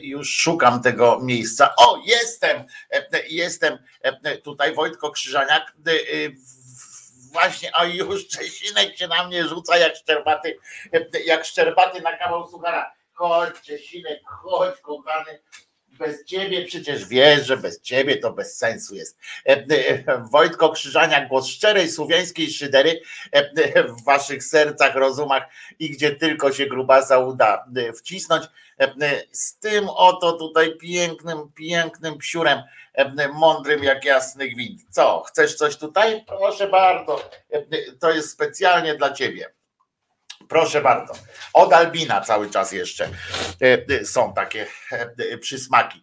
Już szukam tego miejsca. O, jestem, e, jestem tutaj Wojtko Krzyżaniak. Właśnie, a już Czesinek się na mnie rzuca jak szczerbaty, jak szczerbaty na kawał suchara. Chodź, Czesinek, chodź, kochany bez ciebie przecież wiesz, że bez ciebie to bez sensu jest. E, e, Wojtko Krzyżaniak, głos szczerej słowiańskiej szydery e, w waszych sercach, rozumach i gdzie tylko się grubasa uda wcisnąć. Z tym oto tutaj pięknym, pięknym psiurem, mądrym jak jasny gwint. Co, chcesz coś tutaj? Proszę bardzo, to jest specjalnie dla ciebie. Proszę bardzo. Od Albina cały czas jeszcze są takie przysmaki.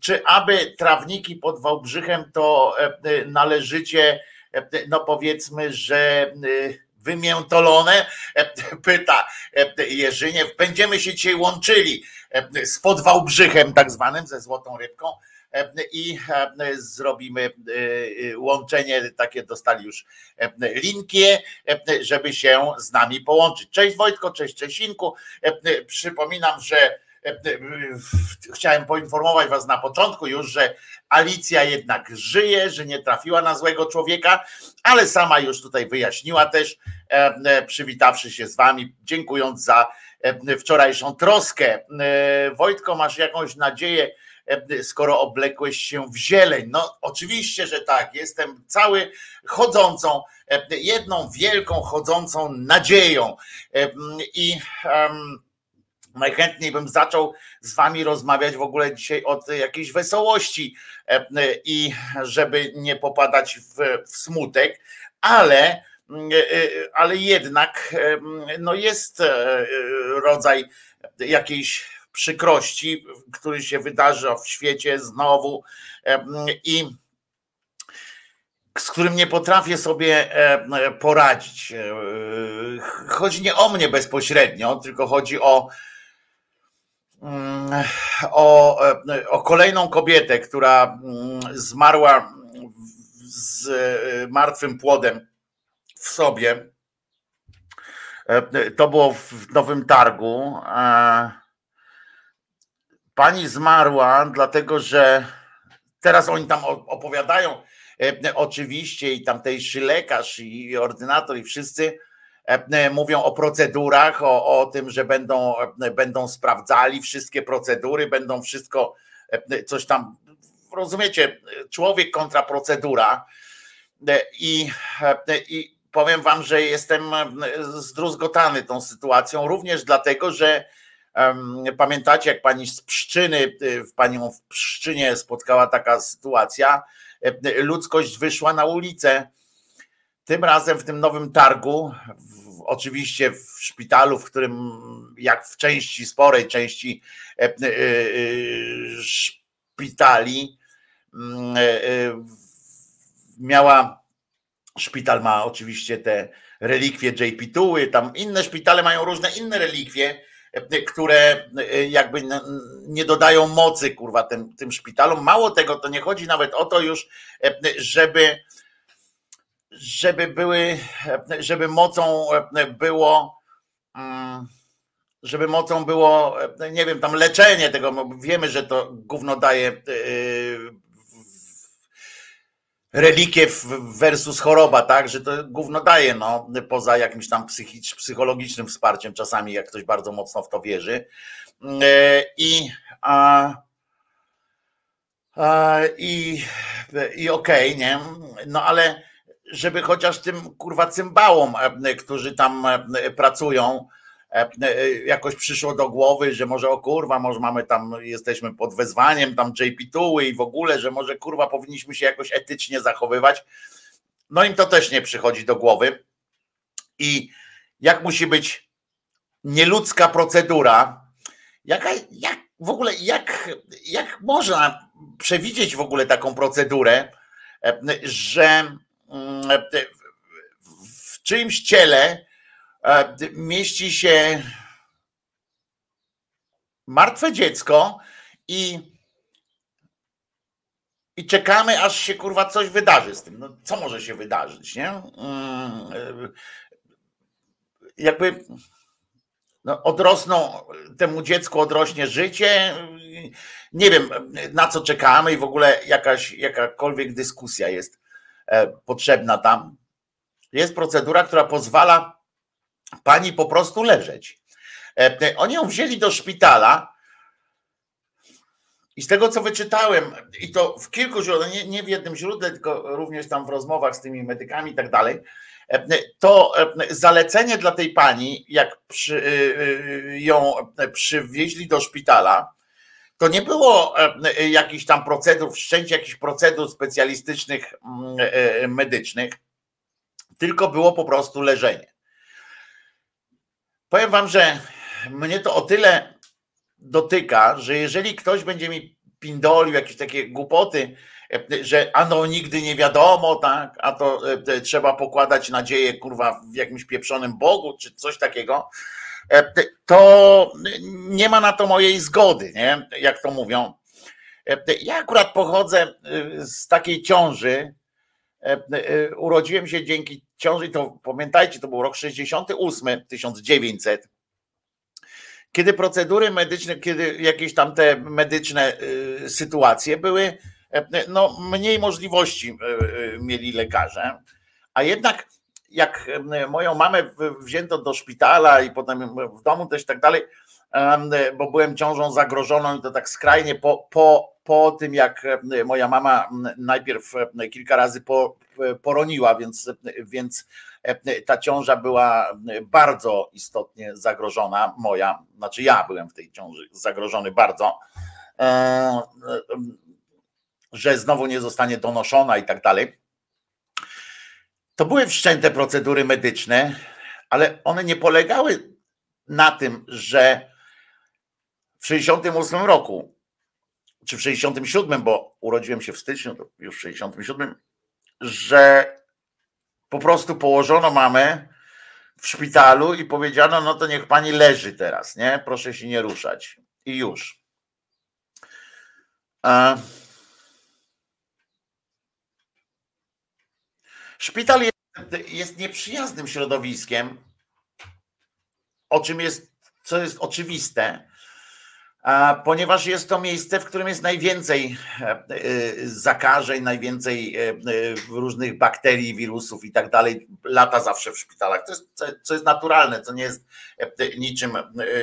Czy aby trawniki pod Wałbrzychem to należycie, no powiedzmy, że wymiętolone? Pyta Jerzyniew. Będziemy się dzisiaj łączyli z pod Wałbrzychem tak zwanym, ze Złotą Rybką i zrobimy łączenie, takie dostali już linkie, żeby się z nami połączyć. Cześć Wojtko, cześć Czesinku. Przypominam, że chciałem poinformować Was na początku już, że Alicja jednak żyje, że nie trafiła na złego człowieka, ale sama już tutaj wyjaśniła też, przywitawszy się z Wami, dziękując za wczorajszą troskę. Wojtko, masz jakąś nadzieję, skoro oblekłeś się w zieleń. No oczywiście, że tak. Jestem cały chodzącą, jedną wielką chodzącą nadzieją. I um, najchętniej bym zaczął z wami rozmawiać w ogóle dzisiaj od jakiejś wesołości i żeby nie popadać w, w smutek, ale ale jednak no jest rodzaj jakiejś przykrości, który się wydarzy w świecie znowu i z którym nie potrafię sobie poradzić. Chodzi nie o mnie bezpośrednio, tylko chodzi o, o, o kolejną kobietę, która zmarła z martwym płodem w sobie. To było w Nowym Targu. Pani zmarła, dlatego że teraz oni tam opowiadają, oczywiście, i tamtejszy lekarz, i ordynator, i wszyscy mówią o procedurach, o, o tym, że będą, będą sprawdzali wszystkie procedury, będą wszystko coś tam. Rozumiecie, człowiek kontra procedura. I, i powiem wam, że jestem zdruzgotany tą sytuacją, również dlatego, że pamiętacie, jak pani z Pszczyny, w panią w Pszczynie spotkała taka sytuacja, ludzkość wyszła na ulicę. Tym razem w tym nowym targu, w, oczywiście w szpitalu, w którym jak w części, sporej części e, e, e, szpitali mm, miała, szpital ma oczywiście te relikwie JP Tuły, tam inne szpitale mają różne inne relikwie, które jakby nie dodają mocy kurwa tym, tym szpitalom. Mało tego, to nie chodzi nawet o to już, żeby żeby były, żeby mocą było mm, żeby mocą było, nie wiem, tam leczenie tego, wiemy, że to gówno daje e, relikie versus choroba, tak, że to gówno daje, no, poza jakimś tam psychicz, psychologicznym wsparciem czasami, jak ktoś bardzo mocno w to wierzy. E, I a, a, i, i okej, okay, nie? No ale żeby chociaż tym kurwa cymbałom, e, którzy tam e, pracują, jakoś przyszło do głowy, że może o kurwa, może mamy tam, jesteśmy pod wezwaniem tam JP Tuły i w ogóle, że może kurwa powinniśmy się jakoś etycznie zachowywać. No im to też nie przychodzi do głowy. I jak musi być nieludzka procedura, jaka, jak w ogóle, jak, jak można przewidzieć w ogóle taką procedurę, że w czyimś ciele e, mieści się martwe dziecko i i czekamy, aż się kurwa coś wydarzy z tym. No, co może się wydarzyć, nie? Mm, e, jakby no, odrosną, temu dziecku odrośnie życie. Nie wiem, na co czekamy i w ogóle jakaś, jakakolwiek dyskusja jest E, potrzebna tam. Jest procedura, która pozwala pani po prostu leżeć. E, oni ją wzięli do szpitala i z tego, co wyczytałem, i to w kilku źródłach, nie, nie w jednym źródle, tylko również tam w rozmowach z tymi medykami i tak dalej, e, to zalecenie dla tej pani, jak przy, ją przywieźli do szpitala, to nie było e, e, jakichś tam procedur, wszczęcie jakichś procedur specjalistycznych, mm, e, medycznych, tylko było po prostu leżenie. Powiem wam, że mnie to o tyle dotyka, że jeżeli ktoś będzie mi pindolił jakieś takie głupoty, że ano nigdy nie wiadomo, tak, a to trzeba pokładać nadzieję kurwa w jakimś pieprzonym Bogu, czy coś takiego, E, to nie ma na to mojej zgody, nie? jak to mówią. E, ja akurat pochodzę e, z takiej ciąży. Urodziłem się dzięki ciąży, to pamiętajcie, to był rok 68, 1900 kiedy procedury medyczne, kiedy jakieś tam te medyczne sytuacje były, no mniej możliwości mieli lekarze, a jednak jak moją mamę wzięto do szpitala i potem w domu też tak dalej, bo byłem ciążą zagrożoną i to tak skrajnie po, po, po tym, jak moja mama najpierw kilka razy po, poroniła, więc, więc ta ciąża była bardzo istotnie zagrożona, moja, znaczy ja byłem w tej ciąży zagrożony bardzo, że znowu nie zostanie donoszona i tak dalej. To były wszczęte procedury medyczne, ale one nie polegały na tym, że w 68 roku, czy w 67, bo urodziłem się w styczniu, to już w 67, że po prostu położono mamę w szpitalu i powiedziano, no to niech pani leży teraz, nie? Proszę się nie ruszać. I już. A Szpital jest, jest nieprzyjaznym środowiskiem, o czym jest, co jest oczywiste, ponieważ jest to miejsce, w którym jest najwięcej e, e, zakażeń, najwięcej e, różnych bakterii, wirusów i tak dalej, lata zawsze w szpitalach. To jest, co jest naturalne, co nie jest niczym,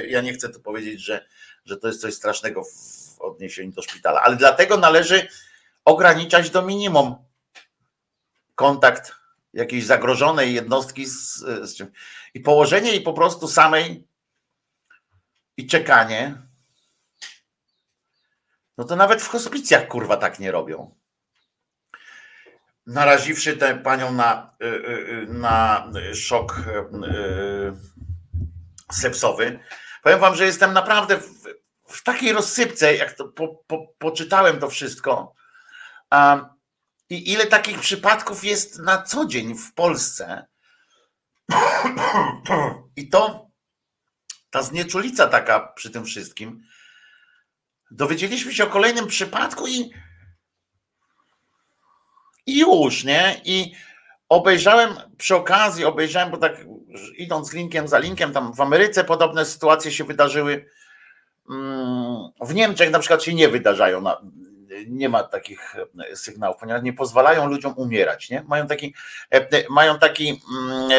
ja nie chcę tu powiedzieć, że, że to jest coś strasznego w odniesieniu do szpitala, ale dlatego należy ograniczać do minimum kontakt jakiejś zagrożonej jednostki z, z czym. I położenie jej po prostu samej i czekanie, no to nawet w hospicjach kurwa tak nie robią. Naraziwszy tę panią na, y, y, y, na szok sepsowy, powiem wam, że jestem naprawdę w, w takiej rozsypce, jak to po, po, poczytałem to wszystko. I ile takich przypadków jest na co dzień w Polsce? I to ta znieczulica taka przy tym wszystkim. Dowiedzieliśmy się o kolejnym przypadku i, i już, nie? I obejrzałem przy okazji, obejrzałem, bo tak idąc linkiem za linkiem, tam w Ameryce podobne sytuacje się wydarzyły. Mm, w Niemczech na przykład się nie wydarzają nie ma takich e, sygnałów, ponieważ nie pozwalają ludziom umierać. Nie? Mają taki, e, e, mają taki, mm,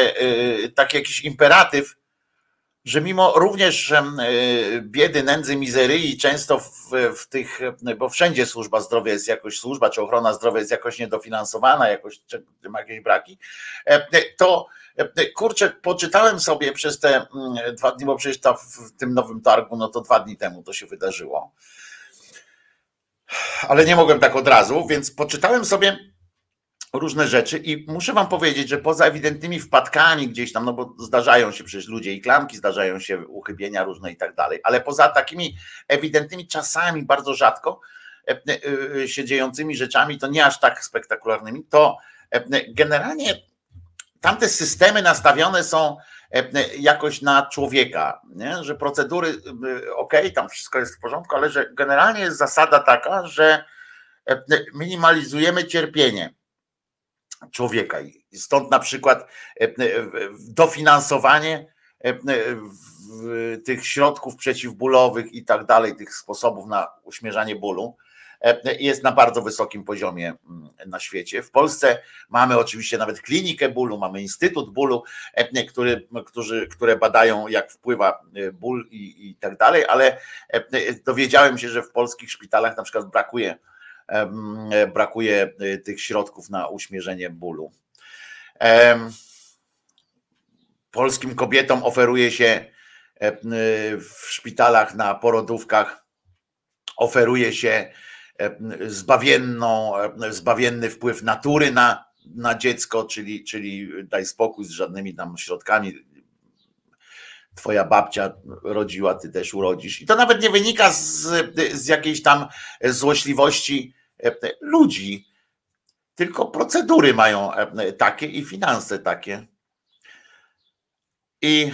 taki jakiś imperatyw, że mimo również biedy, nędzy, mizerii, często w, w, tych, bo wszędzie służba zdrowia jest jakoś, służba czy ochrona zdrowia jest jakoś niedofinansowana, jakoś ma jakieś braki, to kurczę, poczytałem sobie przez te mm, dwa dni, bo przecież to w tym nowym targu, no to dwa dni temu to się wydarzyło. Ale nie mogłem tak od razu, więc poczytałem sobie różne rzeczy i muszę wam powiedzieć, że poza ewidentnymi wpadkami gdzieś tam, no bo zdarzają się przecież ludzie i klamki, zdarzają się uchybienia różne i tak dalej, ale poza takimi ewidentnymi czasami bardzo rzadko e, e, e, się dziejącymi rzeczami, to nie aż tak spektakularnymi, to generalnie tamte systemy nastawione są jakoś na człowieka, nie? że procedury, ok, tam wszystko jest w porządku, ale że generalnie jest zasada taka, że minimalizujemy cierpienie człowieka. Stąd na przykład dofinansowanie tych środków przeciwbólowych i tak dalej, tych sposobów na uśmierzanie bólu E, jest na bardzo wysokim poziomie mm, na świecie. W Polsce mamy oczywiście nawet klinikę bólu, mamy Instytut Bólu, e, który, którzy, które badają, jak wpływa e, ból i, i tak dalej, ale dowiedziałem się, że w polskich szpitalach na przykład brakuje, brakuje tych środków na uśmierzenie bólu. Polskim kobietom oferuje się w szpitalach na porodówkach oferuje się E, zbawienną, e, zbawienny wpływ natury na, na dziecko, czyli, czyli daj spokój z żadnymi tam środkami. Twoja babcia rodziła, ty też urodzisz. I to nawet nie wynika z, z jakiejś tam złośliwości e, ludzi, tylko procedury mają takie i finanse takie. I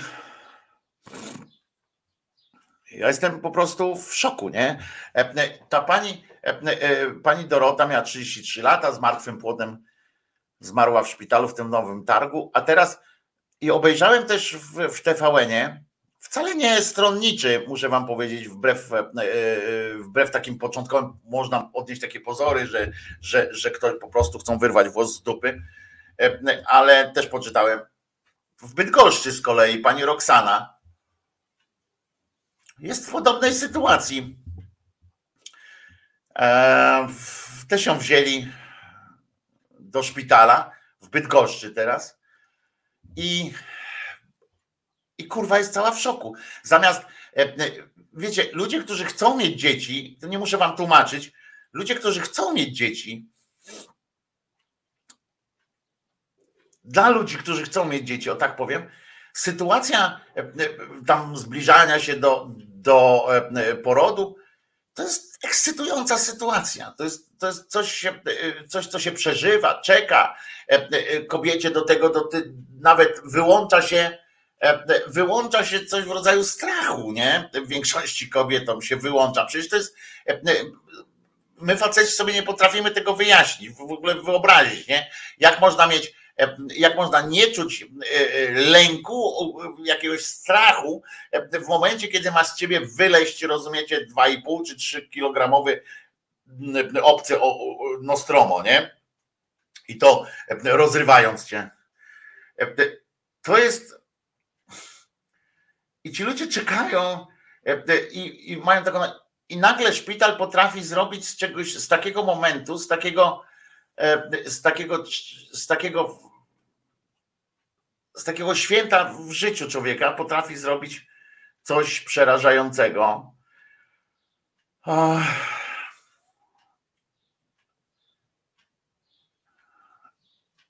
ja jestem po prostu w szoku, nie? Ta pani, E, e, pani Dorota miała 33 lata, z martwym płodem zmarła w szpitalu w tym nowym targu, a teraz i obejrzałem też w, w TVN-ie, wcale nie jest stronniczy, muszę wam powiedzieć, wbrew, e, wbrew takim początkowym, można odnieść takie pozory, że, że, że ktoś po prostu chcą wyrwać włos z dupy, ale też poczytałem w Bydgoszczy z kolei pani Roxana jest w podobnej sytuacji. E, też ją wzięli do szpitala w Bydgoszczy teraz. I, i kurwa jest cała w szoku. Zamiast, e, wiecie, ludzie, którzy chcą mieć dzieci, to nie muszę wam tłumaczyć, ludzie, którzy chcą mieć dzieci, dla ludzi, którzy chcą mieć dzieci, o tak powiem, sytuacja e, tam zbliżania się do, do porodu to jest ekscytująca sytuacja. To jest, to jest coś, coś, co się przeżywa, czeka kobiecie do tego, do, nawet wyłącza się, wyłącza się coś w rodzaju strachu, nie? W większości kobietom się wyłącza. Przecież to jest. My faceci sobie nie potrafimy tego wyjaśnić, w ogóle wyobrazić, nie? Jak można mieć E, jak można nie czuć e, e, lęku, jakiegoś strachu w momencie, kiedy ma z ciebie wyleźć, rozumiecie, 2,5 czy 3 kilogramowy obcy Nostromo, nie? I to rozrywając cię. To jest. I ci ludzie czekają i, i mają taką. I nagle szpital potrafi zrobić z czegoś, z takiego momentu, z takiego z takiego, z takiego z takiego święta w życiu człowieka potrafi zrobić coś przerażającego.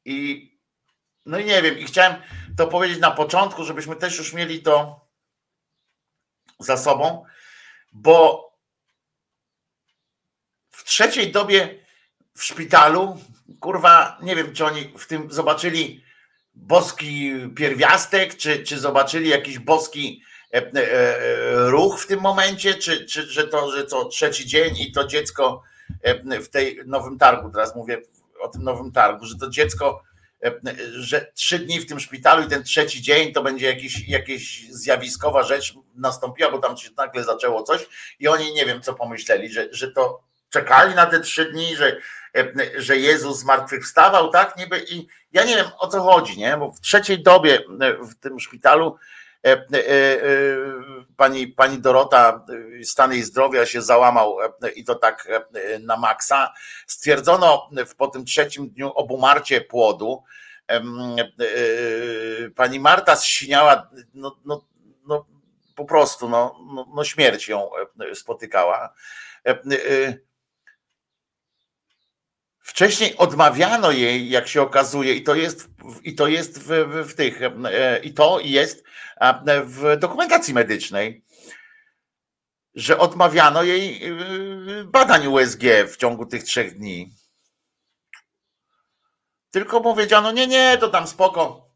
I no i nie wiem, i chciałem to powiedzieć na początku, żebyśmy też już mieli to za sobą, bo w trzeciej dobie w szpitalu, kurwa, nie wiem, czy oni w tym zobaczyli boski pierwiastek, czy, czy zobaczyli jakiś boski e, e, e, ruch w tym momencie, czy, czy że to, że to trzeci dzień i to dziecko w tej nowym targu, teraz mówię o tym nowym targu, że to dziecko, że trzy dni w tym szpitalu i ten trzeci dzień to będzie jakiś, jakieś zjawiskowa rzecz nastąpiła, bo tam się nagle zaczęło coś i oni nie wiem co pomyśleli, że, że to czekali na te trzy dni, że, że Jezus zmartwychwstawał, tak? Niby i ja nie wiem o co chodzi, nie? Bo w trzeciej dobie w tym szpitalu e, e, e, pani, pani Dorota, stan jej zdrowia się załamał i to tak na maksa. Stwierdzono po tym trzecim dniu obumarcie płodu. Pani Marta zsiniała, no, no, no po prostu, no, no, no śmierć ją spotykała. Wcześniej odmawiano jej, jak się okazuje, i to jest, i to jest w, w, w tych, e, i to jest w dokumentacji medycznej, że odmawiano jej e, badań USG w ciągu tych trzech dni. Tylko powiedziano, nie, nie, to tam spoko.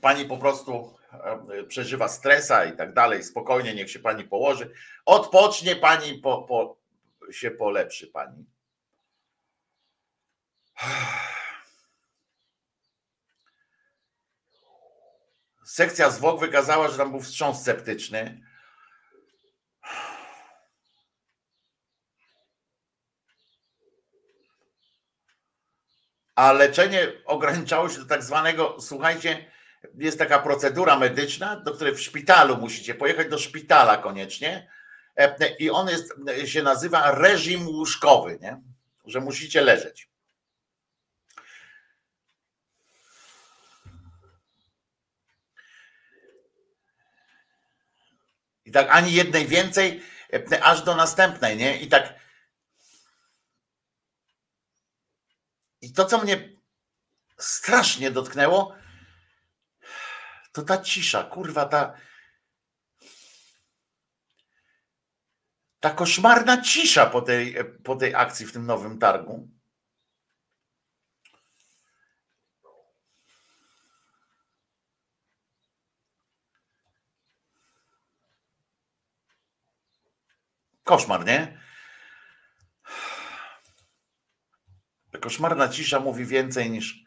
Pani po prostu e, przeżywa stresa i tak dalej, spokojnie, niech się pani położy. Odpocznie pani, po, po, się polepszy pani. Sekcja zwłok wykazała, że tam był wstrząs septyczny. A leczenie ograniczało się do tak zwanego, słuchajcie, jest taka procedura medyczna, do której w szpitalu musicie pojechać do szpitala koniecznie. I on jest, się nazywa reżim łóżkowy, nie? że musicie leżeć. Tak ani jednej więcej, e, aż do następnej, nie? I tak. I to, co mnie strasznie dotknęło, to ta cisza, kurwa, ta. Ta koszmarna cisza po tej, po tej akcji w tym nowym targu. Koszmar, nie? Koszmarna cisza mówi więcej niż.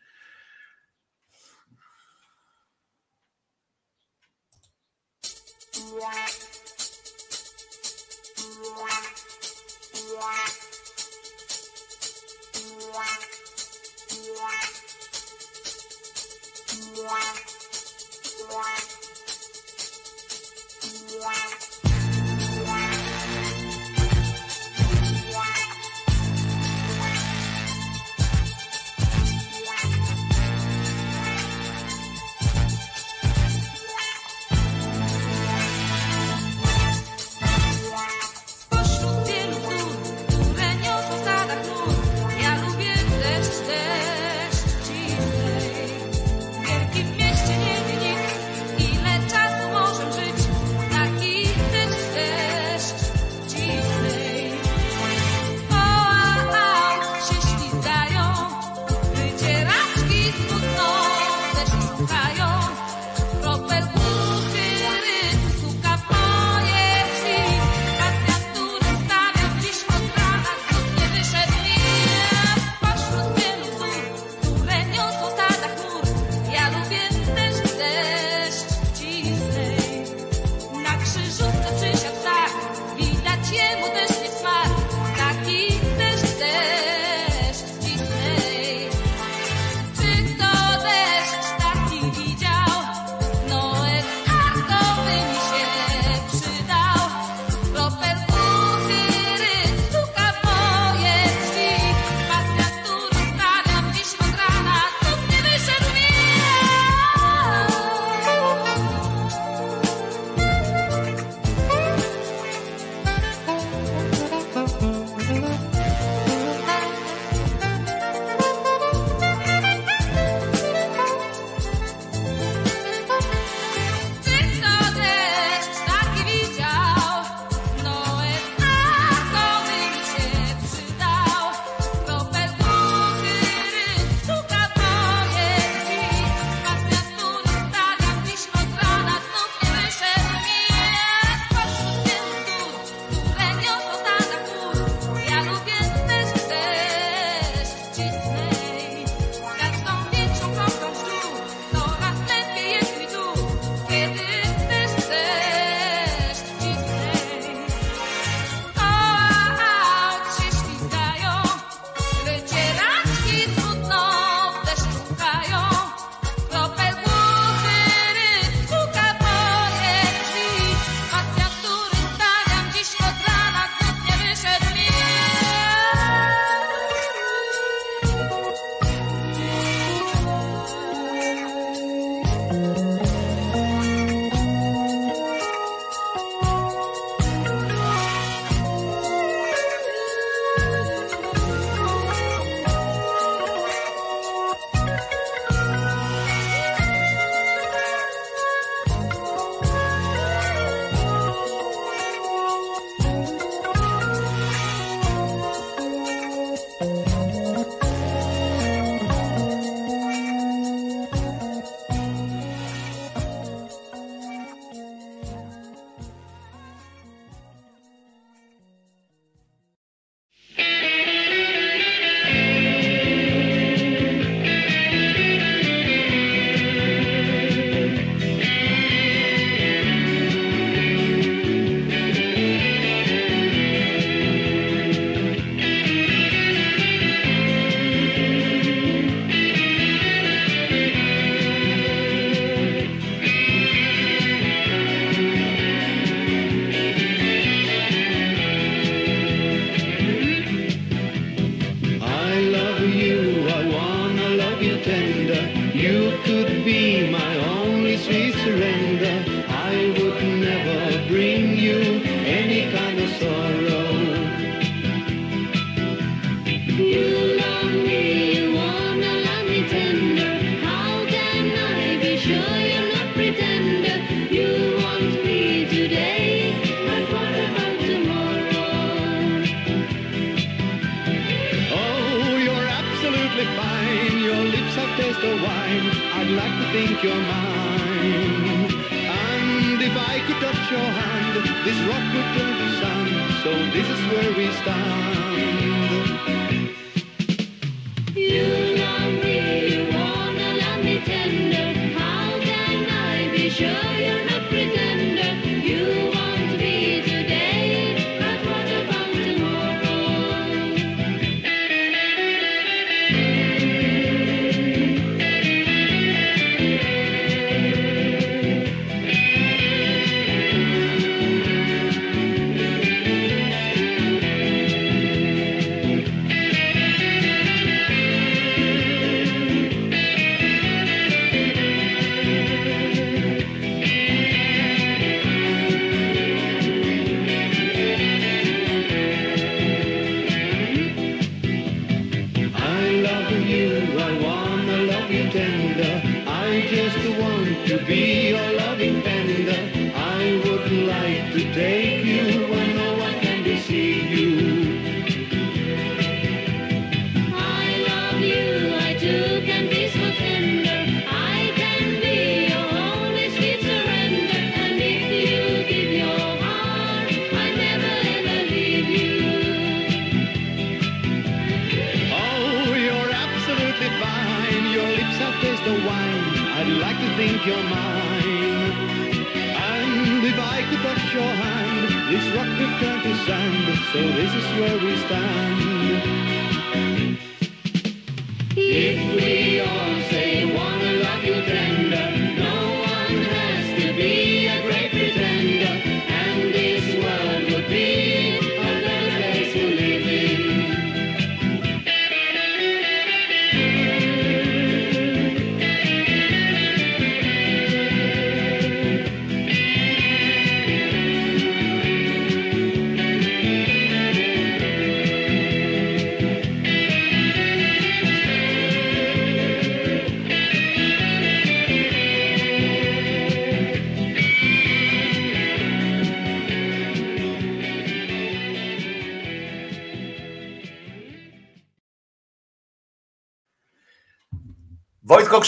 This rock would turn to sand. So this is where we stand. So this is where we stand.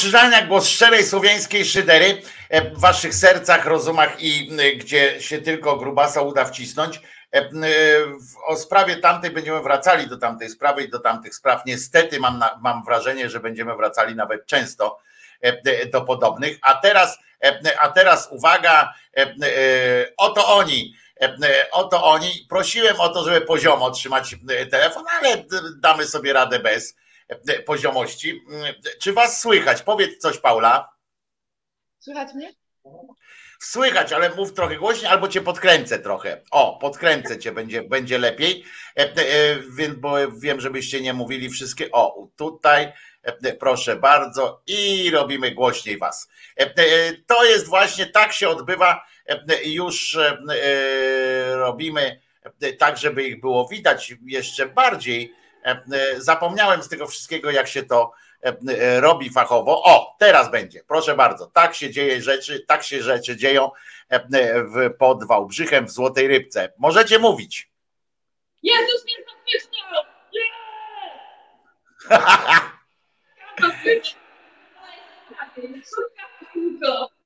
Krzyżaniak, głos szczerej słowiańskiej szydery e, w waszych sercach, rozumach i y, gdzie się tylko grubasa uda wcisnąć. E, w- O sprawie tamtej będziemy wracali do tamtej sprawy i do tamtych spraw. Niestety mam, na, mam wrażenie, że będziemy wracali nawet często e, e, do podobnych. A teraz, e, a teraz uwaga, e, e, oto oni. e, e, Oto oni. Prosiłem o to, żeby poziomo trzymać e, telefon, ale damy sobie radę bez e, poziomości. Mm, Czy was słychać? Powiedz coś, Paula. Słychać mnie? Słychać, ale mów trochę głośniej, albo cię podkręcę trochę. O, podkręcę cię, będzie, będzie lepiej. E, e, więc bo wiem, żebyście nie mówili wszystkie. O, tutaj, e, proszę bardzo, i robimy głośniej was. E, e, to jest właśnie tak się odbywa. e, Już e, e, robimy e, tak, żeby ich było widać jeszcze bardziej. E, e, Zapomniałem z tego wszystkiego, jak się to e, robi fachowo. O, teraz będzie, proszę bardzo. Tak się dzieje rzeczy, tak się rzeczy dzieją w, pod Wałbrzychem w Złotej Rybce. Możecie mówić. Jezus mnie zmartwychwstał!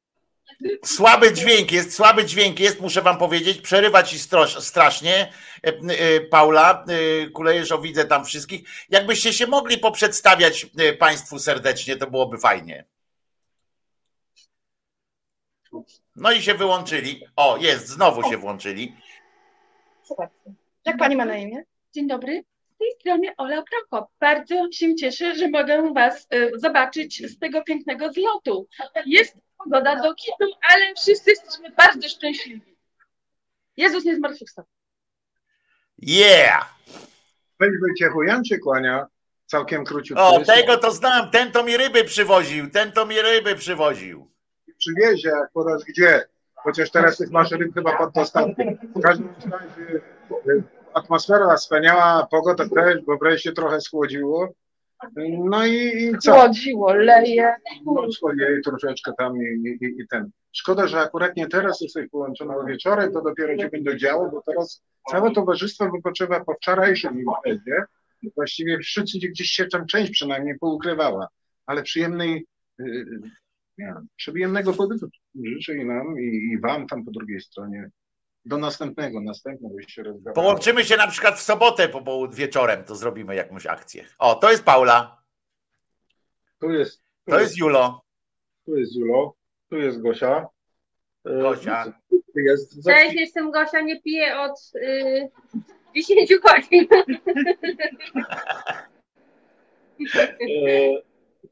Słaby dźwięk jest, słaby dźwięk jest, muszę wam powiedzieć, przerywa ci strasznie. E, e, Paula, e, Kulejesz, widzę tam wszystkich. Jakbyście się mogli poprzedstawiać Państwu serdecznie, to byłoby fajnie. No i się wyłączyli. O, jest, znowu się włączyli. Jak pani ma na imię? Dzień dobry. Z tej strony Ola Prokop. Bardzo się cieszę, że mogę Was zobaczyć z tego pięknego zlotu. Jest pogoda do kitu, ale wszyscy jesteśmy bardzo szczęśliwi. Jezus nie zmartwychwstał. Yeah! Weź Wojciechu, Jan się kłania. całkiem króciutko. O, tego to znam, ten to mi ryby przywoził, ten to mi ryby przywoził. przywiezie, jak podasz gdzie. Chociaż teraz tych masz ryb chyba pod dostawą. W każdym razie y, atmosfera wspaniała, pogoda też, bo wreszcie trochę schłodziło. No i, i co? Chłodziło, leje. No, jej troszeczkę tam i, i, i ten. Szkoda, że akurat nie teraz jesteś połączona wieczorem, to dopiero się będzie działo, bo teraz całe towarzystwo wypoczywa po wczorajszym imprezie. Właściwie wszyscy gdzieś się tam część przynajmniej poukrywała, ale przyjemnej, yy, przyjemnego pobytu życzę i nam, i, i wam tam po drugiej stronie. Do następnego, następnego się rozgadamy. Połączymy się na przykład w sobotę po połud- wieczorem, to zrobimy jakąś akcję. O, to jest Paula, Tu jest, tu to jest Julo. tu jest Julo, tu jest Gosia. Yy, Gosia. tu Jest, Cześć, jestem Gosia, nie piję od y, 10 godzin.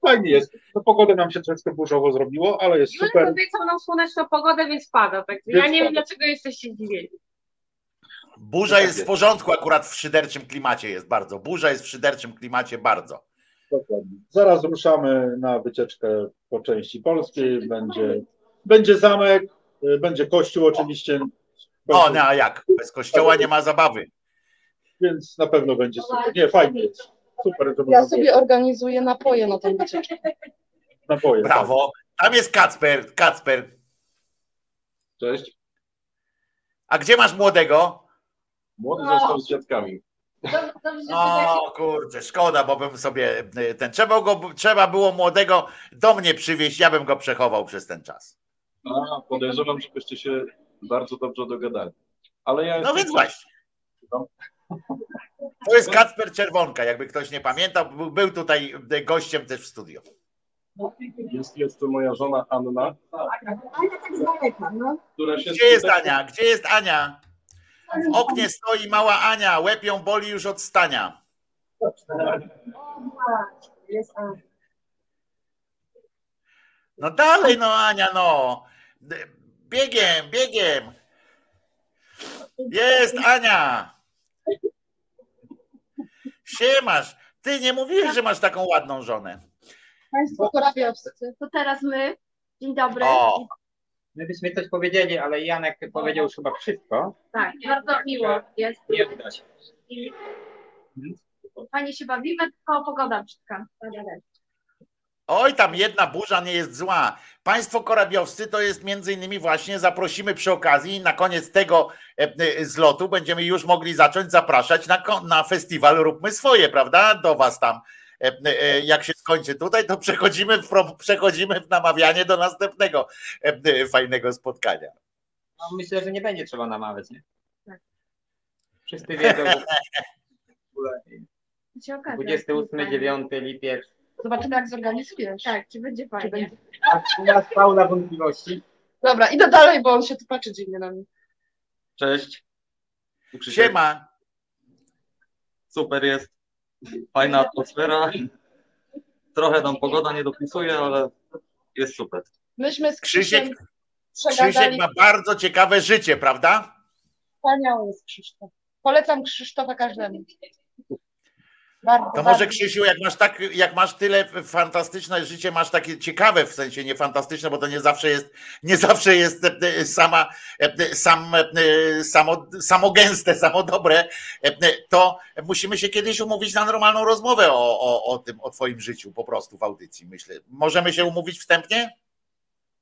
Fajnie jest. No, pogodę nam się troszkę burzowo zrobiło, ale jest Julek super. obiecał nam słoneczną pogodę, więc pada. Ja Więc nie wiem, dlaczego jesteście zdziwieni. Burza jest w porządku akurat w szyderczym klimacie jest bardzo. Burza jest w szyderczym klimacie bardzo. Dokładnie. Zaraz ruszamy na wycieczkę po części polskiej. Będzie, będzie zamek, y, będzie kościół oczywiście. O, no a jak? Bez kościoła nie ma zabawy. Więc na pewno będzie super. Nie, fajnie jest. Super, że Ja sobie organizuję napoje na tę wycieczkę. napoje. Brawo. Tam jest Kacper. Kacper. Cześć. A gdzie masz młodego? Młody No. został z dziadkami. Że. O kurczę, szkoda, bo bym sobie y, ten. Trzeba, go, trzeba było młodego do mnie przywieźć, ja bym go przechował przez ten czas. A, podejrzewam, żebyście się bardzo dobrze dogadali. Ale ja No więc właśnie. To jest Kacper Czerwonka, jakby ktoś nie pamiętał. Był, tutaj gościem też w studiu. Jest, jest to moja żona Anna, która się Gdzie jest Ania? Gdzie jest Ania? W oknie stoi mała Ania, łeb ją boli już od stania. No dalej, no Ania, no. Biegiem, biegiem. Jest Ania. Siemasz. Ty nie mówiłeś, że masz taką ładną żonę. Państwo korabiowscy. To teraz my. Dzień dobry. O, My byśmy coś powiedzieli, ale Janek powiedział już chyba wszystko. Tak, bardzo miło jest. Nie widać. Fajnie się bawimy, tylko pogoda brzydka. Oj, tam jedna burza nie jest zła. Państwo korabiowscy to jest między innymi właśnie, zaprosimy przy okazji na koniec tego e, e, zlotu będziemy już mogli zacząć zapraszać na, na festiwal Róbmy Swoje, prawda? Do was tam. E, Jak się skończy tutaj, to przechodzimy w, przechodzimy w namawianie do następnego fajnego spotkania. No, myślę, że nie będzie trzeba namawiać, nie? Tak. Wszyscy wiedzą, że w ogóle Się okaże. 28, 9 lipiec. Zobaczymy, jak zorganizujesz. Tak, czy będzie fajnie. będzie- A u nas Paula wątpliwości. Dobra, idę dalej, bo on się tu patrzy dziwnie na mnie. Cześć. Tu Krzysiek. Siema. Super jest. Fajna atmosfera. Trochę nam pogoda nie dopisuje, ale jest super. Myśmy z Krzysiek, Krzysiek przegadali. ma bardzo ciekawe życie, prawda? Wspaniały jest Krzysztof. Polecam Krzysztofa każdemu. Bardzo, To bardzo. może Krzysiu, jak masz tak, jak masz tyle fantastyczne życie, masz takie ciekawe, w sensie nie fantastyczne, bo to nie zawsze jest, nie zawsze jest e, e, sama, e, sam, samo, samo gęste, samo dobre, to musimy się kiedyś umówić na normalną rozmowę o, o, o tym, o twoim życiu po prostu w audycji, myślę. Możemy się umówić wstępnie?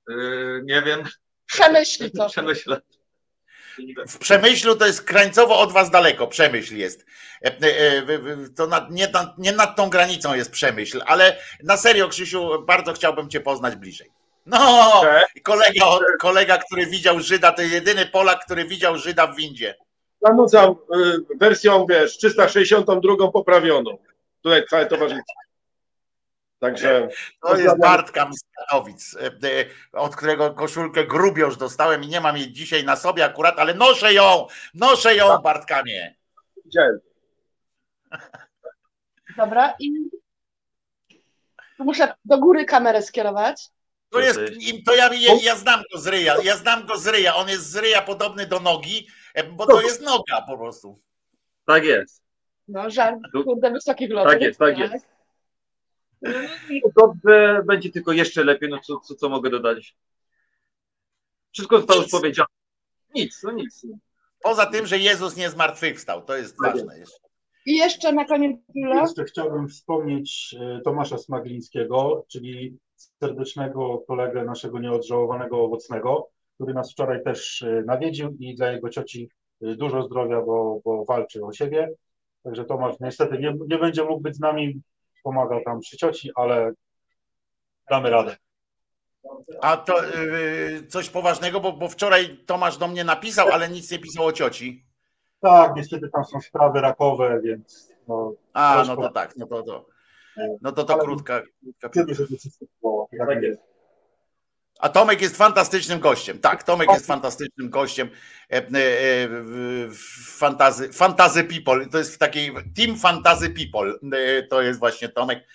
Yy, nie wiem, Przemyśl to. przemyślę. W Przemyślu to jest krańcowo od was daleko, Przemyśl jest. E, e, e, To nad, nie, nad, nie nad tą granicą jest Przemyśl, ale na serio, Krzysiu, bardzo chciałbym cię poznać bliżej. No, kolega, kolega, który widział Żyda, to jedyny Polak, który widział Żyda w windzie. Zanudzam y, wersją, wiesz, 362 poprawioną. Tutaj całe towarzystwo. Także To jest Bartka z Katowic, e, e, od którego koszulkę grubioż dostałem i nie mam jej dzisiaj na sobie akurat, ale noszę ją, noszę ją, Bartkanie. widziałem. Dobra, i muszę do góry kamerę skierować. To jest, im- to ja, ja, ja znam go z ryja, ja znam go z ryja, on jest z ryja podobny do nogi, e, bo to jest noga po prostu. Tak jest. No, żar, kurde, wysokich lotów. Tak jest, tak jest. Dobrze, będzie tylko jeszcze lepiej, no co, co, co mogę dodać? Wszystko zostało już powiedziane. Nic, no nic. Poza tym, że Jezus nie zmartwychwstał, to jest Tak ważne jeszcze. I jeszcze na koniec. Jeszcze chciałbym wspomnieć e, Tomasza Smaglińskiego, czyli serdecznego kolegę naszego nieodżałowanego Owocnego, który nas wczoraj też e, nawiedził i dla jego cioci e, dużo zdrowia, bo, bo walczy o siebie. Także Tomasz niestety nie, nie będzie mógł być z nami, pomaga tam przy cioci, ale damy radę. A to yy, coś poważnego, bo, bo wczoraj Tomasz do mnie napisał, ale nic nie pisał o cioci. Tak, niestety tam są sprawy rakowe, więc no, A, no to tak, no to to. No to to Ale- krótka. krótka żeby wszystko było. Tak jest. A Tomek jest fantastycznym gościem. Tak, Tomek jest fantastycznym gościem. E, e, Fantazy, fantazy People. To jest w takiej Team Fantazy People. E, To jest właśnie Tomek,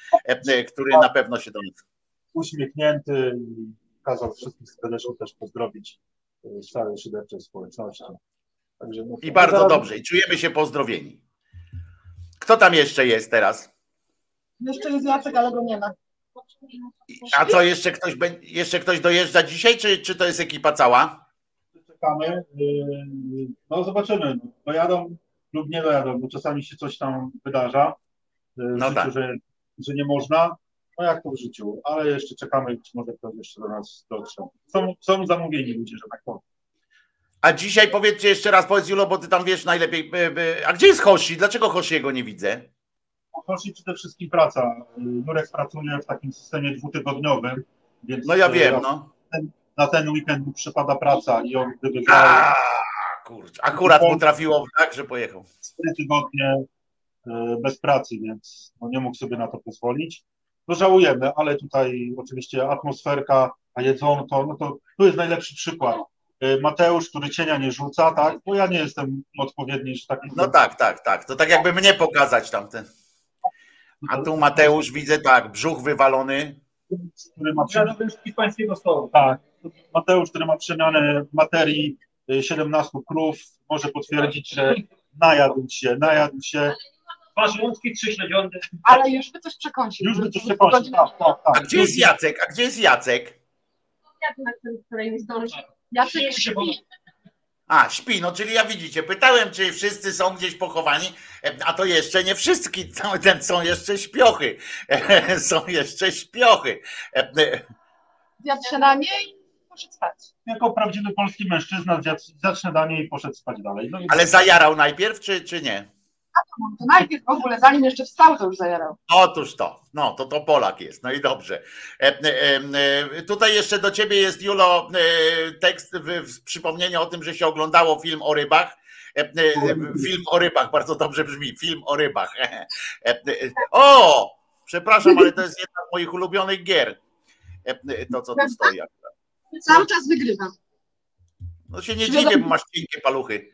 który na pewno się do nas. Uśmiechnięty i kazał wszystkich serdecznie też pozdrowić z całej szyderczej społeczności. Także, no, I bardzo zaraz- dobrze. I czujemy się pozdrowieni. Kto tam jeszcze jest teraz? Jeszcze jest Jacek, ale go nie ma. A co, jeszcze ktoś, jeszcze ktoś dojeżdża dzisiaj, czy, czy to jest ekipa cała? czekamy. Yy, No zobaczymy. Dojadą lub nie dojadą, bo czasami się coś tam wydarza w No życiu, tak. że, że nie można. No jak to w życiu, ale jeszcze czekamy, czy może ktoś jeszcze do nas dotrze. Są, są zamówieni ludzie, że tak powiem. A dzisiaj powiedzcie jeszcze raz, powiedz Julo, bo ty tam wiesz najlepiej. e, A gdzie jest Hoshi? Dlaczego Hoshiego nie widzę? Poszli przede wszystkim praca. Jurek pracuje w takim systemie dwutygodniowym, więc No ja wiem, na, no. ten, na ten weekend mu przypada praca i on gdyby grał A, kurczę, akurat mu trafiło tak, że pojechał. cztery tygodnie e, bez pracy, więc no nie mógł sobie na to pozwolić. No żałujemy, ale tutaj oczywiście atmosferka, a jedzonko, no to tu jest najlepszy przykład. E, Mateusz, który cienia nie rzuca, tak? Bo ja nie jestem odpowiedni, że tak No tak, tak, tak. To tak jakby mnie pokazać tamten. A tu Mateusz widzę tak, brzuch wywalony. który ma przemianę pańskiego stołu. Tak. Mateusz, który ma przemianę materii e, 17 krów, może potwierdzić, że najadł się, najadł się. Dwa żołądki, trzy śledziony. Ale już by coś przekąsił. Już by coś przekąsił, tak, tak, tak. A gdzie jest Jacek? A gdzie jest Jacek? nie zdąży. Jacek śpi. A, śpi, no czyli ja widzicie, pytałem, czy wszyscy są gdzieś pochowani, a to jeszcze nie wszystkie, są jeszcze śpiochy, są jeszcze śpiochy. E, Zjadł śniadanie i poszedł spać. Jako prawdziwy polski mężczyzna zjadł, zjadł śniadanie i poszedł spać dalej. No i Ale zajarał najpierw, czy, czy nie? To najpierw w ogóle, zanim jeszcze wstał, to już zajarał. Otóż to, no to to Polak jest, no i dobrze. E, e, e, tutaj jeszcze do ciebie jest, Julo, e, tekst, w, przypomnienie o tym, że się oglądało film o rybach. E, e, film o rybach, bardzo dobrze brzmi, film o rybach. O, przepraszam, ale to jest jedna z moich ulubionych gier. To, co tu stoi. Cały czas wygrywam. No się nie dziwię, bo masz cienkie paluchy.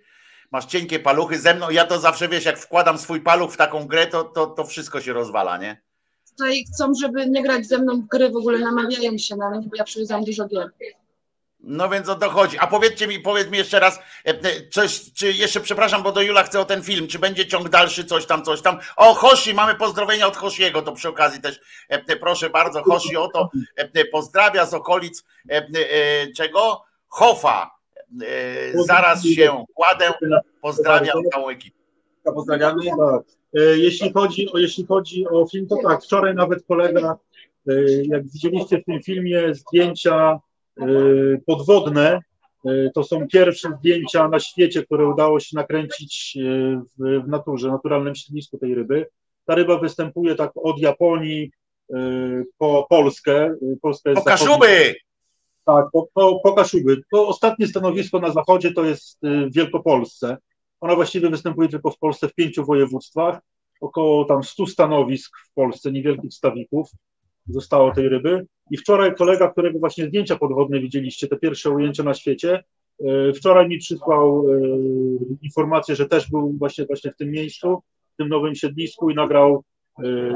Masz cienkie paluchy ze mną. Ja to zawsze wiesz, jak wkładam swój paluch w taką grę, to, to, to wszystko się rozwala, nie? Tutaj chcą, żeby nie grać ze mną w gry, w ogóle namawiają się na mnie, bo ja przywiozłam dużo gier. No więc o to chodzi. A powiedzcie mi, powiedz mi jeszcze raz, e, e, coś, czy jeszcze przepraszam, bo do Jula chcę o ten film, czy będzie ciąg dalszy, coś tam, coś tam. O, Hoshi, mamy pozdrowienia od Hosiego, to przy okazji też e, proszę bardzo, Hoshi o to pozdrawia z okolic czego? Hofa. E, zaraz się kładę, pozdrawiam całą ekipę. Pozdrawiamy. Tak. E, Jeśli chodzi, o, jeśli chodzi o film, to tak, wczoraj nawet kolega, e, jak widzieliście w tym filmie zdjęcia podwodne, to są pierwsze zdjęcia na świecie, które udało się nakręcić w, w naturze, naturalnym środowisku tej ryby. Ta ryba występuje tak od Japonii po Polskę. Polska jest Po Kaszuby! Tak, po, po, po. To ostatnie stanowisko na zachodzie to jest y, w Wielkopolsce. Ona właściwie występuje tylko w Polsce w pięciu województwach. Około tam 100 stanowisk w Polsce, niewielkich stawików zostało tej ryby. I wczoraj kolega, którego właśnie zdjęcia podwodne widzieliście, te pierwsze ujęcia na świecie, y, wczoraj mi przysłał y, informację, że też był właśnie, właśnie w tym miejscu, w tym nowym siedlisku i nagrał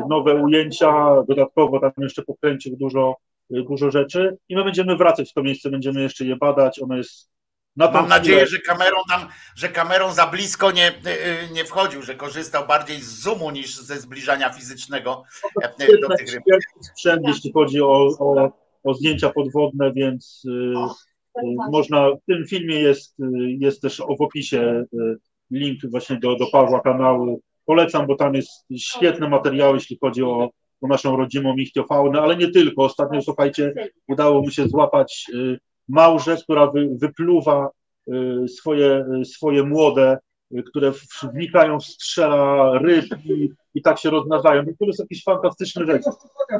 nowe ujęcia. Dodatkowo tam jeszcze pokręcił dużo, dużo rzeczy i my będziemy wracać w to miejsce, będziemy jeszcze je badać. Ono jest Na Mam chwilę- nadzieję, że kamerą tam, że kamerą za blisko nie, y, nie wchodził, że korzystał bardziej z zoomu niż ze zbliżania fizycznego y, do Świetny, tych ryb. sprzęt, jeśli chodzi o, o, o zdjęcia podwodne, więc y, y, można, w tym filmie jest, y, jest też w opisie y, link właśnie do, do Pawła kanału. Polecam, bo tam jest świetny materiał, jeśli chodzi o, o naszą rodzimą ichtiofaunę, ale nie tylko. Ostatnio, słuchajcie, udało mi się złapać y, małżę, która wy, wypluwa y, swoje, y, swoje młode, które wnikają w strzela ryb i, i tak się rozmnażają. I to jest jakieś fantastyczne rzeczy.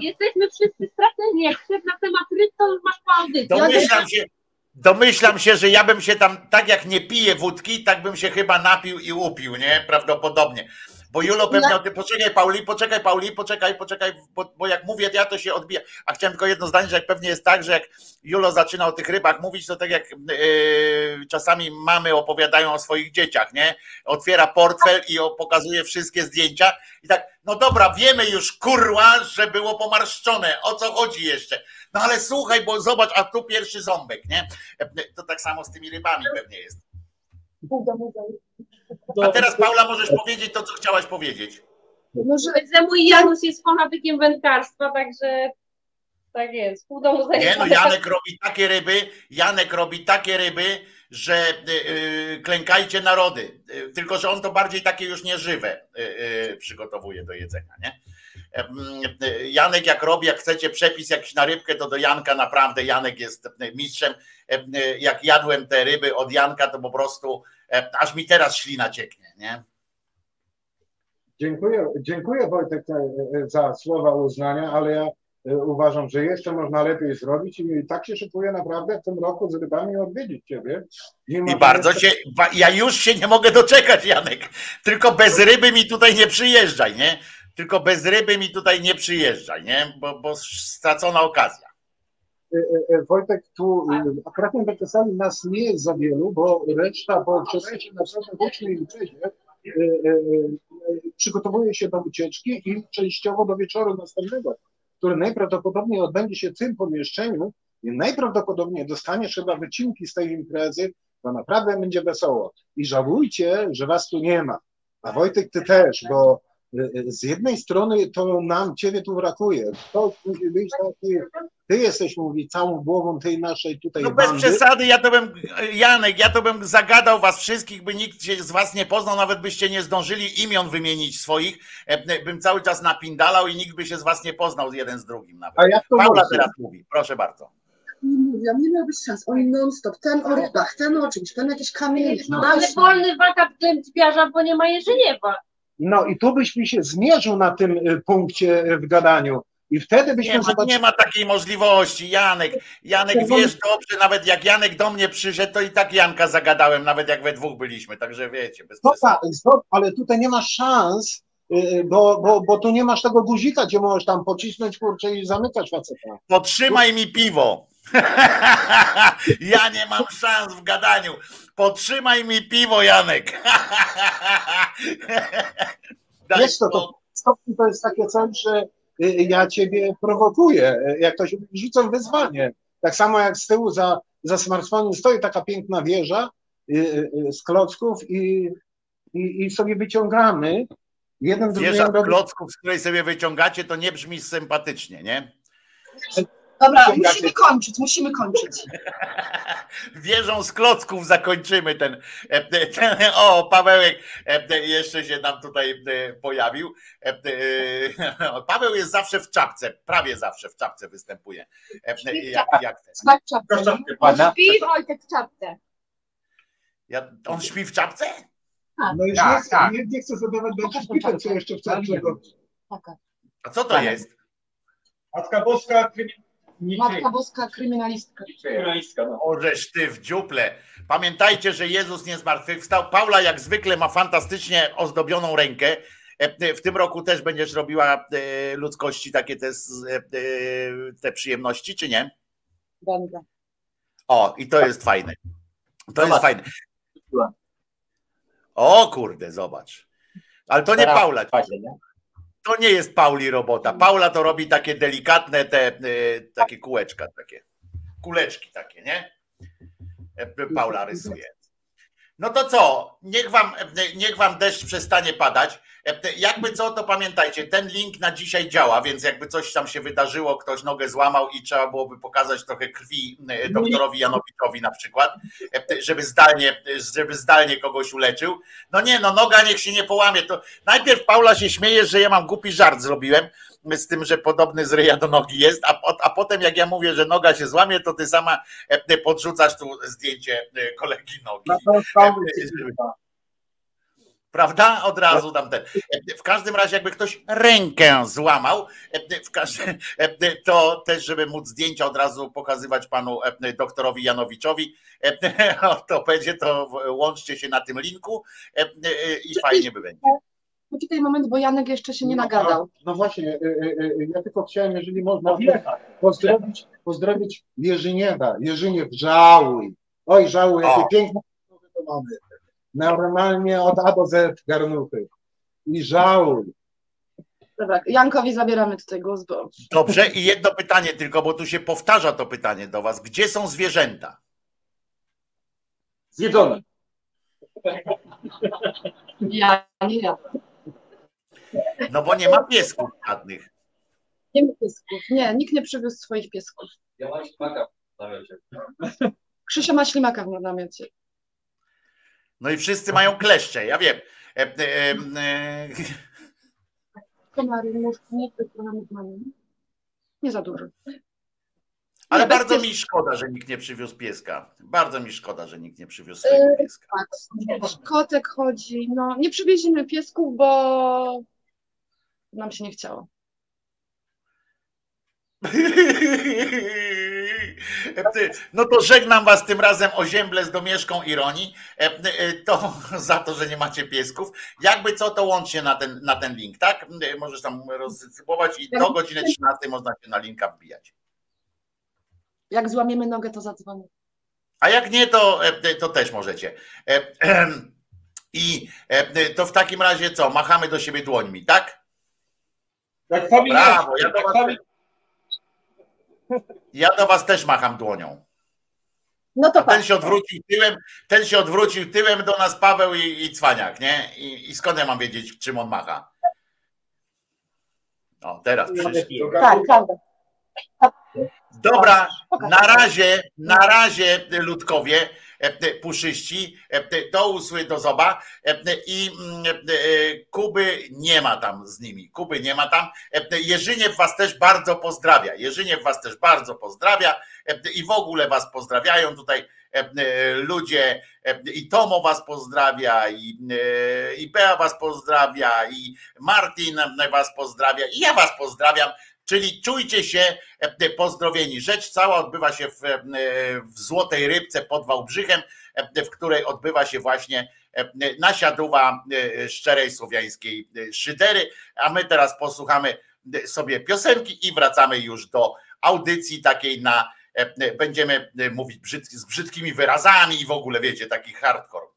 Jesteśmy wszyscy straceni. Jak chcesz na temat ryb, to już masz po audycji. Domyślam się, domyślam się, że ja bym się tam, tak jak nie piję wódki, tak bym się chyba napił i upił, nie? Prawdopodobnie. Bo Julo pewnie o tym, poczekaj Pauli, poczekaj Pauli, poczekaj, poczekaj, bo, bo jak mówię, to ja to się odbija. A chciałem tylko jedno zdanie, że jak pewnie jest tak, że jak Julo zaczyna o tych rybach mówić, to tak jak yy, czasami mamy opowiadają o swoich dzieciach, nie? Otwiera portfel i pokazuje wszystkie zdjęcia i tak, no dobra, wiemy już kurła, że było pomarszczone, o co chodzi jeszcze? No ale słuchaj, bo zobacz, a tu pierwszy ząbek, nie? To tak samo z tymi rybami pewnie jest. A teraz Paula możesz powiedzieć to, co chciałaś powiedzieć. No, że mój Janusz jest fanatykiem wędkarstwa, także tak jest. Pół domu Nie, no Janek robi takie ryby, Janek robi takie ryby, że y, y, klękajcie narody. Y, tylko, że on to bardziej takie już nieżywe y, y, przygotowuje do jedzenia, nie? Y, Janek jak robi, jak chcecie przepis jakiś na rybkę, to do Janka naprawdę Janek jest mistrzem. Em, Jak jadłem te ryby od Janka, to po prostu aż mi teraz ślina cieknie, nie? Dziękuję, dziękuję Wojtek e, e, za słowa uznania, ale ja e, uważam, że jeszcze można lepiej zrobić i tak się szykuję naprawdę w tym roku z rybami odwiedzić Ciebie. Mimo, I bardzo jeszcze- ja już się nie mogę doczekać, Janek. Tylko bez ryby mi tutaj nie przyjeżdżaj, nie? Tylko bez ryby mi tutaj nie przyjeżdżaj, nie? Bo, bo stracona okazja. E, e, e, Wojtek, tu akurat na nas nie jest za wielu, bo reszta po wczorajszej naprawdę głośnej imprezie e, e, e, przygotowuje się do wycieczki i częściowo do wieczoru następnego, który najprawdopodobniej odbędzie się w tym pomieszczeniu i najprawdopodobniej dostaniesz chyba wycinki z tej imprezy, bo naprawdę będzie wesoło. I żałujcie, że was tu nie ma. A Wojtek, ty też, bo z jednej strony to nam ciebie tu brakuje. To musi być taki, ty jesteś, mówi, całą głową tej naszej tutaj No bez bandy. przesady, ja to bym, Janek, ja to bym zagadał was wszystkich, by nikt się z was nie poznał, nawet byście nie zdążyli imion wymienić swoich, E, bym cały czas napindalał i nikt by się z was nie poznał jeden z drugim nawet. A jak to Paula teraz mówi, proszę bardzo. Nie mówią, nie miałbyś szans. Oni non-stop, ten o rybach, ten o czymś, ten jakieś kamienie. No, ale wolny wakat dębiarza, bo nie ma Jerzyniewa. No i tu byś mi się zmierzył na tym y, punkcie y, w gadaniu. I wtedy byśmy Nie ma, zobaczyli. nie ma takiej możliwości, Janek. Janek, wiesz dobrze, nawet jak Janek do mnie przyszedł, to i tak Janka zagadałem, nawet jak we dwóch byliśmy, także wiecie, bez Stop, stop, ale tutaj nie masz szans, y, bo, bo, bo tu nie masz tego guzika, gdzie możesz tam pocisnąć kurczę i zamykać faceta. Potrzymaj mi piwo. ja nie mam szans w gadaniu. Potrzymaj mi piwo, Janek. Wiesz co, to stopni to jest takie coś, że y, ja ciebie prowokuję, y, jak to się rzucam wyzwanie. Tak samo jak z tyłu za, za smartfonem stoi taka piękna wieża y, z klocków i, i, i sobie wyciągamy. Jeden Wieża klocków, z której sobie wyciągacie, to nie brzmi sympatycznie, nie? Dobra, musimy kończyć, musimy kończyć. Wieżą z klocków zakończymy ten, e, ten o Pawełek e, jeszcze się nam tutaj e, pojawił. E, e, Paweł jest zawsze w czapce, prawie zawsze w czapce występuje. E, Jak, jak ten. W czapce. Śpi Wojtek w czapce. Ja, on śpi w czapce? No już Tak, nie, chcę, tak. nie, nie chcę zadawać dalszych pytań, co jeszcze chcę czego. A co to jest? Matka Boska, Matka Boska, kryminalistka. Ożeż ty w dziuple. Pamiętajcie, że Jezus nie zmartwychwstał. Paula jak zwykle ma fantastycznie ozdobioną rękę. E, W tym roku też będziesz robiła e, ludzkości takie te, e, e, te przyjemności, czy nie? Będę. O, i to jest fajne. To jest Zobacz. fajne. O kurde, zobacz. Ale to nie Teraz Paula. To nie jest Pauli robota. Paula to robi takie delikatne te e, takie kółeczka takie. Kuleczki takie, nie? E, Paula rysuje. No to co? Niech wam, niech wam deszcz przestanie padać. Jakby co, to pamiętajcie, ten link na dzisiaj działa, więc jakby coś tam się wydarzyło, ktoś nogę złamał i trzeba byłoby pokazać trochę krwi e, doktorowi Janowiczowi na przykład, e, żeby zdalnie, żeby zdalnie kogoś uleczył. No nie, no noga niech się nie połamie. To najpierw Paula się śmieje, że ja mam głupi żart zrobiłem z tym, że podobny z ryja do nogi jest, a, a potem jak ja mówię, że noga się złamie, to ty sama e, podrzucasz tu zdjęcie e, kolegi nogi. Prawda? Od razu tam ten. W każdym razie, jakby ktoś rękę złamał, to też, żeby móc zdjęcia od razu pokazywać panu doktorowi Janowiczowi, to będzie, to łączcie się na tym linku i fajnie by będzie. Poczekaj moment, bo Janek jeszcze się nie nagadał. No, no właśnie, y, y, y, ja tylko chciałem, jeżeli można, pozdrowić, pozdrowić Jerzyniewa. Jerzyniew, żałuj. Oj, żałuj, jakie piękne garnuchy to mamy. Normalnie od A do Z garnuchy. I żałuj. Dobra, Jankowi zabieramy tutaj głos, bo Dobrze, i jedno pytanie tylko, bo tu się powtarza to pytanie do was. Gdzie są zwierzęta? Zjedzone. ja nie ja. No bo nie ma piesków żadnych. Nie ma piesków. Nie, nikt nie przywiózł swoich piesków. Ja mam ślimaka w namiocie. Krzysia ma ślimaka w namiocie. No i wszyscy mają kleszcze, ja wiem. E, e, e, Komary, muszki, nie. Nie za dużo. Ale Nie, bardzo mi szkoda, że nikt nie przywiózł pieska. Bardzo mi szkoda, że nikt nie przywiózł swojego Yy, pieska. tak, kotek chodzi. No, nie przywieźliśmy piesków, bo nam się nie chciało. No to żegnam was tym razem o ziemble z domieszką ironii. E, e, To za to, że nie macie piesków. Jakby co, to łączcie na ten, na ten link, tak? E, Możesz tam rozsypywać i do godziny 13 można się na linka wbijać. Jak złamiemy nogę, to zadzwonię. A jak nie, to, to też możecie. I to w takim razie co? Machamy do siebie dłońmi, tak? Familia. Brawo, ja do jak was, ja do was też macham dłonią. No to A ten się odwrócił tyłem, ten się odwrócił tyłem do nas Paweł i, i Cwaniak, nie? I, I skąd ja mam wiedzieć, czym on macha? O, teraz przyszli. Tak, prawda. Dobra, na razie, na razie ludkowie, puszyści, e, do usły, do zoba e, i mm, e, Kuby nie ma tam z nimi, Kuby nie ma tam, E, Jerzyniew was też bardzo pozdrawia, Jerzyniew was też bardzo pozdrawia e, i w ogóle was pozdrawiają tutaj e, e, ludzie e, i Tomo was pozdrawia i, e, i Bea was pozdrawia i Martin was pozdrawia i ja was pozdrawiam, Czyli czujcie się e, pozdrowieni. Rzecz cała odbywa się w, e, w Złotej Rybce pod Wałbrzychem, e, w której odbywa się właśnie e, nasiaduwa e, szczerej słowiańskiej e, szydery. A my teraz posłuchamy e, sobie piosenki i wracamy już do audycji takiej na e, będziemy e, mówić brzyd, z brzydkimi wyrazami i w ogóle wiecie, taki hardcore.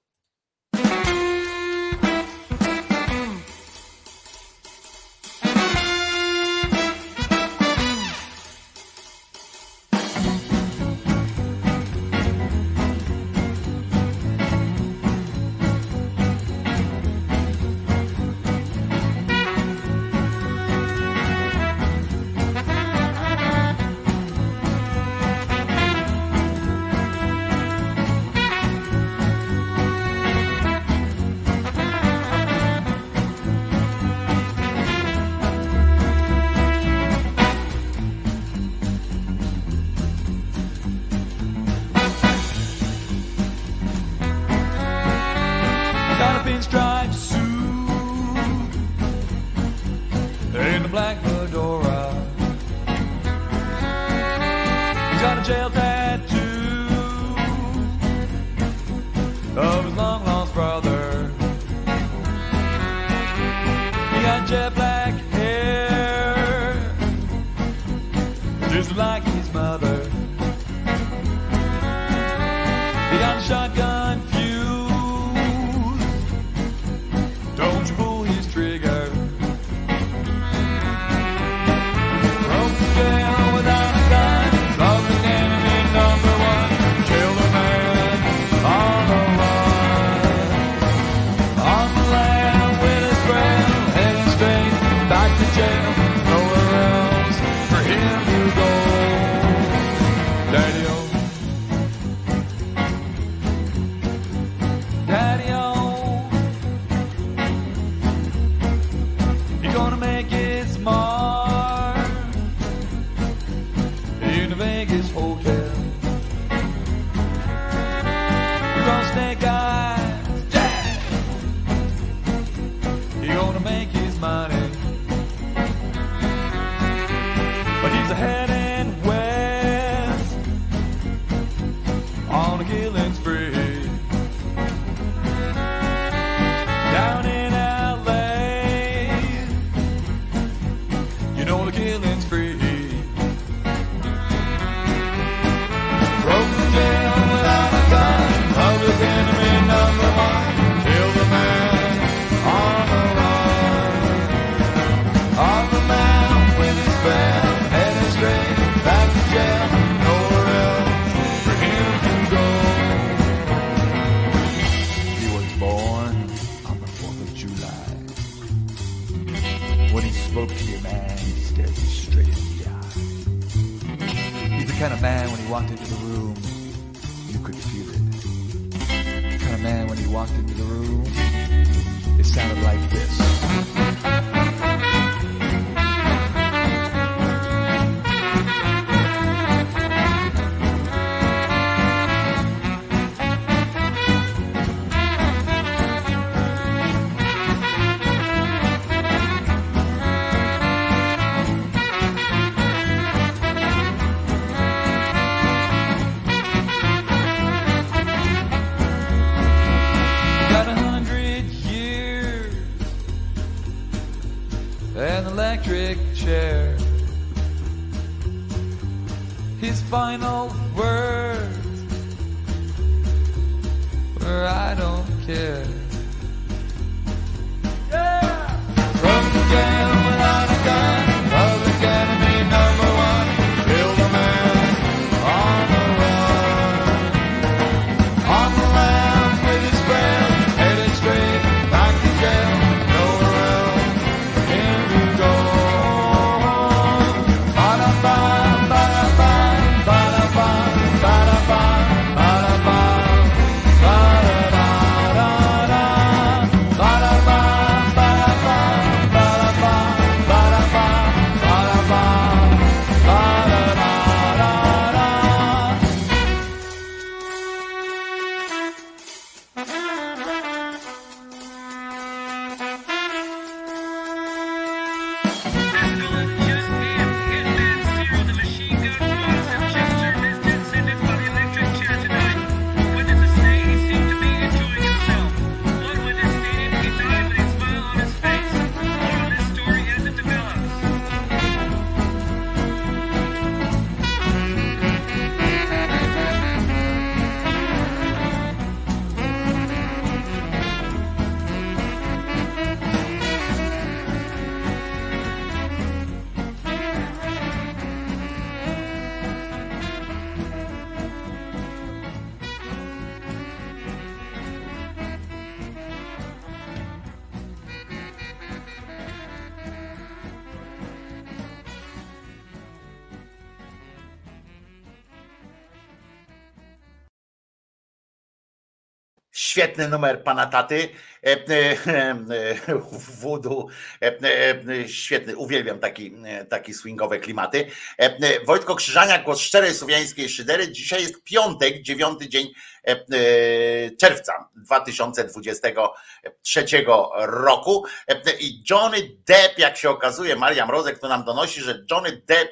Świetny numer pana taty. E, e, e, e, Świetny, uwielbiam taki, taki swingowe klimaty. Wojtko Krzyżania, głos szczerej słowiańskiej szydery. Dzisiaj jest piątek, dziewiąty dzień czerwca 2023 roku. I Johnny Depp, jak się okazuje, Maria Mrozek to nam donosi, że Johnny Depp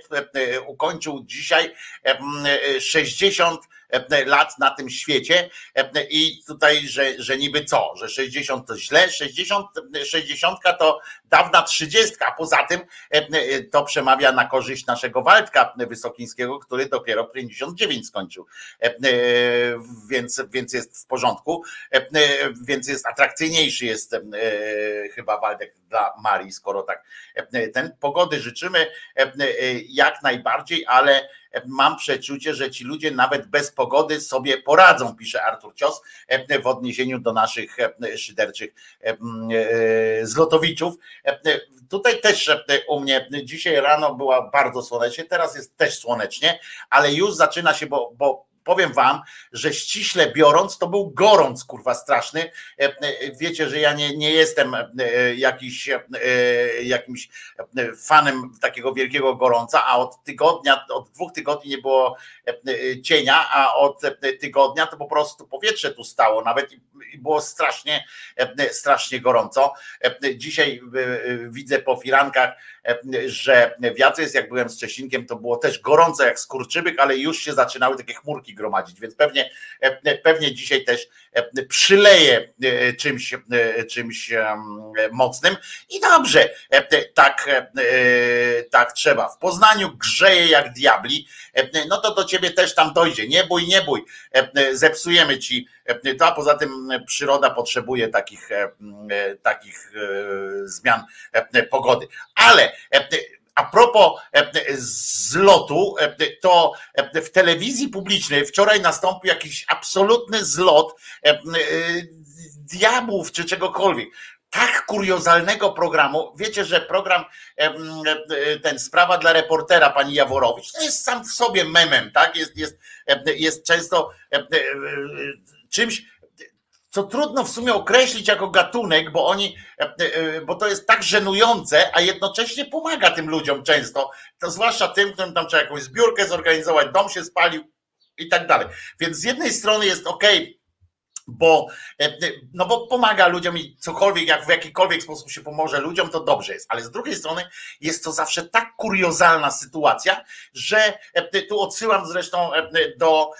ukończył dzisiaj e, m, e, 60 e, lat na tym świecie i tutaj, że, że niby co, że 60 to źle, 60, 60 to dawna 30, a poza tym to przemawia na korzyść naszego Waldka Wysokińskiego, który dopiero 59 skończył, więc, więc jest w porządku, więc jest atrakcyjniejszy jest e, chyba Waldek dla Marii, skoro tak ten pogody życzymy e, jak najbardziej, ale mam przeczucie, że ci ludzie nawet bez pogody sobie poradzą, pisze Artur Cios e, w odniesieniu do naszych e, szyderczych e, e, zlotowiczów. E, e, Tutaj też e, u mnie dzisiaj rano była bardzo słonecznie, teraz jest też słonecznie, ale już zaczyna się, bo, bo powiem wam, że ściśle biorąc, to był gorąc, kurwa, straszny. E, e, Wiecie, że ja nie, nie jestem e, jakiś, jakimś fanem takiego wielkiego gorąca, a od tygodnia, od dwóch tygodni nie było cienia, a od tygodnia to po prostu powietrze tu stało nawet i było strasznie, strasznie gorąco. Dzisiaj widzę po firankach że w Jadrze jest, jak byłem z Czesinkiem, to było też gorąco jak skurczybyk, ale już się zaczynały takie chmurki gromadzić, więc pewnie, pewnie dzisiaj też przyleje czymś, czymś mocnym. I dobrze, tak, tak trzeba. W Poznaniu grzeje jak diabli, no to do ciebie też tam dojdzie, nie bój, nie bój, zepsujemy ci a poza tym przyroda potrzebuje takich, takich zmian pogody. Ale a propos zlotu, to w telewizji publicznej wczoraj nastąpił jakiś absolutny zlot diabłów czy czegokolwiek. Tak kuriozalnego programu. Wiecie, że program ten Sprawa dla reportera pani Jaworowicz to jest sam w sobie memem, tak? Jest, jest, jest często czymś, co trudno w sumie określić jako gatunek, bo oni, bo to jest tak żenujące, a jednocześnie pomaga tym ludziom często, to zwłaszcza tym, którym tam trzeba jakąś zbiórkę zorganizować, dom się spalił i tak dalej. Więc z jednej strony jest ok, bo, no bo pomaga ludziom i cokolwiek, jak w jakikolwiek sposób się pomoże ludziom, to dobrze jest. Ale z drugiej strony jest to zawsze tak kuriozalna sytuacja, że tu odsyłam zresztą do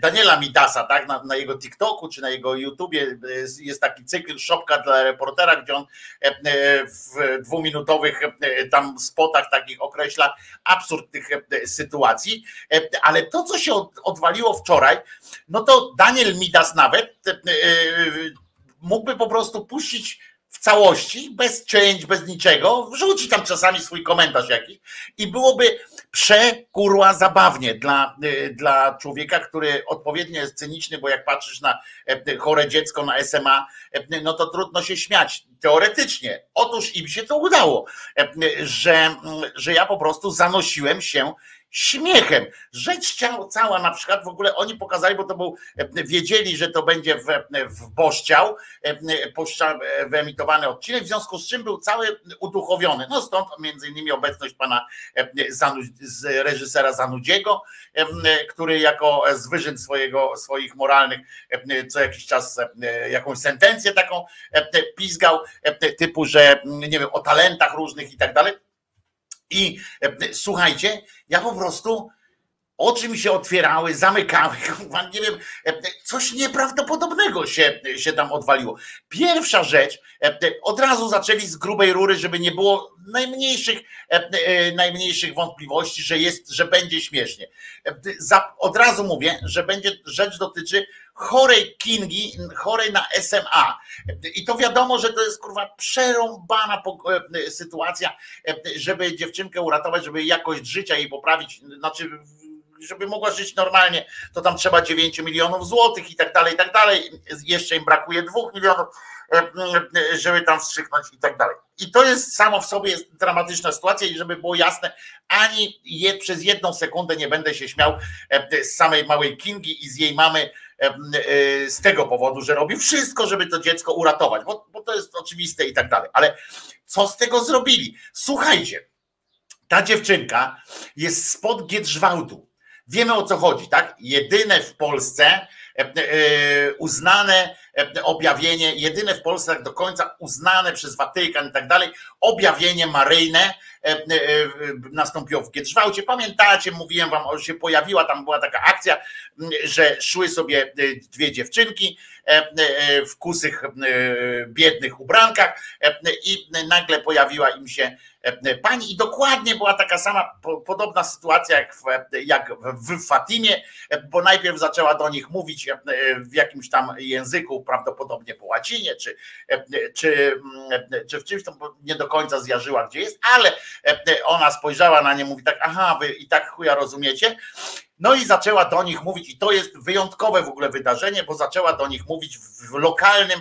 Daniela Midasa, tak, na, na jego TikToku czy na jego YouTubie jest taki cykl Szopka dla reportera, gdzie on w dwuminutowych tam spotach takich określa absurd tych sytuacji. Ale to, co się odwaliło wczoraj, no to Daniel Midas Midas nawet mógłby po prostu puścić w całości, bez cięć, bez niczego, wrzucić tam czasami swój komentarz jakiś i byłoby przekurła zabawnie dla, dla człowieka, który odpowiednio jest cyniczny, bo jak patrzysz na chore dziecko na SMA, no to trudno się śmiać teoretycznie. Otóż im się to udało, że, że ja po prostu zanosiłem się śmiechem. Rzecz cała na przykład w ogóle oni pokazali, bo to był, wiedzieli, że to będzie w, w Boszciał wyemitowany odcinek, w związku z czym był cały uduchowiony. No stąd między innymi obecność pana z reżysera Zanudziego, który jako z wyżyn swojego, swoich moralnych co jakiś czas jakąś sentencję taką pizgał, typu, że nie wiem, o talentach różnych i tak dalej. I słuchajcie, ja po prostu oczy mi się otwierały, zamykały, nie wiem, coś nieprawdopodobnego się, się tam odwaliło. Pierwsza rzecz, od razu zaczęli z grubej rury, żeby nie było najmniejszych, najmniejszych wątpliwości, że jest, że będzie śmiesznie. Od razu mówię, że będzie rzecz dotyczy chorej Kingi, chorej na SMA. I to wiadomo, że to jest kurwa przerąbana sytuacja, żeby dziewczynkę uratować, żeby jakość życia jej poprawić, znaczy żeby mogła żyć normalnie, to tam trzeba 9 milionów złotych i tak dalej, i tak dalej. Jeszcze im brakuje 2 milionów, żeby tam wstrzyknąć i tak dalej. I to jest samo w sobie jest dramatyczna sytuacja i żeby było jasne, ani je, przez jedną sekundę nie będę się śmiał z samej małej Kingi i z jej mamy z tego powodu, że robi wszystko, żeby to dziecko uratować, bo, bo to jest oczywiste i tak dalej. Ale co z tego zrobili? Słuchajcie, ta dziewczynka jest spod Giedrzwałdu. Wiemy o co chodzi, tak? Jedyne w Polsce uznane objawienie, jedyne w Polsce tak do końca uznane przez Watykan i tak dalej, objawienie maryjne nastąpiło w Giedrzwałcie. Pamiętacie, mówiłem wam, że się pojawiła, tam była taka akcja, że szły sobie dwie dziewczynki w kusych biednych ubrankach i nagle pojawiła im się pani. I dokładnie była taka sama podobna sytuacja jak w, jak w Fatimie, bo najpierw zaczęła do nich mówić w jakimś tam języku, prawdopodobnie po łacinie, czy, czy, czy w czymś tam nie do końca zjarzyła, gdzie jest, ale ona spojrzała na nie, mówi tak, aha, wy i tak chuja rozumiecie, no i zaczęła do nich mówić, i to jest wyjątkowe w ogóle wydarzenie, bo zaczęła do nich mówić w lokalnym,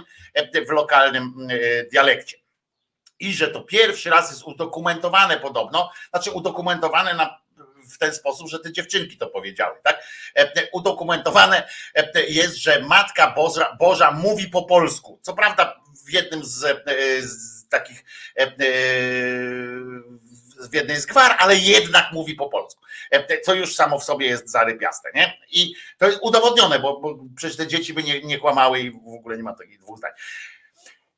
w lokalnym dialekcie i że to pierwszy raz jest udokumentowane podobno, znaczy udokumentowane na, w ten sposób, że te dziewczynki to powiedziały, tak? Udokumentowane jest, że Matka Boża, Boża mówi po polsku. Co prawda w jednym z, z takich w jednej z gwar, ale jednak mówi po polsku, co już samo w sobie jest zarypiaste, nie? I to jest udowodnione, bo, bo przecież te dzieci by nie, nie kłamały i w ogóle nie ma takich dwóch zdań.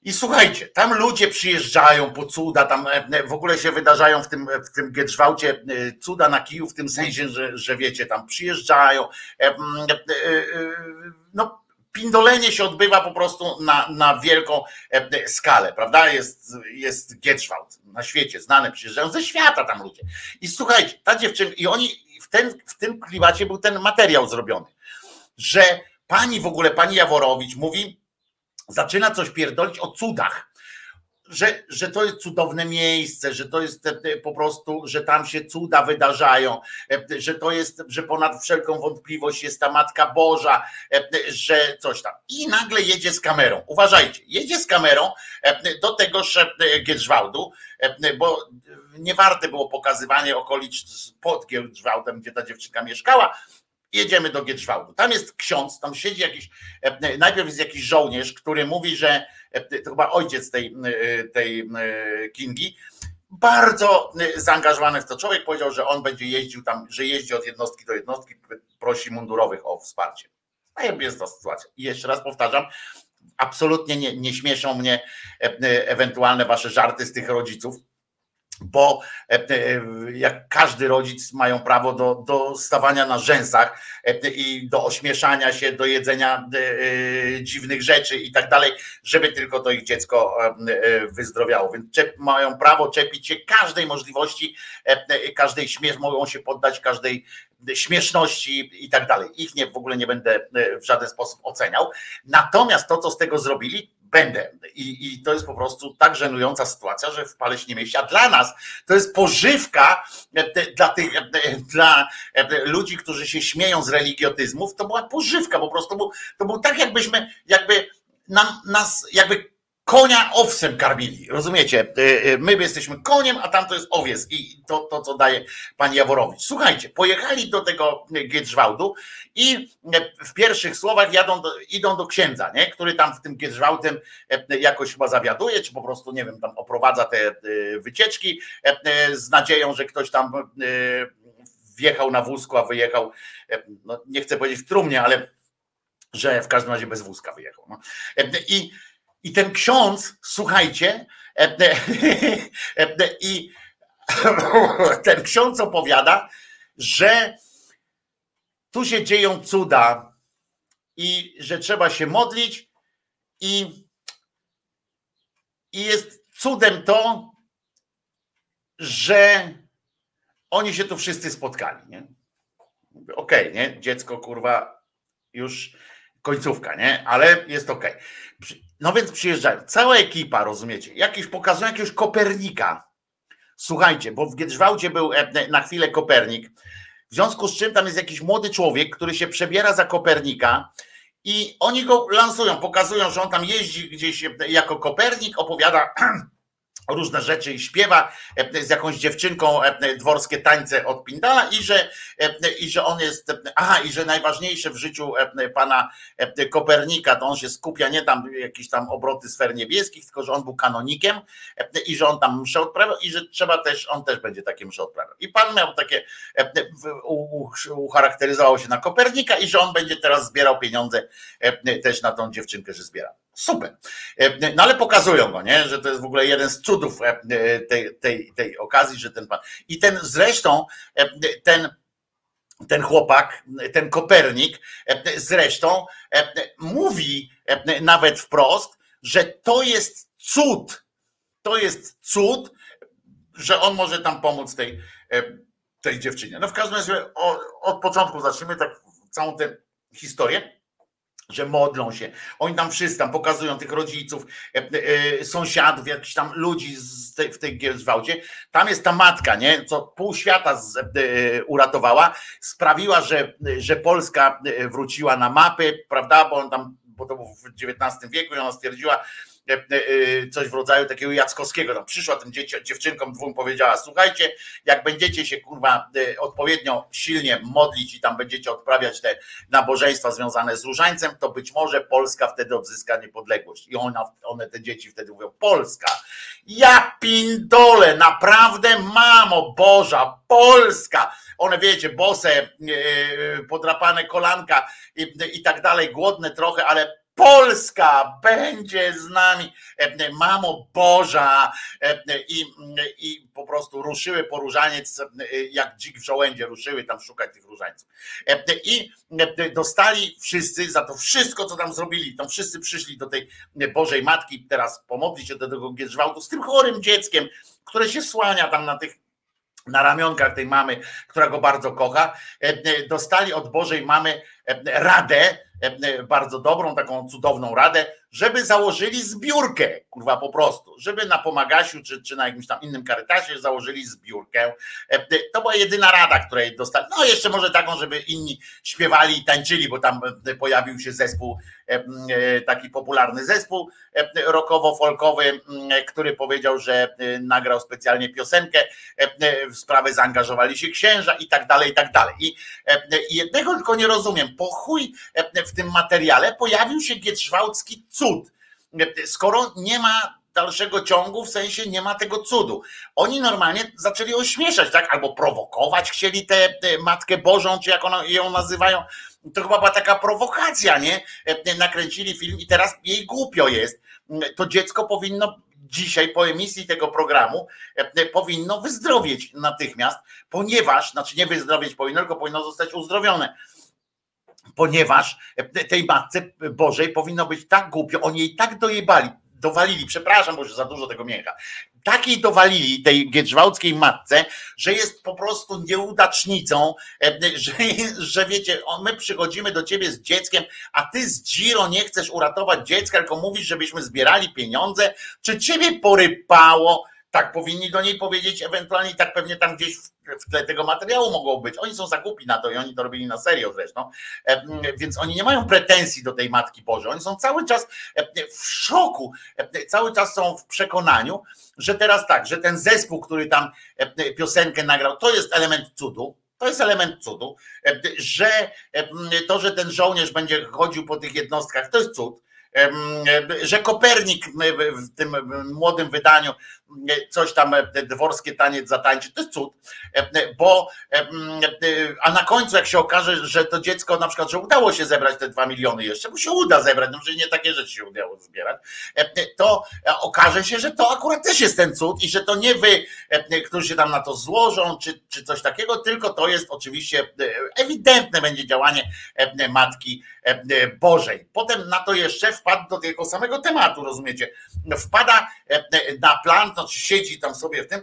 I słuchajcie, tam ludzie przyjeżdżają po cuda, tam e, w ogóle się wydarzają w tym, w tym Giedrzwałcie e, cuda na kiju, w tym sensie, że, że wiecie, tam przyjeżdżają. e, e, e, pindolenie się odbywa po prostu na, na wielką e, skalę, prawda? Jest, jest Giedrzwałt na świecie, znane, przyjeżdżają ze świata tam ludzie. I słuchajcie, ta dziewczyna, i oni w, ten, w tym klimacie był ten materiał zrobiony, że pani w ogóle, pani Jaworowicz mówi, zaczyna coś pierdolić o cudach. Że, że to jest cudowne miejsce, że to jest e, e, po prostu, że tam się cuda wydarzają, e, że to jest, że ponad wszelką wątpliwość jest ta Matka Boża, że coś tam. I nagle jedzie z kamerą. Uważajcie, jedzie z kamerą do tegoż Giedrzwałdu, bo nie warte było pokazywanie okolic pod Giedrzwałdem, gdzie ta dziewczynka mieszkała, jedziemy do Giedrzwałdu. Tam jest ksiądz, tam siedzi jakiś, najpierw jest jakiś żołnierz, który mówi, że to chyba ojciec tej, e, tej e, Kingi, bardzo e, zaangażowany w to człowiek, powiedział, że on będzie jeździł tam, że jeździ od jednostki do jednostki, prosi mundurowych o wsparcie. A jest ta sytuacja. I jeszcze raz powtarzam, absolutnie nie, nie śmieszą mnie e, e, ewentualne wasze żarty z tych rodziców, bo e, e, jak każdy rodzic mają prawo do, do stawania na rzęsach e, i do ośmieszania się, do jedzenia dziwnych rzeczy i tak dalej, żeby tylko to ich dziecko wyzdrowiało. Więc mają prawo czepić się każdej możliwości, każdej śmiesz, mogą się poddać każdej śmieszności i tak dalej. Ich nie, w ogóle nie będę w żaden sposób oceniał. Natomiast to, co z tego zrobili, będę. I, I to jest po prostu tak żenująca sytuacja, że w pale się nie mieści. A dla nas to jest pożywka e, dla tych, e, dla e, ludzi, którzy się śmieją z religiotyzmów, to była pożywka, po prostu był, to był tak, jakbyśmy, jakby nam, nas, jakby konia owsem karmili, rozumiecie? Y, y, My jesteśmy koniem, a tam to jest owiec i to, to co daje pan Jaworowicz. Słuchajcie, pojechali do tego Giedrzwałdu i w pierwszych słowach jadą do, idą do księdza, nie? który tam w tym Giedrzwałtem e, jakoś chyba zawiaduje, czy po prostu, nie wiem, tam oprowadza te e, wycieczki e, z nadzieją, że ktoś tam wjechał na wózku, a wyjechał, no nie chcę powiedzieć w trumnie, ale że w każdym razie bez wózka wyjechał. No. I i ten ksiądz, słuchajcie, e, e, e, i ten ksiądz opowiada, że tu się dzieją cuda i że trzeba się modlić i, i jest cudem to, że oni się tu wszyscy spotkali. Nie? Okej, nie? Dziecko kurwa już końcówka, nie? Ale jest okej. Przy- No więc przyjeżdżają. Cała ekipa, rozumiecie? Jakiś pokazują jakiegoś Kopernika. Słuchajcie, bo w Giedrzwałcie był e, na chwilę Kopernik. W związku z czym tam jest jakiś młody człowiek, który się przebiera za Kopernika i oni go lansują, pokazują, że on tam jeździ gdzieś e, jako Kopernik, opowiada różne rzeczy i śpiewa e, z jakąś dziewczynką e, dworskie tańce od Pindala i że, e, i że on jest, aha, i że najważniejsze w życiu pana Kopernika, to on się skupia nie tam jakieś tam obroty sfer niebieskich, tylko że on był kanonikiem i że on tam mszę odprawiał i że trzeba też, on też będzie takie msze odprawiał. I pan miał takie, ucharakteryzował się na Kopernika i że on będzie teraz zbierał pieniądze też na tą dziewczynkę, że zbiera. Super. E, No ale pokazują go, nie? że to jest w ogóle jeden z cudów e, e, tej, tej, tej okazji, że ten pan. I ten zresztą, ten, ten chłopak, ten Kopernik, zresztą mówi nawet wprost, że to jest cud. To jest cud, że on może tam pomóc tej, tej dziewczynie. No w każdym razie o- od początku zacznijmy tak całą tę historię że modlą się. Oni tam wszyscy tam pokazują tych rodziców, e, e, sąsiadów, jakichś tam ludzi w tej Giełdzwałdzie. Tam jest ta matka, nie? co pół świata z, e, uratowała, sprawiła, że, że Polska wróciła na mapy, prawda? Bo on tam, bo to było w XIX wieku i ona stwierdziła, coś w rodzaju takiego Jackowskiego. Tam przyszła tym dziewczynkom dwóm powiedziała: Słuchajcie, jak będziecie się kurwa e, odpowiednio silnie modlić i tam będziecie odprawiać te nabożeństwa związane z różańcem, to być może Polska wtedy odzyska niepodległość. I ona, one, te dzieci wtedy mówią: Polska. Ja pindole, naprawdę, mamo Boża, Polska. One wiecie, bose, e, podrapane kolanka i, i tak dalej, głodne trochę, ale Polska będzie z nami, e, mamo Boża. E, i, i po prostu ruszyły po różaniec, e, jak dzik w żołędzie ruszyły tam szukać tych różańców. E, I e, dostali wszyscy za to wszystko, co tam zrobili, tam wszyscy przyszli do tej Bożej Matki. Teraz pomodlić się do tego Gierzwałtu z tym chorym dzieckiem, które się słania tam na tych na ramionkach tej mamy, która go bardzo kocha, e, e, dostali od Bożej mamy e, radę, bardzo dobrą, taką cudowną radę, żeby założyli zbiórkę, kurwa po prostu, żeby na Pomagasiu czy, czy na jakimś tam innym karytasie założyli zbiórkę. To była jedyna rada, której dostali. No jeszcze może taką, żeby inni śpiewali i tańczyli, bo tam pojawił się zespół, taki popularny zespół rockowo-folkowy, który powiedział, że nagrał specjalnie piosenkę, w sprawę zaangażowali się księża i tak dalej, i tak dalej. I jednego tylko nie rozumiem, po chuj w tym materiale pojawił się Gietrzwałcki cud. Skoro nie ma dalszego ciągu, w sensie nie ma tego cudu. Oni normalnie zaczęli ośmieszać, tak? Albo prowokować chcieli tę Matkę Bożą, czy jak ona, ją nazywają. To chyba była taka prowokacja, nie? Nakręcili film i teraz jej głupio jest. To dziecko powinno dzisiaj po emisji tego programu powinno wyzdrowieć natychmiast, ponieważ, znaczy nie wyzdrowieć powinno, tylko powinno zostać uzdrowione ponieważ tej matce Bożej powinno być tak głupio, oni jej tak dojebali, dowalili, przepraszam, bo już za dużo tego mięcha, takiej dowalili tej giedrzwałckiej matce, że jest po prostu nieudacznicą, że, że wiecie, my przychodzimy do ciebie z dzieckiem, a ty z Giro nie chcesz uratować dziecka, tylko mówisz, żebyśmy zbierali pieniądze, czy ciebie porypało, tak powinni do niej powiedzieć, ewentualnie tak pewnie tam gdzieś w, tle tego materiału mogło być. Oni są zakupi na to i oni to robili na serio zresztą, e, więc oni nie mają pretensji do tej Matki Bożej. Oni są cały czas e, w szoku, e, cały czas są w przekonaniu, że teraz tak, że ten zespół, który tam piosenkę nagrał, to jest element cudu, to jest element cudu, że to, że ten żołnierz będzie chodził po tych jednostkach, to jest cud że Kopernik w tym młodym wydaniu coś tam dworskie taniec zatańczy, to jest cud, bo a na końcu jak się okaże, że to dziecko na przykład, że udało się zebrać te dwa miliony jeszcze, bo się uda zebrać, no że nie takie rzeczy się udało zbierać, to okaże się, że to akurat też jest ten cud i że to nie wy, którzy się tam na to złożą, czy, czy coś takiego, tylko to jest oczywiście ewidentne będzie działanie Matki Bożej. Potem na to jeszcze wpadł do tego samego tematu, rozumiecie? Wpada na plan, siedzi tam sobie w tym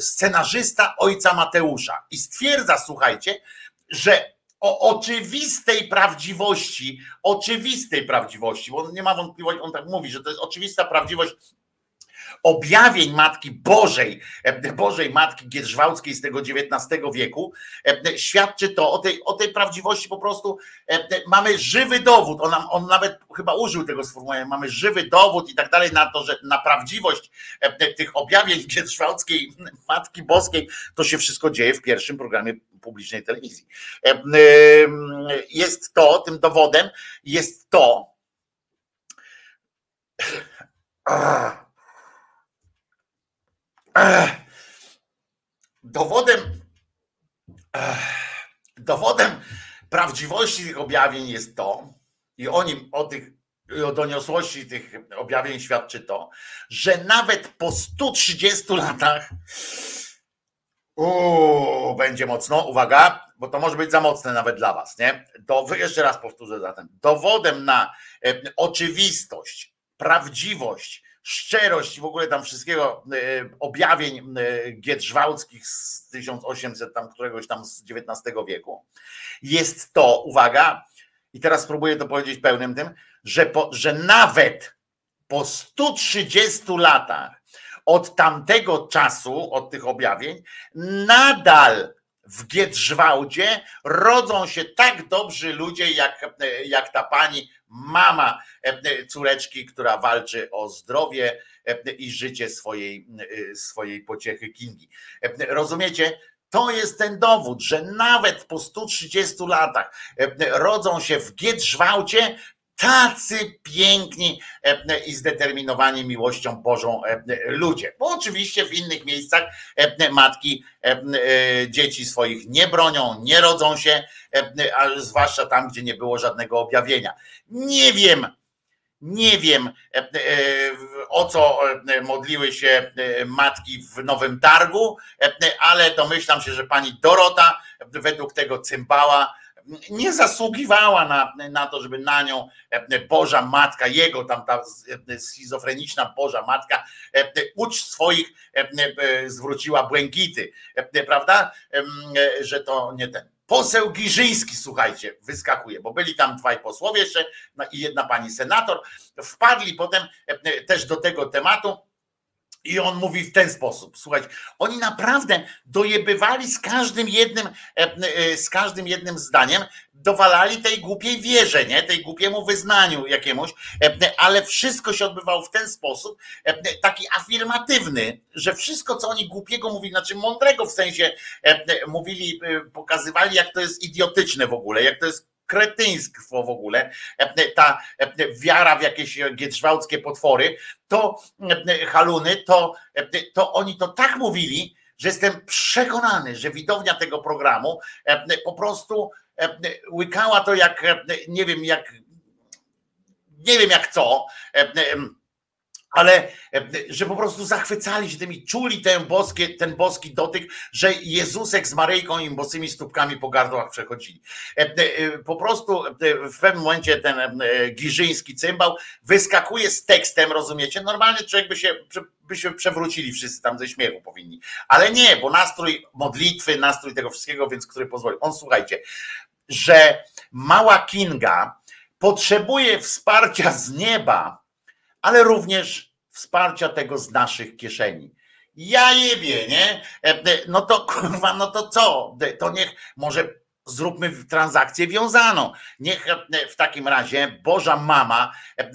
scenarzysta ojca Mateusza. I stwierdza, słuchajcie, że o oczywistej prawdziwości, oczywistej prawdziwości, bo on nie ma wątpliwości, on tak mówi, że to jest oczywista prawdziwość objawień Matki Bożej, Bożej Matki Gierzwałckiej z tego XIX wieku, świadczy to o tej, o tej prawdziwości po prostu mamy żywy dowód, on, on nawet chyba użył tego sformułowania, mamy żywy dowód i tak dalej na to, że na prawdziwość tych objawień Gierzwałckiej Matki Boskiej, to się wszystko dzieje w pierwszym programie publicznej telewizji. Jest to, tym dowodem jest to, Dowodem, dowodem prawdziwości tych objawień jest to, i o nim, o tych, o doniosłości tych objawień świadczy to, że nawet po 130 latach Uuu, będzie mocno, uwaga, bo to może być za mocne nawet dla was, nie? To jeszcze raz powtórzę zatem. Dowodem na oczywistość, prawdziwość, szczerość w ogóle tam wszystkiego e, objawień e, giedrzwałckich z 1800 tam któregoś tam z XIX wieku. Jest to, uwaga, i teraz spróbuję to powiedzieć pełnym tym, że, po, że nawet po 130 latach od tamtego czasu, od tych objawień, nadal w Giedrzwałdzie rodzą się tak dobrzy ludzie, jak, jak ta pani, mama córeczki, która walczy o zdrowie i życie swojej, swojej pociechy Kingi. Rozumiecie? To jest ten dowód, że nawet po 130 latach rodzą się w Giedrzwałcie tacy piękni i zdeterminowani miłością Bożą ludzie. Bo oczywiście w innych miejscach matki dzieci swoich nie bronią, nie rodzą się, a zwłaszcza tam, gdzie nie było żadnego objawienia. Nie wiem, Nie wiem, e, e, o co e, modliły się e, matki w Nowym Targu, e, ale domyślam się, że pani Dorota według tego cymbała nie zasługiwała na, na to, żeby na nią e, Boża Matka, jego tam ta e, schizofreniczna Boża Matka, e, ucz swoich zwróciła błękity, prawda? Że to nie ten. Poseł Giżyński, słuchajcie, wyskakuje, bo byli tam dwaj posłowie jeszcze no i jedna pani senator, wpadli potem też do tego tematu. I on mówi w ten sposób. Słuchajcie, oni naprawdę dojebywali z każdym jednym, e, e, z każdym jednym zdaniem, dowalali tej głupiej wierze, nie? tej głupiemu wyznaniu jakiemuś, e, ale wszystko się odbywało w ten sposób, taki afirmatywny, że wszystko, co oni głupiego mówili, znaczy mądrego w sensie mówili, pokazywali, jak to jest idiotyczne w ogóle, jak to jest kretyństwo w ogóle, e, ta e, wiara w jakieś gietrzwałckie potwory, to e, haluny, to, e, to oni to tak mówili, że jestem przekonany, że widownia tego programu e, po prostu e, łykała to jak, e, nie wiem, jak nie wiem jak co, e, e, ale e, że po prostu zachwycali się tym i czuli ten, boskie, ten boski dotyk, że Jezusek z Maryjką im bosymi stópkami po gardłach przechodzili. E, e, Po prostu w pewnym momencie ten giżyński cymbał wyskakuje z tekstem, rozumiecie? Normalnie człowiek by się, by się przewrócili wszyscy tam ze śmiechu powinni. Ale nie, bo nastrój modlitwy, nastrój tego wszystkiego, więc który pozwoli. On słuchajcie, że mała Kinga potrzebuje wsparcia z nieba, ale również wsparcia tego z naszych kieszeni. Ja jebie, nie? E, e, No to kurwa, no to co? E, To niech może zróbmy transakcję wiązaną. Niech w takim razie Boża Mama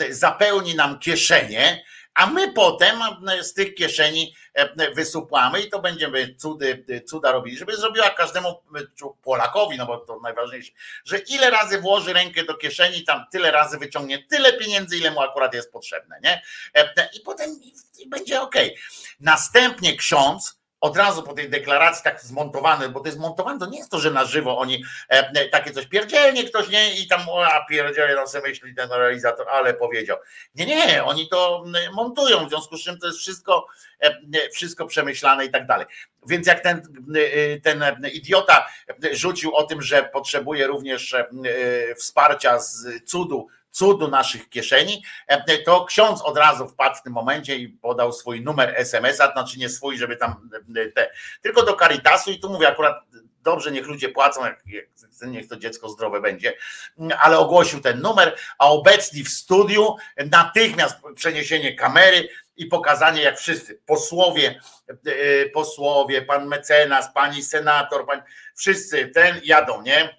zapełni nam kieszenie, a my potem e, z tych kieszeni e, wysupłamy i to będziemy cudy, cuda robili, żeby zrobiła każdemu e, Polakowi, no bo to najważniejsze, że ile razy włoży rękę do kieszeni, tam tyle razy wyciągnie tyle pieniędzy, ile mu akurat jest potrzebne, nie? E, I potem będzie ok. Następnie ksiądz od razu po tej deklaracji tak zmontowany, bo to jest montowane, to nie jest to, że na żywo oni e, e, takie coś pierdzielnie ktoś nie i tam a pierdzielnie no sobie myśli ten realizator, ale powiedział. Nie, nie, oni to montują, w związku z czym to jest wszystko, e, wszystko przemyślane i tak dalej. Więc jak ten, e, ten idiota rzucił o tym, że potrzebuje również e, wsparcia z cudu, cudu naszych kieszeni, e, to ksiądz od razu wpadł w tym momencie i podał swój numer SMS-a, znaczy nie swój, żeby tam e, te, tylko do Caritasu i tu mówię akurat dobrze, niech ludzie płacą, niech to dziecko zdrowe będzie, ale ogłosił ten numer, a obecni w studiu natychmiast przeniesienie kamery i pokazanie, jak wszyscy posłowie, e, posłowie, pan mecenas, pani senator, pan, wszyscy ten jadą, nie?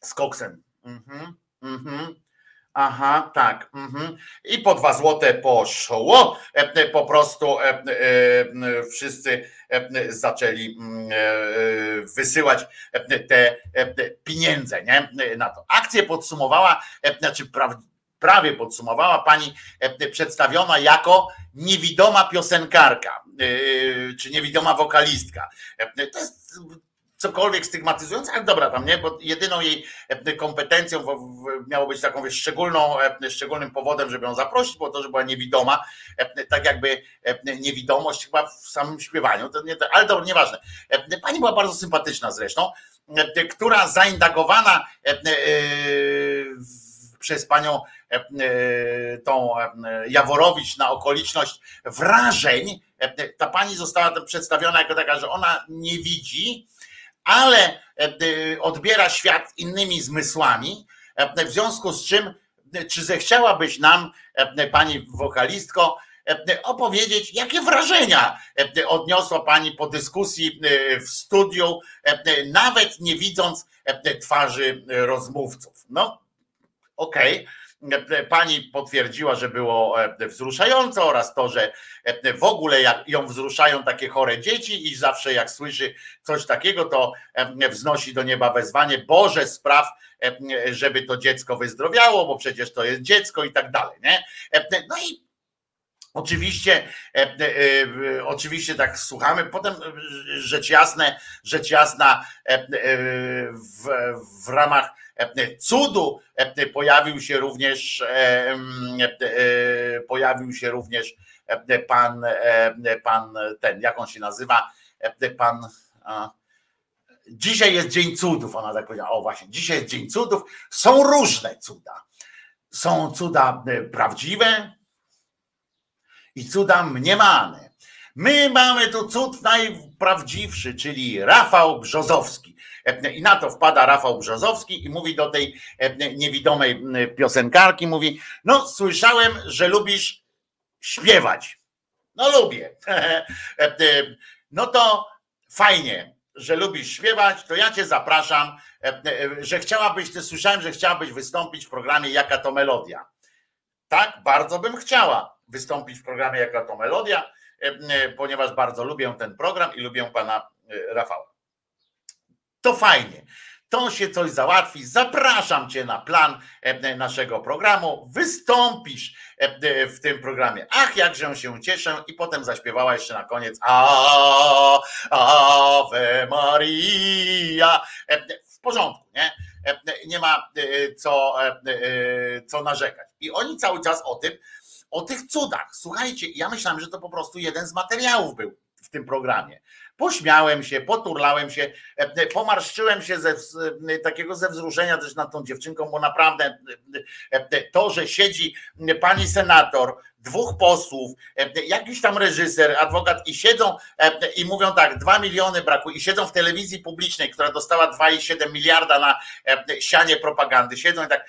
Z koksem. Mhm, mhm. Aha, tak. Mhm. I po dwa złote poszło. E, e, Po prostu e, e, e, wszyscy e, zaczęli e, wysyłać e, te e, pieniądze nie? na to. Akcję podsumowała, e, znaczy pra- prawie podsumowała pani e, przedstawiona jako niewidoma piosenkarka, e, czy niewidoma wokalistka. E, To jest cokolwiek stygmatyzujące, ale dobra tam, nie? Bo jedyną jej e, kompetencją miało być taką wiesz, szczególną, e, szczególnym powodem, żeby ją zaprosić, było to, że była niewidoma, e, tak jakby niewidomość chyba w samym śpiewaniu, to nie, ale dobra, nieważne. Pani była bardzo sympatyczna zresztą, która zaindagowana przez panią tą Jaworowicz na okoliczność wrażeń, ta pani została przedstawiona jako taka, że ona nie widzi, ale e, e, odbiera świat innymi zmysłami, e, w związku z czym, czy zechciałabyś nam, pani wokalistko, opowiedzieć, jakie wrażenia odniosła pani po dyskusji w studiu, nawet nie widząc twarzy rozmówców. No, okej. Pani potwierdziła, że było e, wzruszające oraz to, że e, w ogóle ją wzruszają takie chore dzieci i zawsze jak słyszy coś takiego, to e, wznosi do nieba wezwanie Boże spraw, e, żeby to dziecko wyzdrowiało, bo przecież to jest dziecko i tak dalej. Nie? E, No i Oczywiście, e, e, e, oczywiście tak słuchamy. Potem e, rzecz jasne, rzecz jasna e, e, w, w ramach e, cudu e, pojawił się również e, mm, e, pojawił się również e, pan, e, pan ten, jak on się nazywa, e, pan Dzisiaj jest Dzień Cudów, ona tak powiedziała. O właśnie, dzisiaj jest Dzień Cudów. Są różne cuda. Są cuda e, prawdziwe i cuda mniemane. My mamy tu cud najprawdziwszy, czyli Rafał Brzozowski. E, I na to wpada Rafał Brzozowski i mówi do tej e, niewidomej piosenkarki, mówi, no słyszałem, że lubisz śpiewać. No lubię. No to fajnie że lubisz śpiewać, to ja cię zapraszam, e, e, że chciałabyś, ty słyszałem, że chciałabyś wystąpić w programie Jaka to Melodia. Tak, bardzo bym chciała wystąpić w programie Jaka to Melodia, e, ponieważ bardzo lubię ten program i lubię pana Rafała. To fajnie. To się coś załatwi. Zapraszam cię na plan naszego programu. Wystąpisz w tym programie. Ach, jakże się cieszę. I potem zaśpiewała jeszcze na koniec. Ave Maria. W porządku, nie? Nie ma co, co narzekać. I oni cały czas o tym, o tych cudach. Słuchajcie, ja myślałem, że to po prostu jeden z materiałów był w tym programie. Pośmiałem się, poturlałem się, pomarszczyłem się ze takiego ze wzruszenia też nad tą dziewczynką, bo naprawdę to, że siedzi pani senator, dwóch posłów, jakiś tam reżyser, adwokat i siedzą i mówią tak, dwa miliony brakuje i siedzą w telewizji publicznej, która dostała 2,7 miliarda na sianie propagandy, siedzą i tak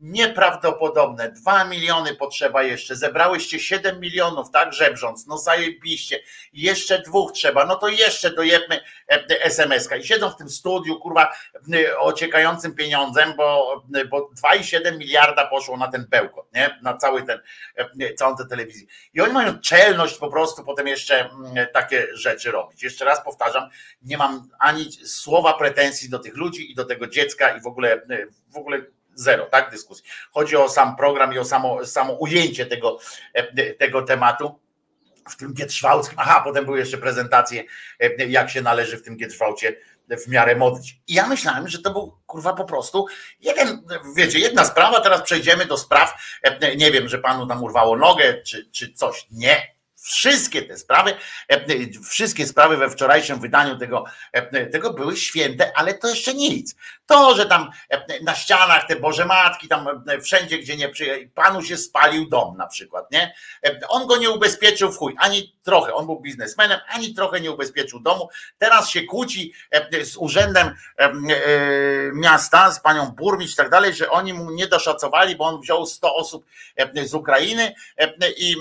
nieprawdopodobne. Dwa miliony potrzeba jeszcze. Zebrałyście 7 milionów, tak żebrząc. No zajebiście. Jeszcze dwóch trzeba. No to jeszcze dojebmy SMS-ka. I siedzą w tym studiu, kurwa, ociekającym pieniądzem, bo, bo 2,7 miliarda poszło na ten bełkot, nie? Na cały ten, całą tę telewizję. I oni mają czelność po prostu potem jeszcze takie rzeczy robić. Jeszcze raz powtarzam, nie mam ani słowa pretensji do tych ludzi i do tego dziecka i w ogóle, w ogóle zero, tak, dyskusji. Chodzi o sam program i o samo, samo ujęcie tego, tego tematu w tym Gietrzwałckim. Aha, potem były jeszcze prezentacje, jak się należy w tym Gietrzwałcie w miarę modlić. I ja myślałem, że to był kurwa po prostu jeden, wiecie, jedna sprawa, teraz przejdziemy do spraw, nie wiem, że panu tam urwało nogę, czy, czy coś. Nie, Wszystkie te sprawy, wszystkie sprawy we wczorajszym wydaniu tego, tego były święte, ale to jeszcze nic. To, że tam na ścianach te Boże Matki, tam wszędzie, gdzie nie przyjechał, panu się spalił dom na przykład, nie? On go nie ubezpieczył w chuj, ani trochę, on był biznesmenem, ani trochę nie ubezpieczył domu. Teraz się kłóci z urzędem miasta, z panią burmistrz i tak dalej, że oni mu nie doszacowali, bo on wziął 100 osób z Ukrainy i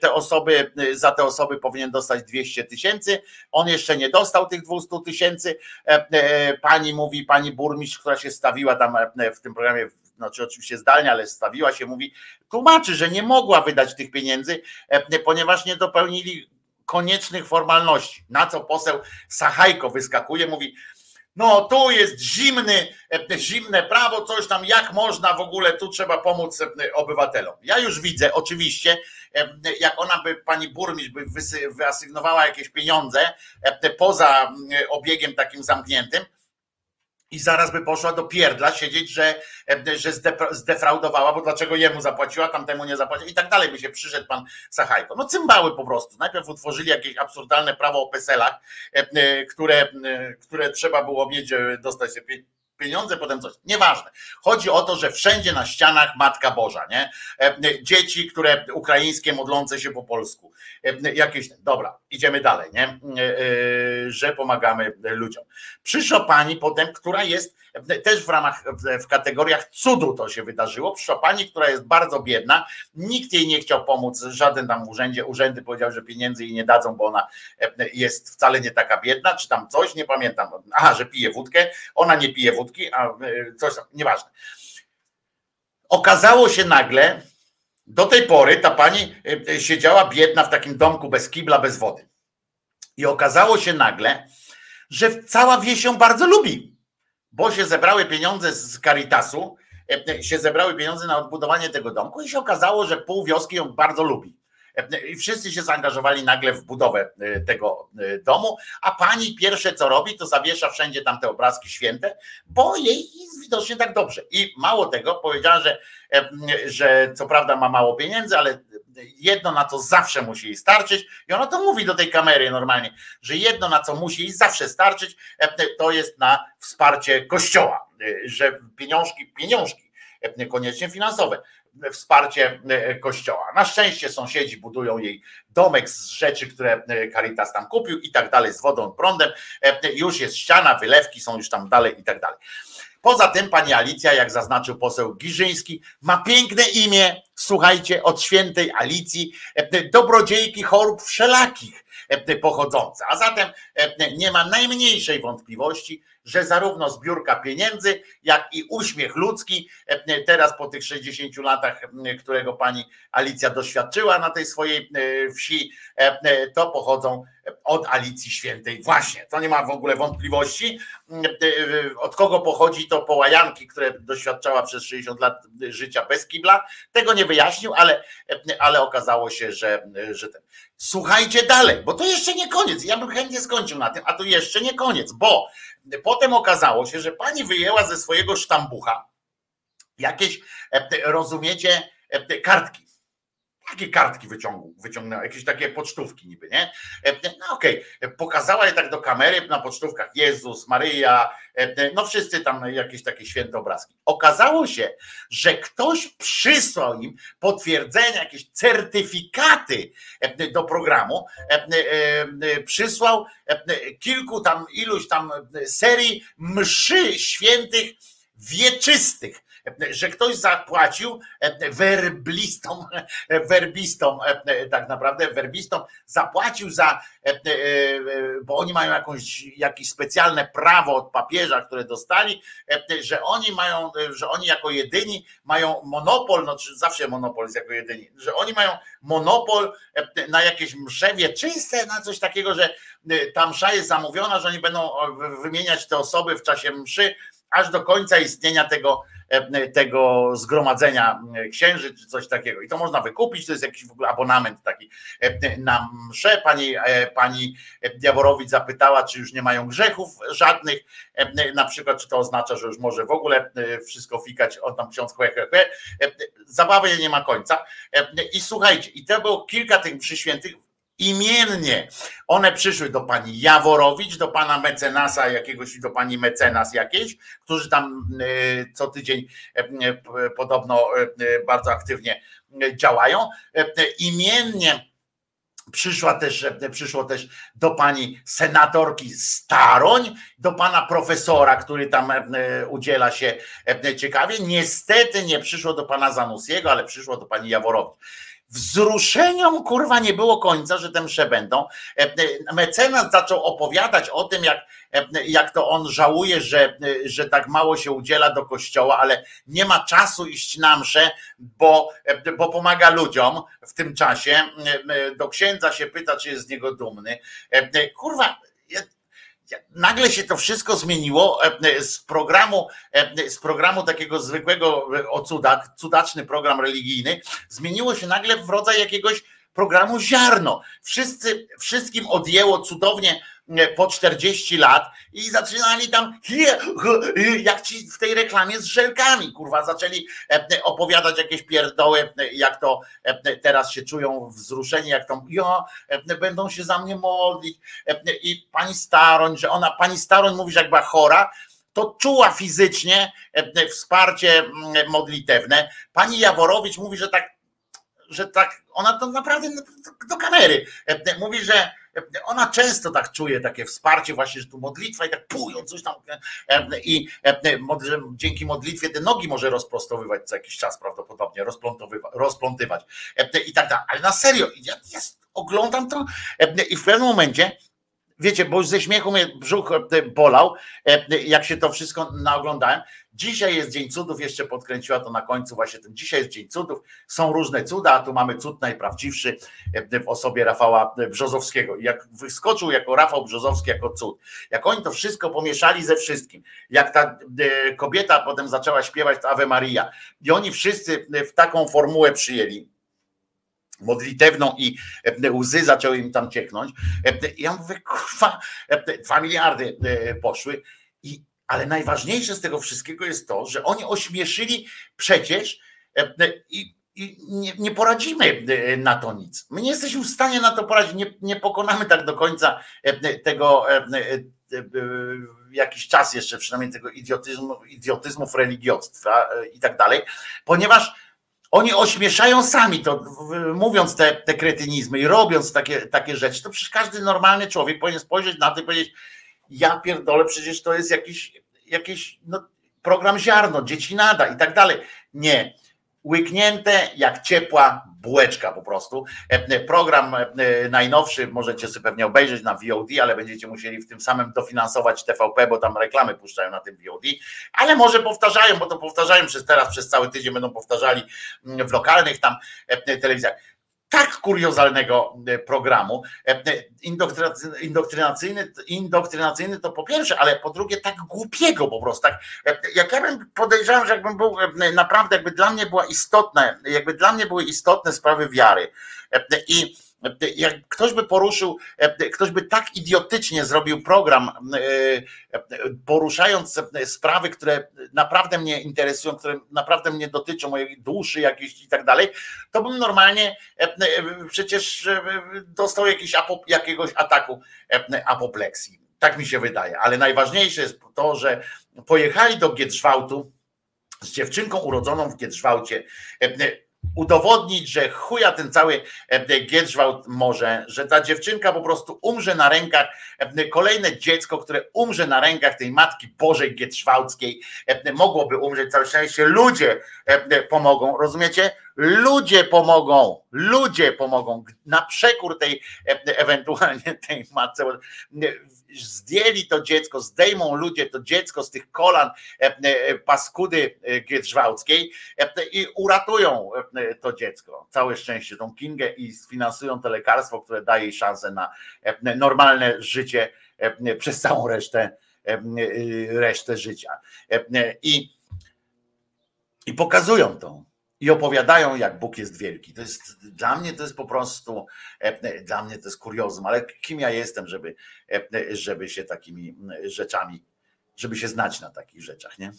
te osoby, za te osoby powinien dostać 200 tysięcy. On jeszcze nie dostał tych 200 tysięcy. Pani mówi, pani burmistrz, która się stawiła tam w tym programie, znaczy oczywiście zdalnie, ale stawiła się, mówi, tłumaczy, że nie mogła wydać tych pieniędzy, ponieważ nie dopełnili koniecznych formalności. Na co poseł Sachajko wyskakuje, mówi, no tu jest zimny, zimne prawo, coś tam, jak można w ogóle, tu trzeba pomóc obywatelom. Ja już widzę, oczywiście, jak ona by, pani burmistrz by wyasygnowała jakieś pieniądze poza obiegiem takim zamkniętym, i zaraz by poszła do pierdla siedzieć, że, że zdefraudowała, bo dlaczego jemu zapłaciła, tamtemu nie zapłaciła i tak dalej by się przyszedł pan Sachajko. No cymbały po prostu. Najpierw utworzyli jakieś absurdalne prawo o peselach, które, które trzeba było mieć, dostać pieniądze, potem coś. Nieważne. Chodzi o to, że wszędzie na ścianach Matka Boża, nie? Dzieci, które ukraińskie modlące się po polsku. Jakieś, dobra, idziemy dalej, nie? Że pomagamy ludziom. Przyszła pani potem, która jest też w ramach, w kategoriach cudu to się wydarzyło. Przyszła pani, która jest bardzo biedna, nikt jej nie chciał pomóc, żaden tam w urzędzie, urzędy powiedział, że pieniędzy jej nie dadzą, bo ona jest wcale nie taka biedna, czy tam coś, nie pamiętam. Aha, że pije wódkę, ona nie pije a coś tam, nieważne. Okazało się nagle, do tej pory ta pani siedziała biedna w takim domku bez kibla, bez wody. I okazało się nagle, że cała wieś ją bardzo lubi bo się zebrały pieniądze z Caritasu, się zebrały pieniądze na odbudowanie tego domku i się okazało, że pół wioski ją bardzo lubi. I wszyscy się zaangażowali nagle w budowę e, tego e, domu, a pani pierwsze co robi, to zawiesza wszędzie tam te obrazki święte, bo jej jest widocznie tak dobrze. I mało tego, powiedziała, że, e, że co prawda ma mało pieniędzy, ale jedno na co zawsze musi jej starczyć, i ona to mówi do tej kamery normalnie, że jedno na co musi jej zawsze starczyć, to jest na wsparcie kościoła, że pieniążki, pieniążki, koniecznie finansowe, wsparcie e, kościoła. Na szczęście sąsiedzi budują jej domek z rzeczy, które e, Caritas tam kupił i tak dalej, z wodą, prądem. E, Już jest ściana, wylewki są już tam dalej i tak dalej. Poza tym pani Alicja, jak zaznaczył poseł Giżyński, ma piękne imię, słuchajcie, od świętej Alicji, dobrodziejki chorób wszelakich pochodzące. A zatem nie ma najmniejszej wątpliwości, że zarówno zbiórka pieniędzy, jak i uśmiech ludzki, e, teraz po tych 60 latach, którego pani Alicja doświadczyła na tej swojej e, wsi, e, to pochodzą od Alicji Świętej. Właśnie, to nie ma w ogóle wątpliwości. Od kogo pochodzi to połajanki, które doświadczała przez 60 lat życia bez kibla. Tego nie wyjaśnił, ale, ale okazało się, że, że ten. Słuchajcie dalej, bo to jeszcze nie koniec. Ja bym chętnie skończył na tym, a to jeszcze nie koniec, bo potem okazało się, że pani wyjęła ze swojego sztambucha jakieś, rozumiecie, kartki Jakie kartki wyciągnął, wyciągnęła, jakieś takie pocztówki niby, nie? No okej, okay. pokazała je tak do kamery na pocztówkach Jezus, Maryja, no wszyscy tam jakieś takie święte obrazki. Okazało się, że ktoś przysłał im potwierdzenia, jakieś certyfikaty do programu, przysłał kilku tam, iluś tam serii mszy świętych wieczystych że ktoś zapłacił werblistom, werbistom, tak naprawdę werbistom, zapłacił za, bo oni mają jakąś, jakieś specjalne prawo od papieża, które dostali, że oni mają, że oni jako jedyni mają monopol, no zawsze monopol jest jako jedyni, że oni mają monopol na jakieś msze wieczyste, na coś takiego, że ta msza jest zamówiona, że oni będą wymieniać te osoby w czasie mszy, aż do końca istnienia tego, E, tego zgromadzenia księży czy coś takiego. I to można wykupić, to jest jakiś w ogóle abonament taki e, na mszę. Pani, e, pani Jaworowicz zapytała, czy już nie mają grzechów żadnych, na przykład, czy to oznacza, że już może w ogóle wszystko fikać, on tam ksiądz chłe, chłe, chłe. Zabawy nie ma końca. I słuchajcie, i to było kilka tych mszy świętych imiennie. One przyszły do pani Jaworowicz, do pana mecenasa jakiegoś do pani mecenas jakiejś, którzy tam e, co tydzień e, e, podobno bardzo aktywnie działają. Imiennie Przyszła też, przyszło też do pani senatorki Staroń, do pana profesora, który tam udziela się ciekawie. Niestety nie przyszło do pana Zanussiego, ale przyszło do pani Jaworowicz wzruszeniom kurwa nie było końca, że te msze będą. E, e, mecenas zaczął opowiadać o tym, jak, e, jak to on żałuje, że, że tak mało się udziela do kościoła, ale nie ma czasu iść na msze, bo, bo pomaga ludziom w tym czasie. Do księdza się pyta, czy jest z niego dumny. Kurwa, nagle się to wszystko zmieniło e, e, z programu, e, z programu takiego zwykłego o cudach, cudaczny program religijny, zmieniło się nagle w rodzaj jakiegoś programu ziarno. Wszyscy, wszystkim odjęło cudownie po 40 lat i zaczynali tam jak ci w tej reklamie z żelkami, kurwa, zaczęli opowiadać jakieś pierdoły, jak to teraz się czują wzruszeni, jak ja, będą się za mnie modlić i pani Staroń, że ona, pani Staroń mówi, że jak była chora, to czuła fizycznie wsparcie modlitewne. Pani Jaworowicz mówi, że tak, że tak, ona to naprawdę do kamery mówi, że ona często tak czuje takie wsparcie, właśnie, że tu modlitwa i tak pują coś tam i dzięki modlitwie te nogi może rozprostowywać co jakiś czas prawdopodobnie, rozplątywać i tak dalej. Ale na serio, ja, oglądam to i w pewnym momencie wiecie, bo ze śmiechu mnie brzuch bolał, jak się to wszystko naoglądałem. Dzisiaj jest Dzień Cudów, jeszcze podkręciła to na końcu właśnie ten. Dzisiaj jest Dzień Cudów, są różne cuda, a tu mamy cud najprawdziwszy w osobie Rafała Brzozowskiego. Jak wyskoczył jako Rafał Brzozowski jako cud, jak oni to wszystko pomieszali ze wszystkim, jak ta e, kobieta potem zaczęła śpiewać Ave Maria i oni wszyscy w taką formułę przyjęli, modlitewną i e, łzy zaczęły im tam cieknąć. E, Ja mówię, kurwa, e, dwa miliardy e, poszły. I, ale najważniejsze z tego wszystkiego jest to, że oni ośmieszyli przecież e, i, i nie, nie poradzimy e, na to nic. My nie jesteśmy w stanie na to poradzić, nie, nie pokonamy tak do końca e, tego e, e, e, jakiś czas jeszcze przynajmniej tego idiotyzmu, idiotyzmów religiostwa e, i tak dalej, ponieważ oni ośmieszają sami to, mówiąc te, te kretynizmy i robiąc takie, takie rzeczy, to przecież każdy normalny człowiek powinien spojrzeć na to i powiedzieć, ja pierdolę, przecież to jest jakiś, jakiś no, program ziarno, dzieci nada i tak dalej. Nie. Łyknięte jak ciepła bułeczka po prostu. E, e, Program e, najnowszy możecie sobie pewnie obejrzeć na VOD, ale będziecie musieli w tym samym dofinansować TVP, bo tam reklamy puszczają na tym VOD, ale może powtarzają, bo to powtarzają przez teraz, przez cały tydzień będą powtarzali mm, w lokalnych tam telewizjach tak kuriozalnego e, programu. e, e, indoktrynacyjny- Indoktrynacyjny, to po pierwsze, ale po drugie tak głupiego po prostu. Tak, jak ja bym podejrzewam, że jakbym był naprawdę, jakby dla mnie była istotne, jakby dla mnie były istotne sprawy wiary i jak ktoś by poruszył, e, ktoś by tak idiotycznie zrobił program, e, e, poruszając sprawy, które naprawdę mnie interesują, które naprawdę mnie dotyczą, mojej duszy jakiejś i tak dalej, to bym normalnie przecież dostał jakiś jakiegoś ataku apopleksji. Tak mi się wydaje. Ale najważniejsze jest to, że pojechali do Giedrzwałtu z dziewczynką urodzoną w Giedrzwałcie, udowodnić, że chuja ten cały e, Giedrzwałt może, że ta dziewczynka po prostu umrze na rękach, e, kolejne dziecko, które umrze na rękach tej Matki Bożej Giedrzwałckiej, e, mogłoby umrzeć, całe szczęście ludzie e, pomogą, rozumiecie? Ludzie pomogą, ludzie pomogą, na przekór tej e, ewentualnie tej matce, e, zdjęli to dziecko, zdejmą ludzie to dziecko z tych kolan e, e, paskudy e, Giedrzwałckiej i uratują to dziecko. Całe szczęście tą Kingę i sfinansują to lekarstwo, które daje jej szansę na normalne życie przez całą resztę resztę życia. I, i pokazują to. I opowiadają, jak Bóg jest wielki. To jest dla mnie to jest po prostu e, dla mnie to jest kuriozum, ale kim ja jestem, żeby, e, żeby się takimi rzeczami, żeby się znać na takich rzeczach, nie?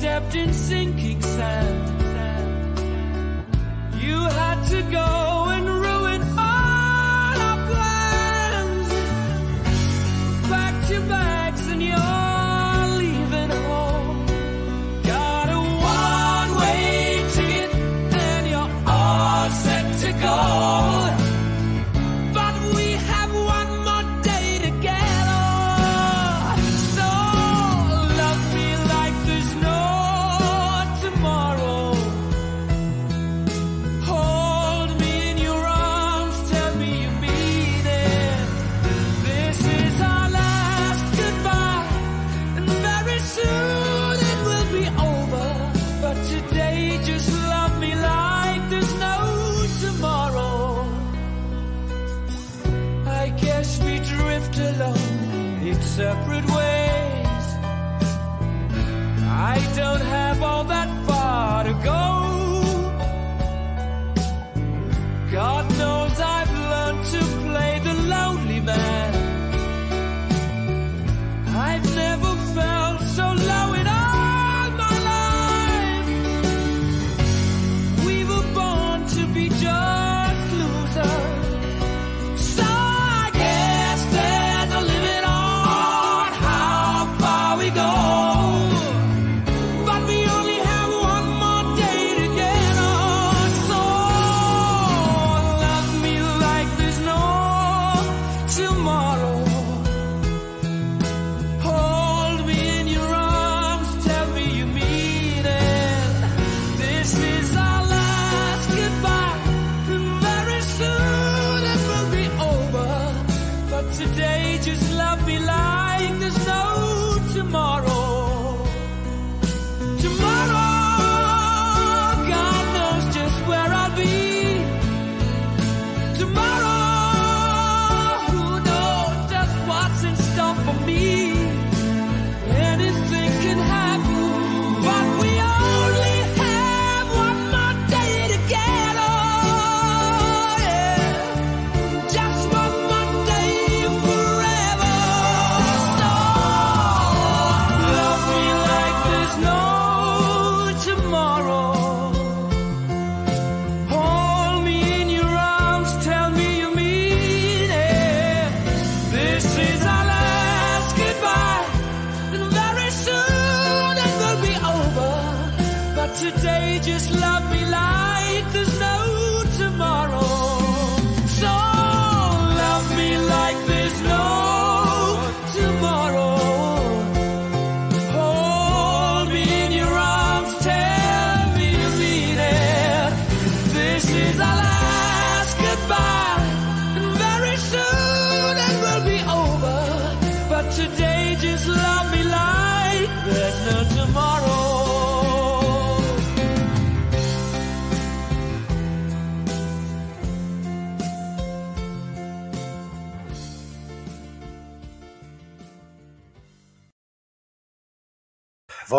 stepped in sinking sand. You had to go.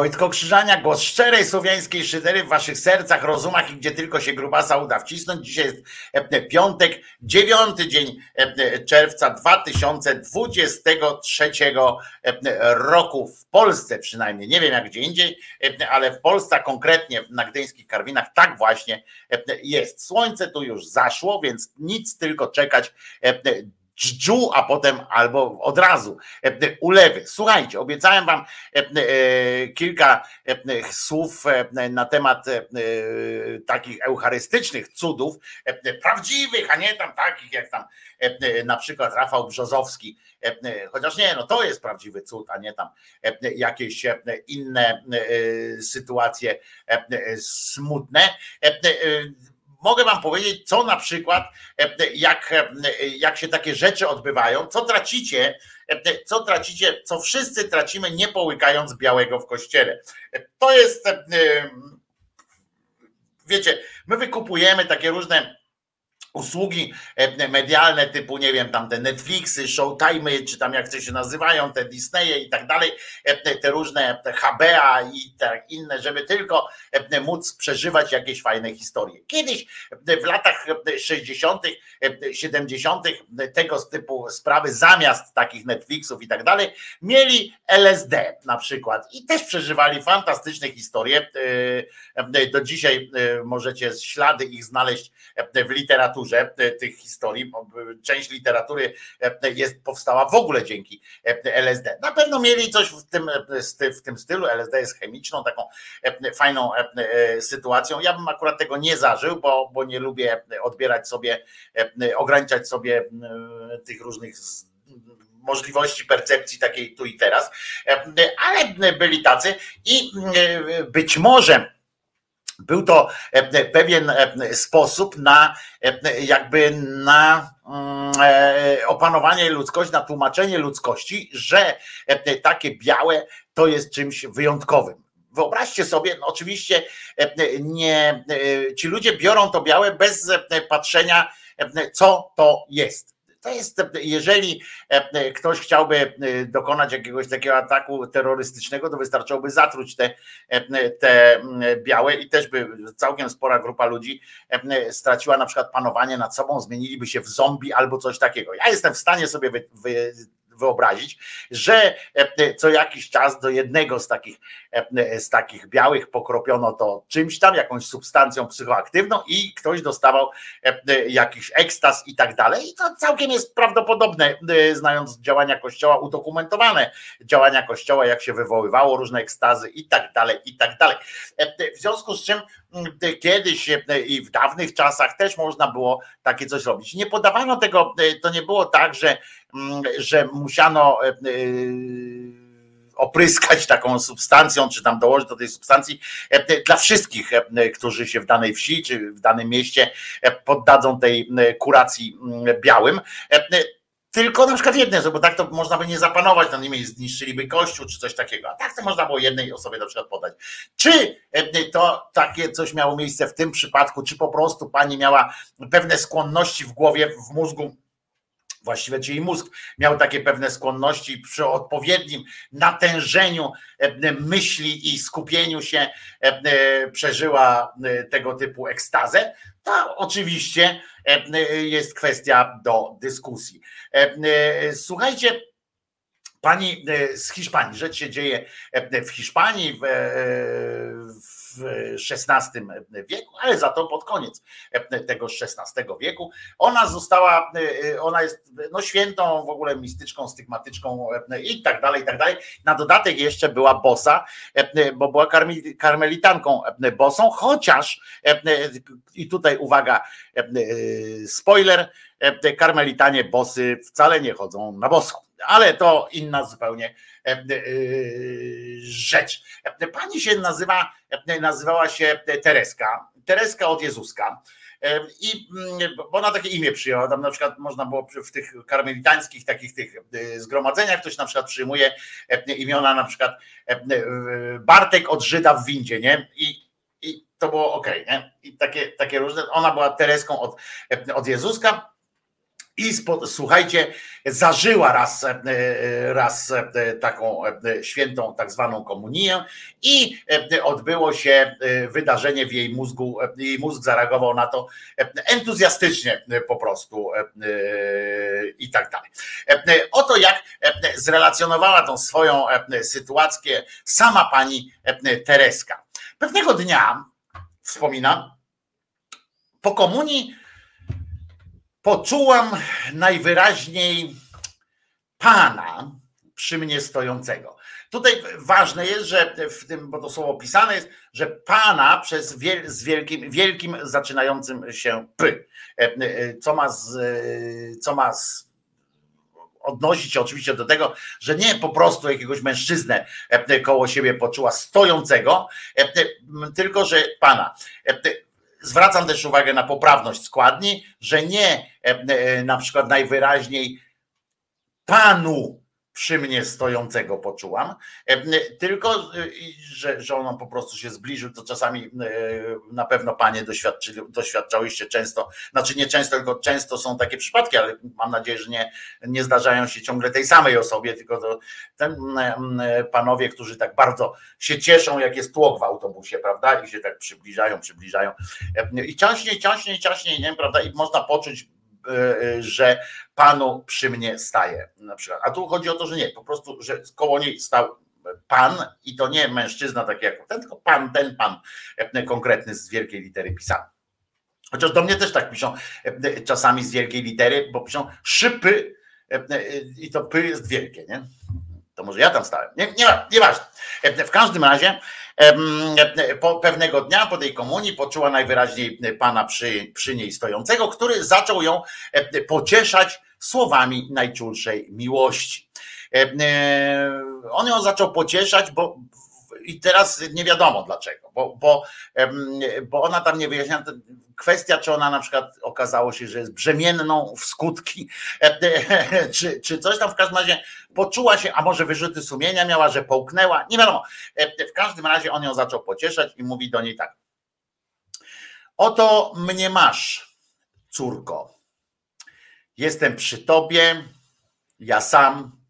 Wojtko Krzyżania, głos szczerej słowiańskiej szydery w waszych sercach, rozumach i gdzie tylko się grubasa uda wcisnąć. Dzisiaj jest e, piątek, dziewiąty dzień e, czerwca 2023 e, roku w Polsce przynajmniej. Nie wiem jak gdzie indziej, ale w Polsce konkretnie na gdyńskich Karwinach tak właśnie jest. Słońce tu już zaszło, więc nic tylko czekać dżdżu, a potem albo od razu ulewy. Słuchajcie, obiecałem wam e, kilka słów na temat e, takich eucharystycznych cudów, prawdziwych, a nie tam takich jak tam na przykład Rafał Brzozowski, chociaż nie, no to jest prawdziwy cud, a nie tam jakieś inne e, sytuacje smutne mogę wam powiedzieć, co na przykład, e, jak, e, jak się takie rzeczy odbywają, co tracicie, e, co tracicie, co wszyscy tracimy, nie połykając białego w kościele. To jest, wiecie, my wykupujemy takie różne usługi e, medialne typu, nie wiem, tam te Netflixy, Showtime, czy tam jak to się nazywają, te Disneye i tak dalej, e, te różne te HBA i tak inne, żeby tylko e, móc przeżywać jakieś fajne historie. Kiedyś w latach 60., 70. tego typu sprawy zamiast takich Netflixów i tak dalej, mieli LSD na przykład i też przeżywali fantastyczne historie. Do dzisiaj możecie ślady ich znaleźć w literaturze literaturze tych historii, bo część literatury jest, powstała w ogóle dzięki LSD. Na pewno mieli coś w tym, w tym stylu. LSD jest chemiczną, taką fajną sytuacją. Ja bym akurat tego nie zażył, bo, bo nie lubię odbierać sobie, ograniczać sobie tych różnych możliwości percepcji takiej tu i teraz, ale byli tacy i być może był to e, pewien e, sposób na e, jakby na mm, opanowanie ludzkości, na tłumaczenie ludzkości, że takie białe to jest czymś wyjątkowym. Wyobraźcie sobie, no oczywiście nie, ci ludzie biorą to białe bez patrzenia, co to jest. To jest, jeżeli e, ktoś chciałby e, dokonać jakiegoś takiego ataku terrorystycznego, to wystarczyłoby zatruć te, e, te białe i też by całkiem spora grupa ludzi straciła na przykład panowanie nad sobą, zmieniliby się w zombie albo coś takiego. Ja jestem w stanie sobie wy, wy, wyobrazić, że co jakiś czas do jednego z takich, z takich białych pokropiono to czymś tam, jakąś substancją psychoaktywną i ktoś dostawał e, jakiś ekstaz i tak dalej. I to całkiem jest prawdopodobne, znając działania Kościoła, udokumentowane działania Kościoła, jak się wywoływało różne ekstazy i tak dalej, i tak dalej. W związku z czym kiedyś i w dawnych czasach też można było takie coś robić. Nie podawano tego, to nie było tak, że, że musiano e, e, opryskać taką substancją, czy tam dołożyć do tej substancji. E, dla wszystkich, którzy się w danej wsi czy w danym mieście poddadzą tej kuracji białym. Tylko na przykład osoby, bo tak to można by nie zapanować na nim, zniszczyliby kościół czy coś takiego, a tak to można było jednej osobie na przykład podać. Czy to takie coś miało miejsce w tym przypadku, czy po prostu pani miała pewne skłonności w głowie, w mózgu, właściwie czy jej mózg miał takie pewne skłonności przy odpowiednim natężeniu myśli i skupieniu się przeżyła tego typu ekstazę, to oczywiście jest kwestia do dyskusji. Słuchajcie, pani z Hiszpanii, rzecz się dzieje w Hiszpanii, w, w w XVI wieku, ale za to pod koniec tego XVI wieku. Ona została, ona jest no, świętą, w ogóle mistyczką, stygmatyczką i tak dalej, i tak dalej. Na dodatek jeszcze była bosa, bo była karmelitanką bosą, chociaż i tutaj uwaga, spoiler, karmelitanie bosy wcale nie chodzą na boską ale to inna zupełnie rzecz. Pani się nazywa, nazywała się Tereska, Tereska od Jezuska. E, I mm, bo ona takie imię przyjęła, tam na przykład można było w tych karmelitańskich takich tych zgromadzeniach, ktoś na przykład przyjmuje imiona na przykład Bartek od Żyda w windzie, nie? I, i to było ok, nie? I takie, takie różne, ona była Tereską od, od Jezuska, i spo, słuchajcie, zażyła raz, e, raz e, taką e, świętą, tak zwaną komunię, i odbyło się wydarzenie w jej mózgu. Jej mózg zareagował na to entuzjastycznie po prostu i tak dalej. Oto jak zrelacjonowała tą swoją sytuację sama pani Tereska. Pewnego dnia, wspomina, po komunii poczułam najwyraźniej Pana przy mnie stojącego. Tutaj ważne jest, że w tym, bo to słowo pisane jest, że Pana przez wiel, z wielkim, wielkim zaczynającym się P. E, e, co ma, z, co ma z, odnosić się oczywiście do tego, że nie po prostu jakiegoś mężczyznę e, koło siebie poczuła stojącego, tylko że Pana Zwracam też uwagę na poprawność składni, że nie e, e, na przykład najwyraźniej panu przy mnie stojącego poczułam, E, tylko i że, że on po prostu się zbliżył, to czasami e, na pewno panie doświadczyli, doświadczałyście często, znaczy nie często, tylko często są takie przypadki, ale mam nadzieję, że nie, nie zdarzają się ciągle tej samej osobie, tylko to ten panowie, którzy tak bardzo się cieszą, jak jest tłok w autobusie, prawda? I się tak przybliżają, przybliżają. E, I ciaśniej, ciaśniej, ciaśniej, nie, prawda? I można poczuć, że panu przy mnie staje. Na przykład. A tu chodzi o to, że nie, po prostu, że koło niej stał pan i to nie mężczyzna taki jak ten, tylko pan, ten pan e, konkretny z wielkiej litery pisany. Chociaż do mnie też tak piszą e, czasami z wielkiej litery, bo piszą szypy e, e, i to py jest wielkie, nie? To może ja tam stałem. Nie, nie, nieważne. E, W każdym razie e, pewnego dnia po tej komunii poczuła najwyraźniej pana przy, przy niej stojącego, który zaczął ją pocieszać słowami najczulszej miłości. E, On ją zaczął pocieszać, bo i teraz nie wiadomo dlaczego, bo, bo, bo ona tam nie wyjaśnia. Kwestia, czy ona na przykład okazało się, że jest brzemienną w skutki, czy, czy coś tam w każdym razie poczuła się, a może wyrzuty sumienia miała, że połknęła, nie wiadomo. E, W każdym razie on ją zaczął pocieszać i mówi do niej tak. Oto mnie masz, córko. Jestem przy tobie, ja sam.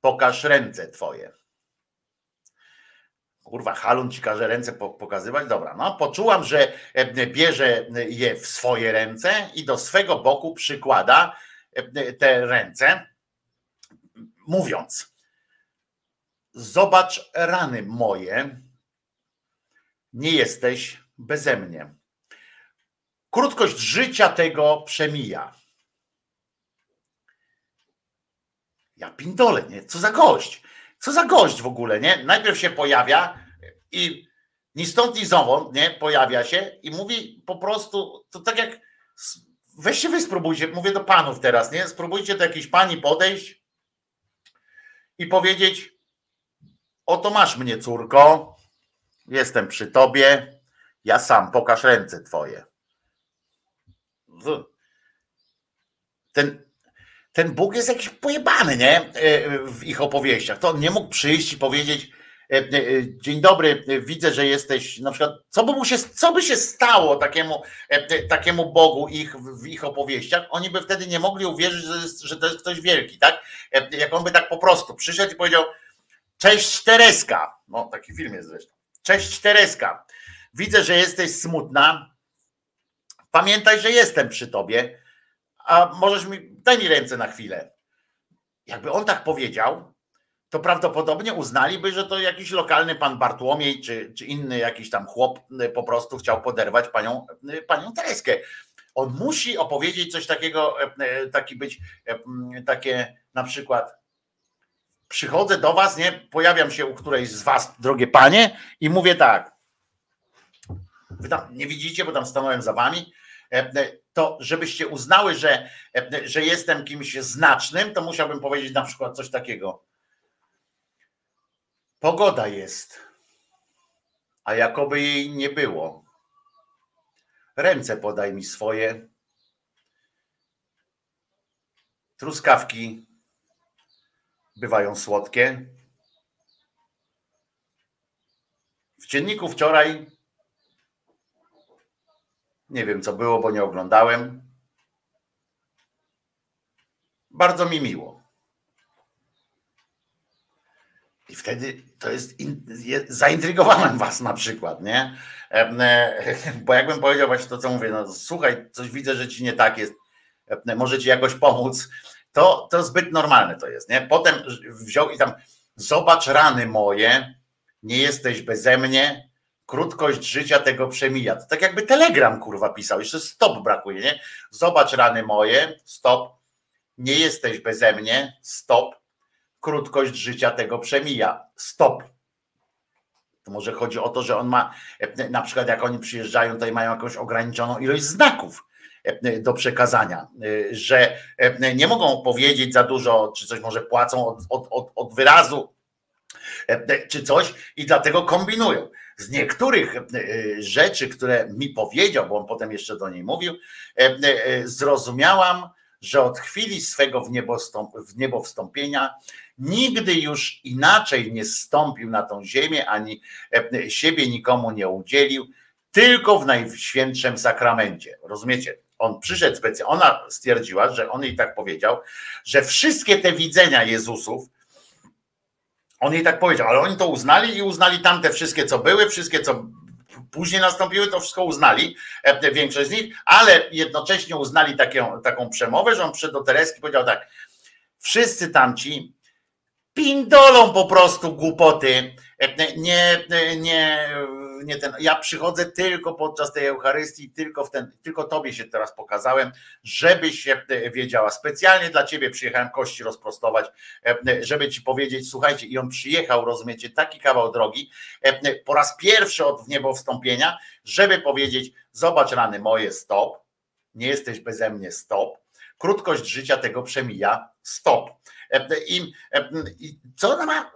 Pokaż ręce twoje. Kurwa, Halun ci każe ręce po- pokazywać. Dobra, no poczułam, że e, bierze je w swoje ręce i do swego boku przykłada e, te ręce, mówiąc: Zobacz rany moje, nie jesteś beze mnie. Krótkość życia tego przemija. Ja pindole, nie? Co za gość? Co za gość w ogóle, nie? Najpierw się pojawia i ni stąd, ni zowąd, nie? Pojawia się i mówi po prostu, to tak jak weźcie wy spróbujcie, mówię do panów teraz, nie? Spróbujcie do jakiejś pani podejść i powiedzieć oto masz mnie, córko, jestem przy tobie, ja sam, pokaż ręce twoje. Ten, ten Bóg jest jakiś pojebany, nie? E, W ich opowieściach. To on nie mógł przyjść i powiedzieć: Dzień dobry, e, widzę, że jesteś. Na przykład, co by, mu się, co by się stało takiemu, e, takiemu Bogu ich, w ich opowieściach? Oni by wtedy nie mogli uwierzyć, że, jest, że to jest ktoś wielki, tak? E, Jak on by tak po prostu przyszedł i powiedział: Cześć Tereska. No, taki film jest zresztą. Cześć Tereska. Widzę, że jesteś smutna. Pamiętaj, że jestem przy tobie a możesz mi, daj mi ręce na chwilę. Jakby on tak powiedział, to prawdopodobnie uznaliby, że to jakiś lokalny pan Bartłomiej, czy, czy inny jakiś tam chłop y, po prostu chciał poderwać panią, y, panią Tereskę. On musi opowiedzieć coś takiego, y, taki być, takie na przykład przychodzę do was, nie, pojawiam się u którejś z was, drogie panie i mówię tak, wy tam nie widzicie, bo tam stanąłem za wami, to żebyście uznały, że, że jestem kimś znacznym, to musiałbym powiedzieć na przykład coś takiego. Pogoda jest, a jakoby jej nie było. Ręce podaj mi swoje. Truskawki bywają słodkie. W dzienniku wczoraj nie wiem, co było, bo nie oglądałem. Bardzo mi miło. I wtedy to jest. In, je, zaintrygowałem was na przykład, nie? E, Bo jakbym powiedział właśnie to, co mówię, no słuchaj, coś widzę, że ci nie tak jest, może ci jakoś pomóc, to, to zbyt normalne to jest, nie? Potem wziął i tam zobacz rany moje, nie jesteś beze mnie, krótkość życia tego przemija. To tak jakby telegram kurwa pisał, jeszcze stop brakuje, nie? Zobacz rany moje, stop, nie jesteś beze mnie, stop, krótkość życia tego przemija, stop. To może chodzi o to, że on ma, e, na przykład jak oni przyjeżdżają, tutaj mają jakąś ograniczoną ilość znaków e, do przekazania, e, że nie mogą powiedzieć za dużo, czy coś może płacą od, od, od, od wyrazu, czy coś i dlatego kombinują. Z niektórych rzeczy, które mi powiedział, bo on potem jeszcze do niej mówił, zrozumiałam, że od chwili swego w niebo, wstąpienia nigdy już inaczej nie zstąpił na tą ziemię, ani e, siebie nikomu nie udzielił, tylko w najświętszym sakramencie. Rozumiecie? On przyszedł specjalnie, ona stwierdziła, że on jej tak powiedział, że wszystkie te widzenia Jezusów, on jej tak powiedział, ale oni to uznali i uznali tamte wszystkie, co były, wszystkie, co później nastąpiły, to wszystko uznali, e, większość z nich, ale jednocześnie uznali taką, taką przemowę, że on przyszedł do Tereski powiedział tak, wszyscy tamci pindolą po prostu głupoty, E, nie, nie, nie ten, ja przychodzę tylko podczas tej Eucharystii, tylko w ten, tylko tobie się teraz pokazałem, żebyś się wiedziała, specjalnie dla ciebie przyjechałem kości rozprostować, e, żeby ci powiedzieć, słuchajcie, i on przyjechał, rozumiecie, taki kawał drogi, e, po raz pierwszy od niebo wstąpienia, żeby powiedzieć, zobacz rany moje, stop, nie jesteś beze mnie, stop, krótkość życia tego przemija, stop. I, i co ona ma?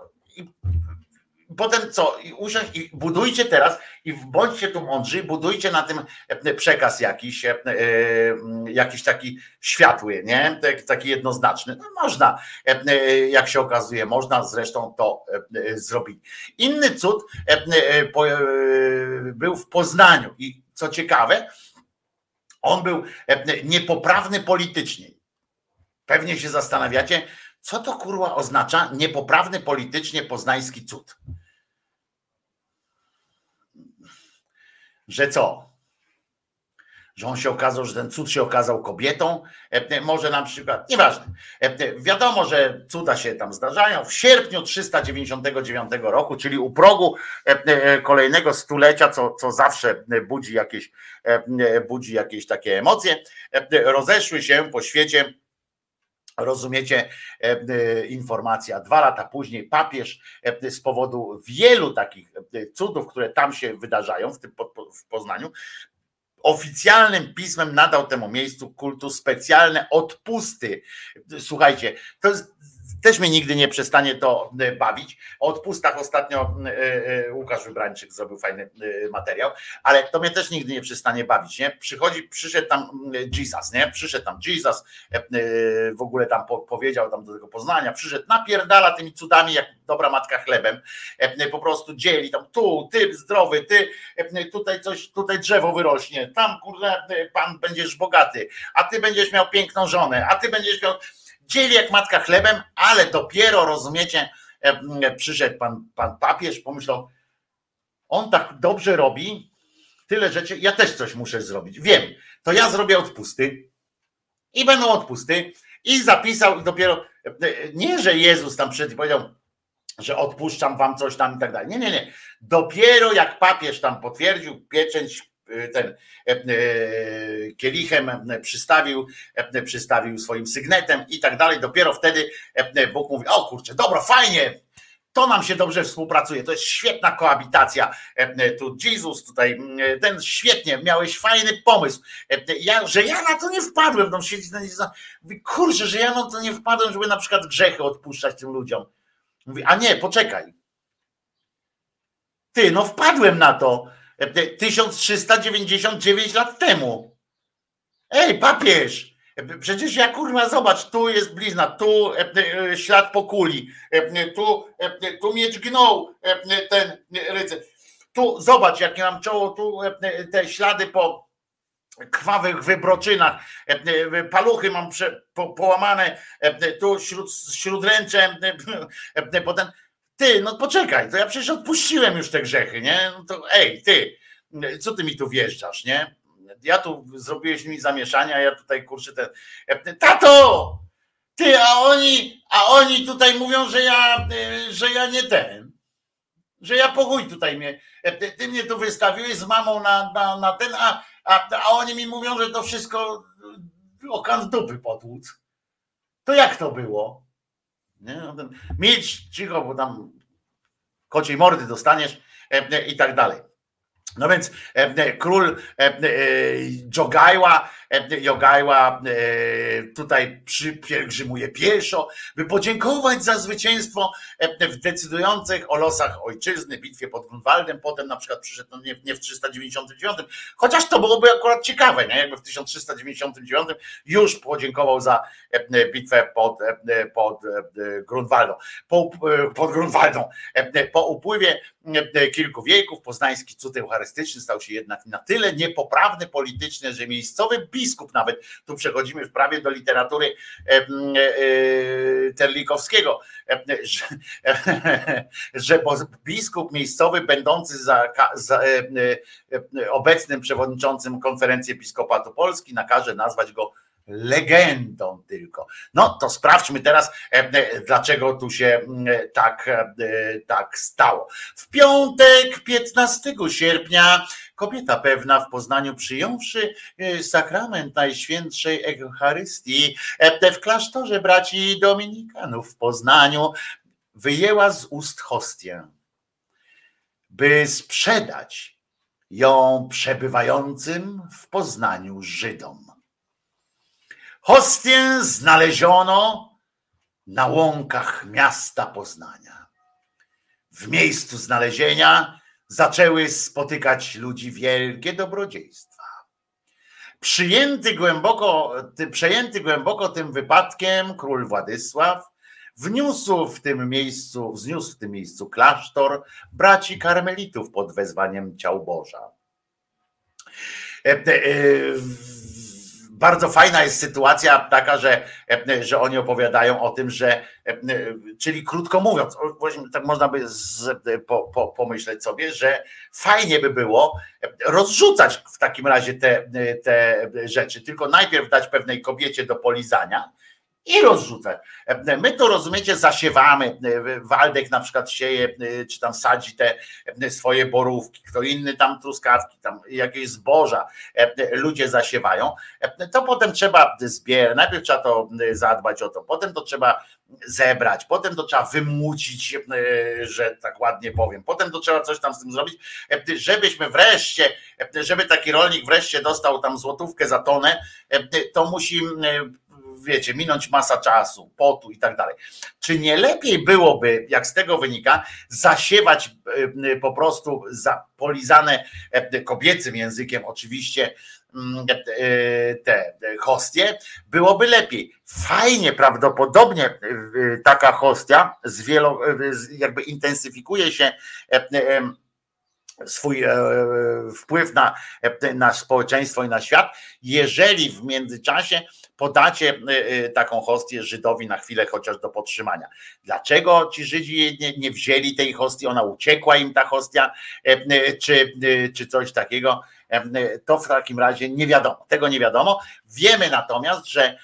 Potem co? I usiąść i budujcie teraz i bądźcie tu mądrzy, budujcie na tym przekaz jakiś, e, e, jakiś taki światły, nie? Tak- Taki jednoznaczny. No można, e, jak się okazuje, można zresztą to zrobić. Inny cud był w Poznaniu i co ciekawe, on był niepoprawny politycznie. Pewnie się zastanawiacie, co to kurwa oznacza niepoprawny politycznie poznański cud. Że co? Że on się okazał, że ten cud się okazał kobietą, E, może na przykład, nieważne. E, Wiadomo, że cuda się tam zdarzają. W sierpniu 399 roku, czyli u progu e, e, kolejnego stulecia, co, co zawsze budzi jakieś, e, budzi jakieś takie emocje, e, rozeszły się po świecie Rozumiecie e, e, informacja. Dwa lata później papież e, z powodu wielu takich cudów, które tam się wydarzają, w tym w Poznaniu, oficjalnym pismem nadał temu miejscu kultu specjalne odpusty. Słuchajcie, to jest, też mnie nigdy nie przestanie to e, bawić. O odpustach ostatnio e, e, Łukasz Wybrańczyk zrobił fajny materiał, ale to mnie też nigdy nie przestanie bawić. Nie? Przychodzi, przyszedł tam Jesus, nie? Przyszedł tam Jesus, w ogóle tam po, powiedział tam do tego Poznania, przyszedł, napierdala tymi cudami jak dobra matka chlebem, po prostu dzieli tam tu, ty zdrowy, ty tutaj coś, tutaj drzewo wyrośnie, tam kurde pan będziesz bogaty, a ty będziesz miał piękną żonę, a ty będziesz miał dzieli jak matka chlebem, ale dopiero rozumiecie, e, e, przyszedł pan, pan papież, pomyślał, on tak dobrze robi, tyle rzeczy, ja też coś muszę zrobić. Wiem, to ja zrobię odpusty i będą odpusty i zapisał i dopiero, e, nie, że Jezus tam przyszedł i powiedział, że odpuszczam wam coś tam i tak dalej. Nie, nie, nie. Dopiero jak papież tam potwierdził pieczęć ten e, e, kielichem przystawił, e, przystawił swoim sygnetem i tak dalej, dopiero wtedy Bóg mówi, o kurczę, dobra, fajnie, to nam się dobrze współpracuje, to jest świetna koabitacja. Tu Jezus, tutaj ten świetnie, miałeś fajny pomysł. Ja, że ja na to nie wpadłem, tam siedzi, mówi, kurczę, że ja na to nie wpadłem, żeby na przykład grzechy odpuszczać tym ludziom. Mówi, a nie, poczekaj. Ty, no wpadłem na to 1399 lat temu. Ej, papież, e, przecież ja kurwa, zobacz, tu jest blizna, tu e, e, ślad po kuli, e, tu, e, tu miecz gnął e, ten rycerz. Tu zobacz, jakie mam czoło, tu e, te ślady po krwawych wybroczynach, e, e, paluchy mam prze, po, połamane, e, tu śród, śródręcze, e, e, potem ty, no poczekaj, to ja przecież odpuściłem już te grzechy, nie? No to ej, ty, co ty mi tu wjeżdżasz, nie? Ja tu zrobiłeś mi zamieszania, ja tutaj kurczę ten. Tato! Ty, a oni, a oni tutaj mówią, że ja, y, że ja nie ten. Że ja pochuj tutaj mnie. Ty, ty mnie tu wystawiłeś z mamą na, na, na ten, a, a, a oni mi mówią, że to wszystko o kant dupy potłuc. To jak to było? Nie? No milcz, cicho, bo tam kociej mordy dostaniesz e, e, i tak dalej. No więc e, król Jogajła, Jogajła e, tutaj przypielgrzymuje pieszo, by podziękować za zwycięstwo e, w decydujących o losach ojczyzny, bitwie pod Grunwaldem, potem na przykład przyszedł, no nie, nie w 399, chociaż to byłoby akurat ciekawe, nie? jakby w 1399 już podziękował za e, bitwę pod, pod Grunwaldą, po, pod Grunwaldą. Po upływie kilku wieków poznański cud eucharystyczny stał się jednak na tyle niepoprawny politycznie, że miejscowy biskup nawet, tu przechodzimy w prawie do literatury e, e, Terlikowskiego, że, że biskup miejscowy będący za, za e, obecnym przewodniczącym konferencji episkopatu Polski nakaże nazwać go legendą tylko. No to sprawdźmy teraz, dlaczego tu się tak, tak stało. W piątek, 15 sierpnia, kobieta pewna w Poznaniu przyjąwszy e, sakrament Najświętszej Eucharystii e, w klasztorze braci Dominikanów w Poznaniu wyjęła z ust hostię, by sprzedać ją przebywającym w Poznaniu Żydom. Hostię znaleziono na łąkach miasta Poznania. W miejscu znalezienia zaczęły spotykać ludzi wielkie dobrodziejstwa. Przyjęty głęboko, ty- przejęty głęboko tym wypadkiem król Władysław wniósł w tym miejscu, wzniósł w tym miejscu klasztor braci karmelitów pod wezwaniem ciał Boża. Bardzo fajna jest sytuacja taka, że, że oni opowiadają o tym, że, czyli krótko mówiąc, tak można by z, po, po, pomyśleć sobie, że fajnie by było rozrzucać w takim razie te, te rzeczy, tylko najpierw dać pewnej kobiecie do polizania, i rozrzucać. My to rozumiecie, zasiewamy. Waldek na przykład sieje, czy tam sadzi te swoje borówki, kto inny tam truskawki, tam jakieś zboża ludzie zasiewają. To potem trzeba zbierać, najpierw trzeba to zadbać o to, potem to trzeba zebrać, potem to trzeba wymucić, że tak ładnie powiem, potem to trzeba coś tam z tym zrobić, żebyśmy wreszcie, żeby taki rolnik wreszcie dostał tam złotówkę za tonę, to musi wiecie, minąć masa czasu, potu i tak dalej. Czy nie lepiej byłoby, jak z tego wynika, zasiewać e, po prostu za polizane e, kobiecym językiem oczywiście mm, e, te hostie, byłoby lepiej. Fajnie prawdopodobnie taka hostia z wielo, jakby intensyfikuje się swój e, wpływ na, na społeczeństwo i na świat, jeżeli w międzyczasie podacie e, e, taką hostię Żydowi na chwilę chociaż do podtrzymania. Dlaczego ci Żydzi nie, nie wzięli tej hostii, ona uciekła im ta hostia, czy, czy coś takiego, to w takim razie nie wiadomo, tego nie wiadomo. Wiemy natomiast, że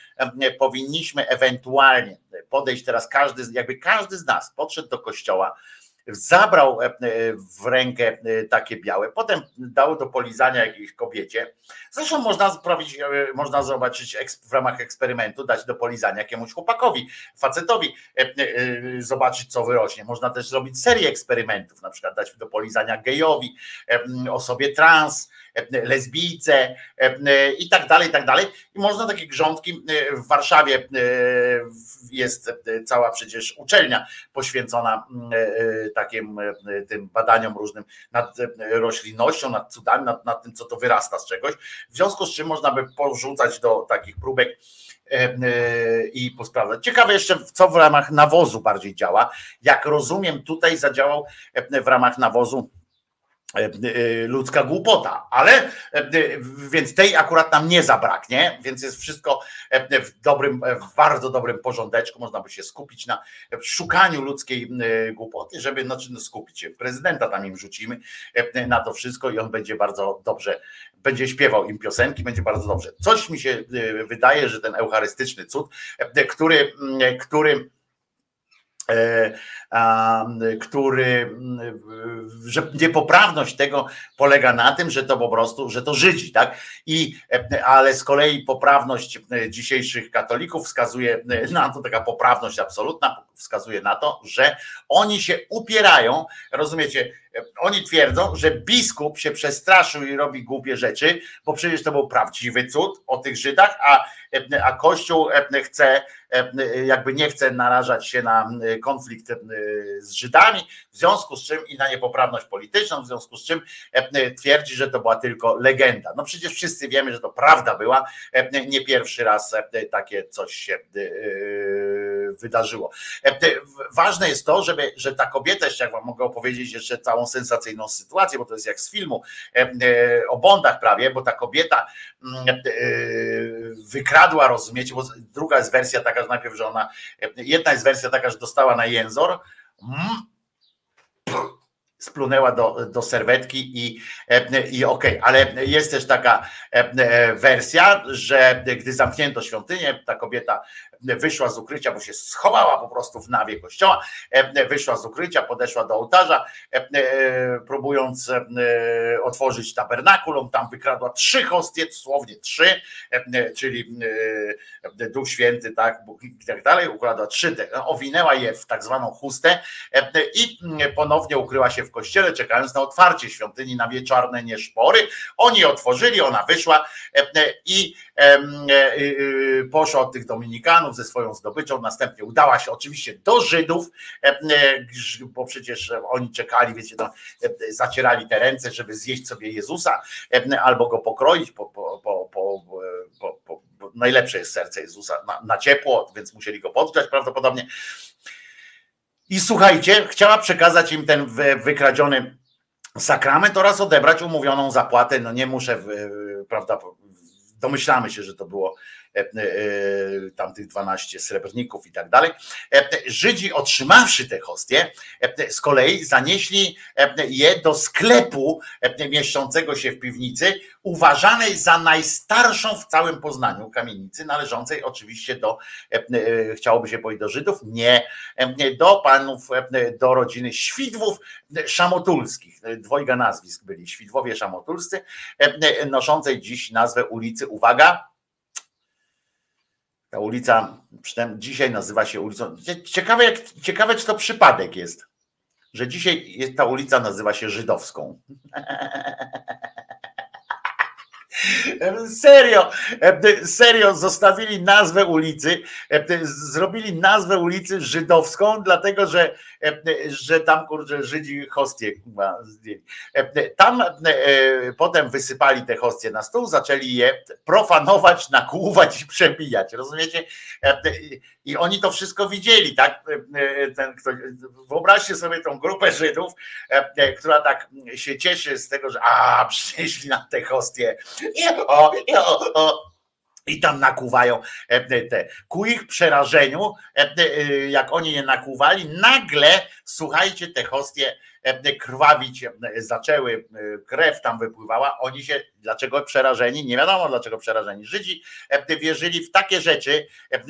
powinniśmy ewentualnie podejść teraz każdy, jakby każdy z nas podszedł do kościoła, zabrał e, e, w rękę e, takie białe, potem dał do polizania jakiejś kobiecie. Zresztą można sprawić, można zobaczyć w ramach eksperymentu, dać do polizania jakiemuś chłopakowi, facetowi, zobaczyć co wyrośnie. Można też zrobić serię eksperymentów, na przykład dać do polizania gejowi, osobie trans, lesbijce e, i tak dalej, i tak dalej. I można takie grządki e, w Warszawie e, jest e, cała przecież uczelnia poświęcona e, e, takim e, tym badaniom różnym nad e, roślinnością, nad cudami, nad, nad tym, co to wyrasta z czegoś. W związku z czym można by porzucać do takich próbek e, e, i posprawdzać. Ciekawe jeszcze, co w ramach nawozu bardziej działa. Jak rozumiem, tutaj zadziałał e, w ramach nawozu e, e, ludzka głupota, ale e, e, więc tej akurat nam nie zabraknie, więc jest wszystko e, w dobrym, e, w bardzo dobrym porządeczku, można by się skupić na szukaniu ludzkiej e, głupoty, żeby znaczy skupić się, prezydenta tam im rzucimy e, na to wszystko i on będzie bardzo dobrze, będzie śpiewał im piosenki, będzie bardzo dobrze. Coś mi się e, wydaje, że ten eucharystyczny cud, e, który, który e, który, m, że niepoprawność tego polega na tym, że to po prostu, że to Żydzi, tak? I, e, ale z kolei poprawność e, dzisiejszych katolików wskazuje e, na to, taka poprawność absolutna wskazuje na to, że oni się upierają, rozumiecie, Oni twierdzą, że biskup się przestraszył i robi głupie rzeczy, bo przecież to był prawdziwy cud o tych Żydach, a, a Kościół chce, jakby nie chce narażać się na konflikt z Żydami, w związku z czym i na niepoprawność polityczną, w związku z czym twierdzi, że to była tylko legenda. No przecież wszyscy wiemy, że to prawda była, nie pierwszy raz takie coś się wydarzyło. Ważne jest to, żeby, że ta kobieta, jeszcze jak wam mogę opowiedzieć jeszcze całą sensacyjną sytuację, bo to jest jak z filmu o Bondach prawie, bo ta kobieta wykradła, rozumiecie, bo druga jest wersja taka, że najpierw, że ona, jedna jest wersja taka, że dostała na jęzor, splunęła do, do serwetki i, i okej, okay. ale jest też taka wersja, że gdy zamknięto świątynię, ta kobieta wyszła z ukrycia, bo się schowała po prostu w nawie kościoła, wyszła z ukrycia, podeszła do ołtarza, próbując otworzyć tabernakulum, tam wykradła trzy hostie, dosłownie trzy, czyli Duch Święty, tak, i tak dalej, układała trzy, owinęła je w tak zwaną chustę i ponownie ukryła się w kościele, czekając na otwarcie świątyni na wieczorne nieszpory. Oni otworzyli, ona wyszła i poszła od tych dominikanów ze swoją zdobyczą, następnie udała się oczywiście do Żydów, bo przecież oni czekali, wiecie, no, zacierali te ręce, żeby zjeść sobie Jezusa albo go pokroić po, po, po, po, po najlepsze jest serce Jezusa na, na ciepło, więc musieli go podgrzać prawdopodobnie. I słuchajcie, chciała przekazać im ten wykradziony sakrament oraz odebrać umówioną zapłatę. No nie muszę, prawda, domyślamy się, że to było tamtych 12 srebrników i tak dalej. Żydzi otrzymawszy te hostie, z kolei zanieśli je do sklepu mieszczącego się w piwnicy, uważanej za najstarszą w całym Poznaniu kamienicy, należącej oczywiście do, chciałoby się powiedzieć do Żydów, nie, do panów, do rodziny Świdwów Szamotulskich. Dwojga nazwisk byli Świdwowie Szamotulscy, noszącej dziś nazwę ulicy, uwaga, ta ulica dzisiaj nazywa się ulicą. Ciekawe, jak, ciekawe, czy to przypadek jest, że dzisiaj ta ulica nazywa się Żydowską. Serio, serio, zostawili nazwę ulicy, zrobili nazwę ulicy żydowską, dlatego że, że tam kurczę Żydzi hostie zdjęli. Tam potem wysypali te hostie na stół, zaczęli je profanować, nakłuwać i przebijać, rozumiecie? I oni to wszystko widzieli, tak? Ten, kto, wyobraźcie sobie tą grupę Żydów, która tak się cieszy z tego, że a, przynieśli nam te hostie i, o, i, o, o. I tam nakuwają te. Ku ich przerażeniu, jak oni je nakuwali, nagle, słuchajcie, te hostie krwawić zaczęły, krew tam wypływała. Oni się, dlaczego przerażeni? Nie wiadomo dlaczego przerażeni. Żydzi wierzyli w takie rzeczy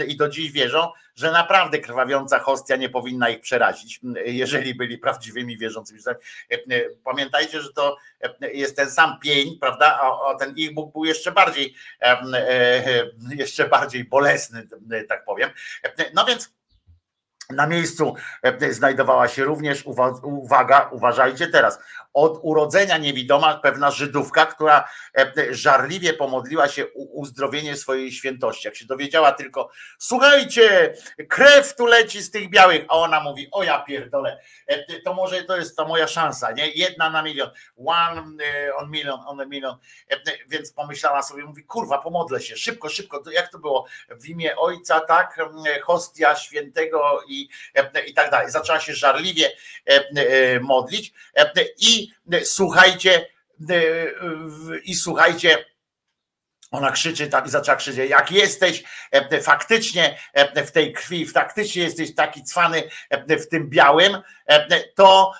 i do dziś wierzą, że naprawdę krwawiąca hostia nie powinna ich przerazić, jeżeli byli prawdziwymi wierzącymi. Pamiętajcie, że to jest ten sam pień, prawda? A ten ich Bóg był jeszcze bardziej, jeszcze bardziej bolesny, tak powiem. No więc na miejscu znajdowała się również, uwaga, uważajcie teraz, od urodzenia niewidoma pewna Żydówka, która żarliwie pomodliła się uzdrowienie swojej świętości. Jak się dowiedziała tylko, słuchajcie, krew tu leci z tych białych, a ona mówi, o ja pierdolę, to może to jest ta moja szansa, nie? Jedna na milion, one on milion, on a milion, więc pomyślała sobie, mówi, kurwa, pomodlę się, szybko, szybko, jak to było, w imię Ojca, tak, hostia świętego i, i tak dalej. Zaczęła się żarliwie modlić i słuchajcie, i słuchajcie, ona krzyczy tam i zaczęła krzyczeć, jak jesteś faktycznie w tej krwi, faktycznie jesteś taki cwany w tym białym, to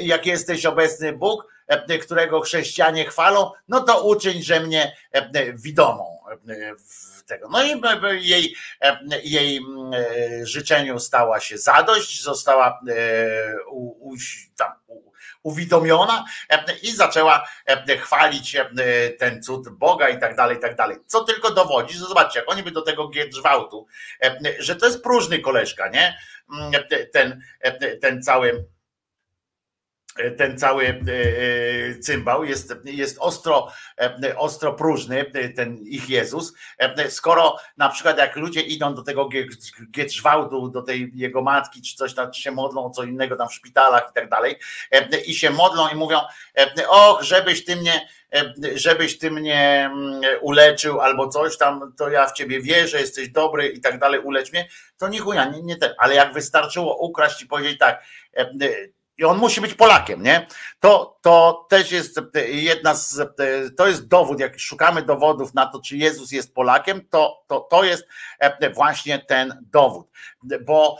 jak jesteś obecny Bóg, którego chrześcijanie chwalą, no to uczyń, że mnie widomą tego. No i jej, jej życzeniu stała się zadość, została u, u, tam, uwidomiona i zaczęła chwalić ten cud Boga i tak dalej, i tak dalej. Co tylko dowodzi, że zobaczcie, jak oni by do tego giedrzwałtu, że to jest próżny koleżka, nie? Ten, ten cały ten cały e, e, cymbał jest, jest ostro, e, ostro próżny, e, ten ich Jezus, e, skoro na przykład jak ludzie idą do tego G- Gietrzwałdu, do tej jego matki, czy coś tam, czy się modlą o co innego tam w szpitalach i tak dalej, e, i się modlą i mówią, e, och, żebyś ty mnie, e, żebyś ty mnie mm, uleczył albo coś tam, to ja w ciebie wierzę, jesteś dobry i tak dalej, ulecz mnie, to nie chuja, nie, nie ten, ale jak wystarczyło ukraść i powiedzieć tak, e, e, i on musi być Polakiem, nie? To, to też jest jedna z, to jest dowód, jak szukamy dowodów na to, czy Jezus jest Polakiem, to, to, to jest właśnie ten dowód, bo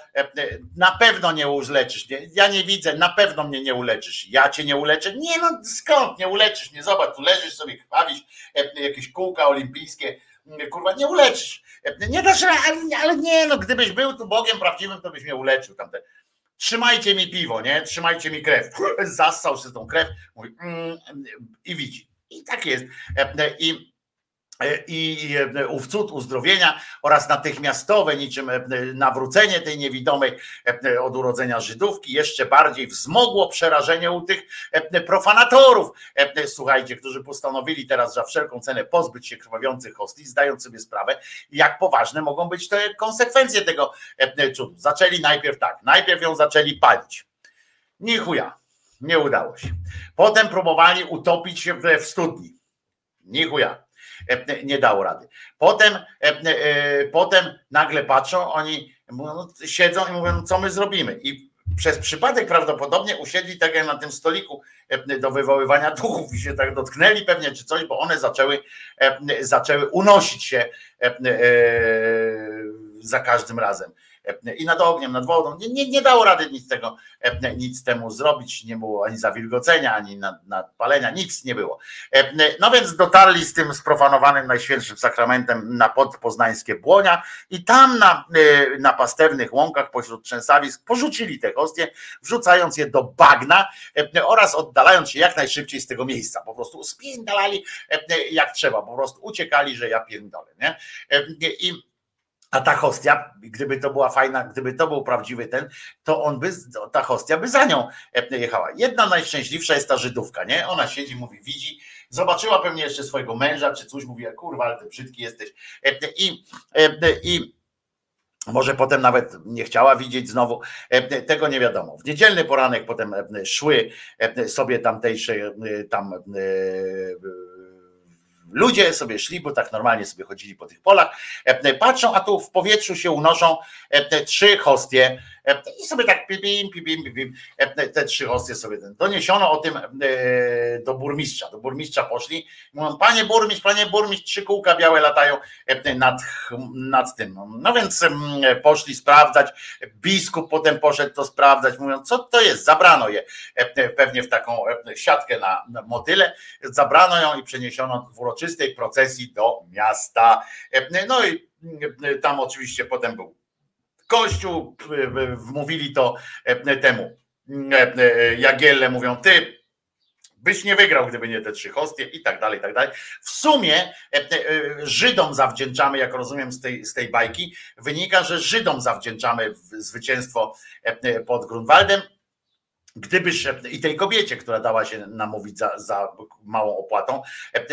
na pewno nie uleczysz, nie? ja nie widzę, na pewno mnie nie uleczysz, ja cię nie uleczę, nie no skąd nie uleczysz, nie zobacz, tu leżysz sobie, krwawisz, jakieś kółka olimpijskie, kurwa, nie uleczysz, nie dasz, ale, ale nie no, gdybyś był tu Bogiem prawdziwym, to byś mnie uleczył tamte trzymajcie mi piwo, nie? Trzymajcie mi krew. Zassał się tą krew mówi, mm, i widzi. I tak jest. I i i ów cud uzdrowienia oraz natychmiastowe niczym nawrócenie tej niewidomej od urodzenia Żydówki jeszcze bardziej wzmogło przerażenie u tych profanatorów, słuchajcie, którzy postanowili teraz za wszelką cenę pozbyć się krwawiących hostii, zdając sobie sprawę, jak poważne mogą być te konsekwencje tego cudu. Zaczęli najpierw tak, najpierw ją zaczęli palić. Nie chuja, nie udało się. Potem próbowali utopić się w studni. Nie chuja nie dało rady. Potem, potem nagle patrzą, oni no, siedzą i mówią, co my zrobimy? I przez przypadek prawdopodobnie usiedli tak jak na tym stoliku do wywoływania duchów i się tak dotknęli pewnie czy coś, bo one zaczęły, zaczęły unosić się za każdym razem. I nad ogniem, nad wodą. Nie, nie, nie dało rady nic tego, nic temu zrobić. Nie było ani zawilgocenia, ani nad, nadpalenia, nic nie było. No więc dotarli z tym sprofanowanym najświętszym sakramentem na podpoznańskie błonia i tam na, na pastewnych łąkach pośród trzęsawisk porzucili te hostie, wrzucając je do bagna oraz oddalając się jak najszybciej z tego miejsca. Po prostu spierdalali jak trzeba, po prostu uciekali, że ja pierdolę. Nie? I a ta hostia, gdyby to była fajna, gdyby to był prawdziwy ten, to on by, ta hostia by za nią jechała. Jedna najszczęśliwsza jest ta Żydówka, nie? Ona siedzi, mówi, widzi, zobaczyła pewnie jeszcze swojego męża, czy coś, mówi, kurwa, ale ty brzydki jesteś. I, i może potem nawet nie chciała widzieć znowu, tego nie wiadomo. W niedzielny poranek potem szły sobie tamtejsze tam Ludzie sobie szli, bo tak normalnie sobie chodzili po tych polach, patrzą, a tu w powietrzu się unoszą te trzy hostie i sobie tak pipim, pipim, pipim, te trzy hostie sobie ten. Doniesiono o tym do burmistrza. Do burmistrza poszli. Mówią, panie burmistrz, panie burmistrz, trzy kółka białe latają nad, nad tym. No więc poszli sprawdzać. Biskup potem poszedł to sprawdzać, mówiąc, co to jest? Zabrano je pewnie w taką siatkę na motyle. Zabrano ją i przeniesiono w uroczystej procesji do miasta. No i tam oczywiście potem był Kościół, wmówili to temu Jagielle, mówią, ty byś nie wygrał, gdyby nie te trzy hostie i tak dalej, i tak dalej. W sumie Żydom zawdzięczamy, jak rozumiem z tej, z tej bajki, wynika, że Żydom zawdzięczamy zwycięstwo pod Grunwaldem, Gdybyż i tej kobiecie, która dała się namówić za, za małą opłatą,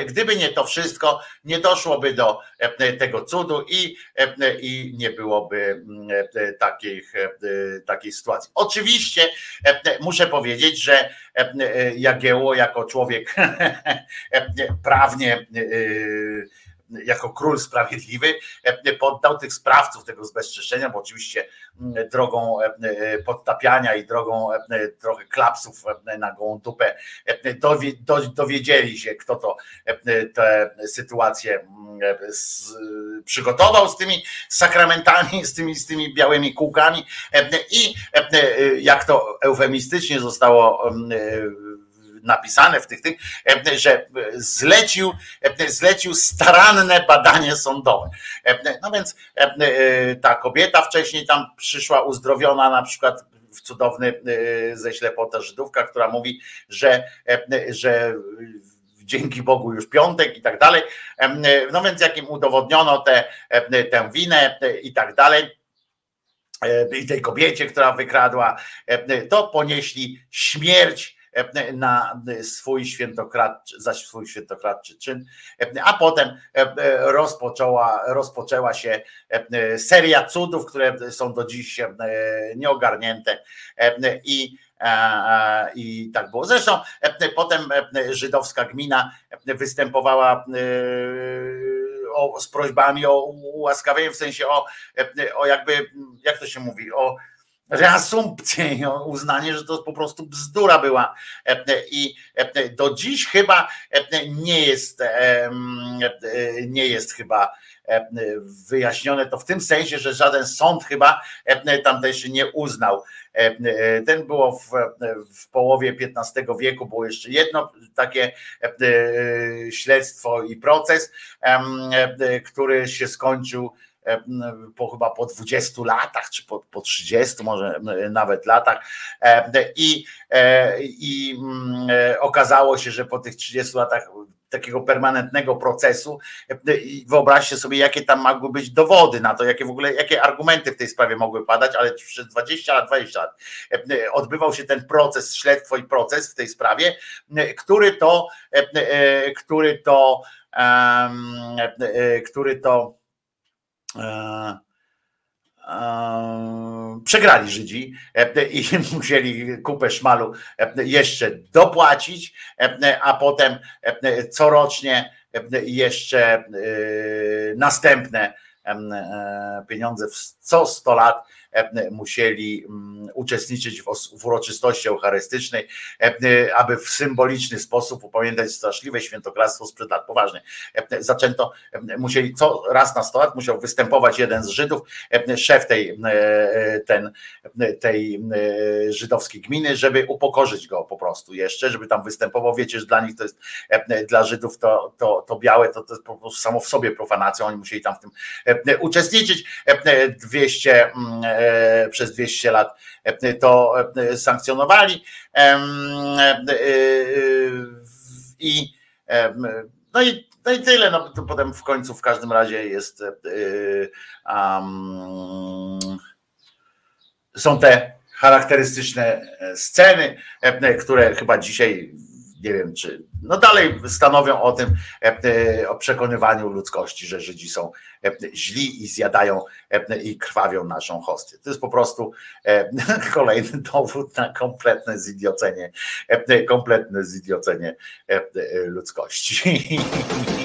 gdyby nie to wszystko, nie doszłoby do tego cudu i, i nie byłoby takiej, takiej sytuacji. Oczywiście muszę powiedzieć, że Jagiełło jako człowiek prawnie jako król sprawiedliwy poddał tych sprawców tego zbezczeszczenia, bo oczywiście drogą podtapiania i drogą trochę klapsów na gołą dupę dowiedzieli się, kto to tę sytuację przygotował z tymi sakramentami, z tymi, z tymi białymi kółkami i jak to eufemistycznie zostało napisane w tych, tych, że zlecił, zlecił staranne badanie sądowe. No więc ta kobieta wcześniej tam przyszła uzdrowiona na przykład w cudowny ze ślepota Żydówka, która mówi, że, że dzięki Bogu już piątek i tak dalej. No więc jak im udowodniono tę te, winę i tak dalej, i tej kobiecie, która wykradła, to ponieśli śmierć e, na swój świętokradczy, za swój świętokradczy czyn, e, a potem e, e, rozpoczęła, rozpoczęła się e, seria cudów, które są do dziś e, nieogarnięte e, i e, e, i tak było. Zresztą e, potem e, żydowska gmina występowała e, o, z prośbami o ułaskawienie, w sensie o, e, o jakby, jak to się mówi, o reasumpcję, i uznanie, że to po prostu bzdura była. E, I e, do dziś chyba e, nie jest, e, nie jest chyba e, wyjaśnione to w tym sensie, że żaden sąd chyba e, tamtejszy nie uznał. E, e, Ten było w, w połowie XV wieku, było jeszcze jedno takie e, śledztwo i proces, e, który się skończył e, po chyba po 20 latach, czy po, po 30 może nawet latach. I, e, i mm, e, okazało się, że po tych 30 latach takiego permanentnego procesu i wyobraźcie sobie, jakie tam mogły być dowody na to, jakie w ogóle, jakie argumenty w tej sprawie mogły padać, ale przez 20 lat, 20 lat odbywał się ten proces, śledztwo i proces w tej sprawie, który to, e, który to, który to przegrali Żydzi e, i musieli kupę szmalu e, jeszcze dopłacić, e, a potem e, corocznie e, jeszcze e, następne e, pieniądze co 100 lat e, musieli mm, uczestniczyć w uroczystości eucharystycznej, e, aby w symboliczny sposób upamiętać straszliwe świętokradztwo sprzed lat. Poważnie. E, Zaczęto, e, musieli co raz na 100 lat musiał występować jeden z Żydów, e, szef tej, e, ten, tej e, żydowskiej gminy, żeby upokorzyć go po prostu jeszcze, żeby tam występował. Wiecie, że dla nich to jest, e, dla Żydów to, to, to białe, to, to jest po prostu samo w sobie profanacja, oni musieli tam w tym e, uczestniczyć. E, 200 mm, e, przez 200 lat e, to e, sankcjonowali e, e, i no i, no i tyle. No, to potem w końcu w każdym razie jest e, e, um, są te charakterystyczne e, sceny, e, które chyba dzisiaj nie wiem, czy no dalej stanowią o tym, e, o przekonywaniu ludzkości, że Żydzi są e, źli i zjadają e, i krwawią naszą hostię. To jest po prostu e, kolejny dowód na kompletne zidiocenie, e, kompletne zidiocenie e, e, ludzkości.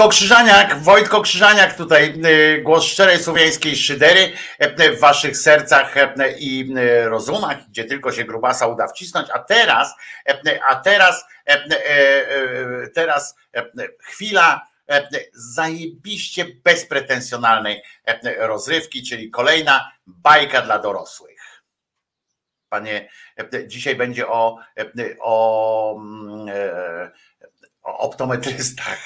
Wojtko Krzyżaniak, Wojtko Krzyżaniak tutaj, y, głos szczerej słowiańskiej szydery y, w waszych sercach y, i y, rozumach, gdzie tylko się grubasa uda wcisnąć, a teraz, y, a teraz, y, y, y, teraz y, chwila y, zajebiście bezpretensjonalnej y, rozrywki, czyli kolejna bajka dla dorosłych. Panie, y, dzisiaj będzie o, y, o, mm, e, o optometrystach.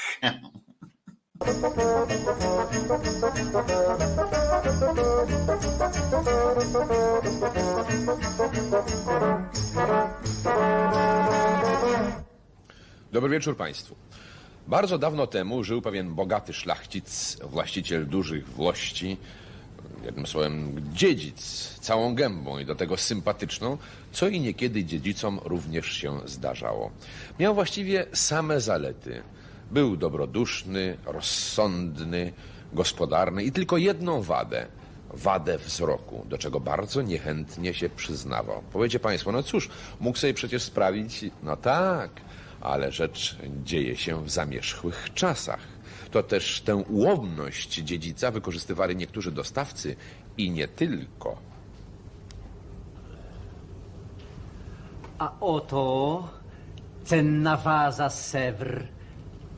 Dobry wieczór Państwu. Bardzo dawno temu żył pewien bogaty szlachcic, właściciel dużych włości, jednym słowem dziedzic, całą gębą i do tego sympatyczną, co i niekiedy dziedzicom również się zdarzało. Miał właściwie same zalety. Był dobroduszny, rozsądny, gospodarny i tylko jedną wadę wadę wzroku, do czego bardzo niechętnie się przyznawał. Powiecie Państwo, no cóż, mógł sobie przecież sprawić, no tak, ale rzecz dzieje się w zamierzchłych czasach. To też tę ułomność dziedzica wykorzystywali niektórzy dostawcy i nie tylko. A oto cenna waza Sewr.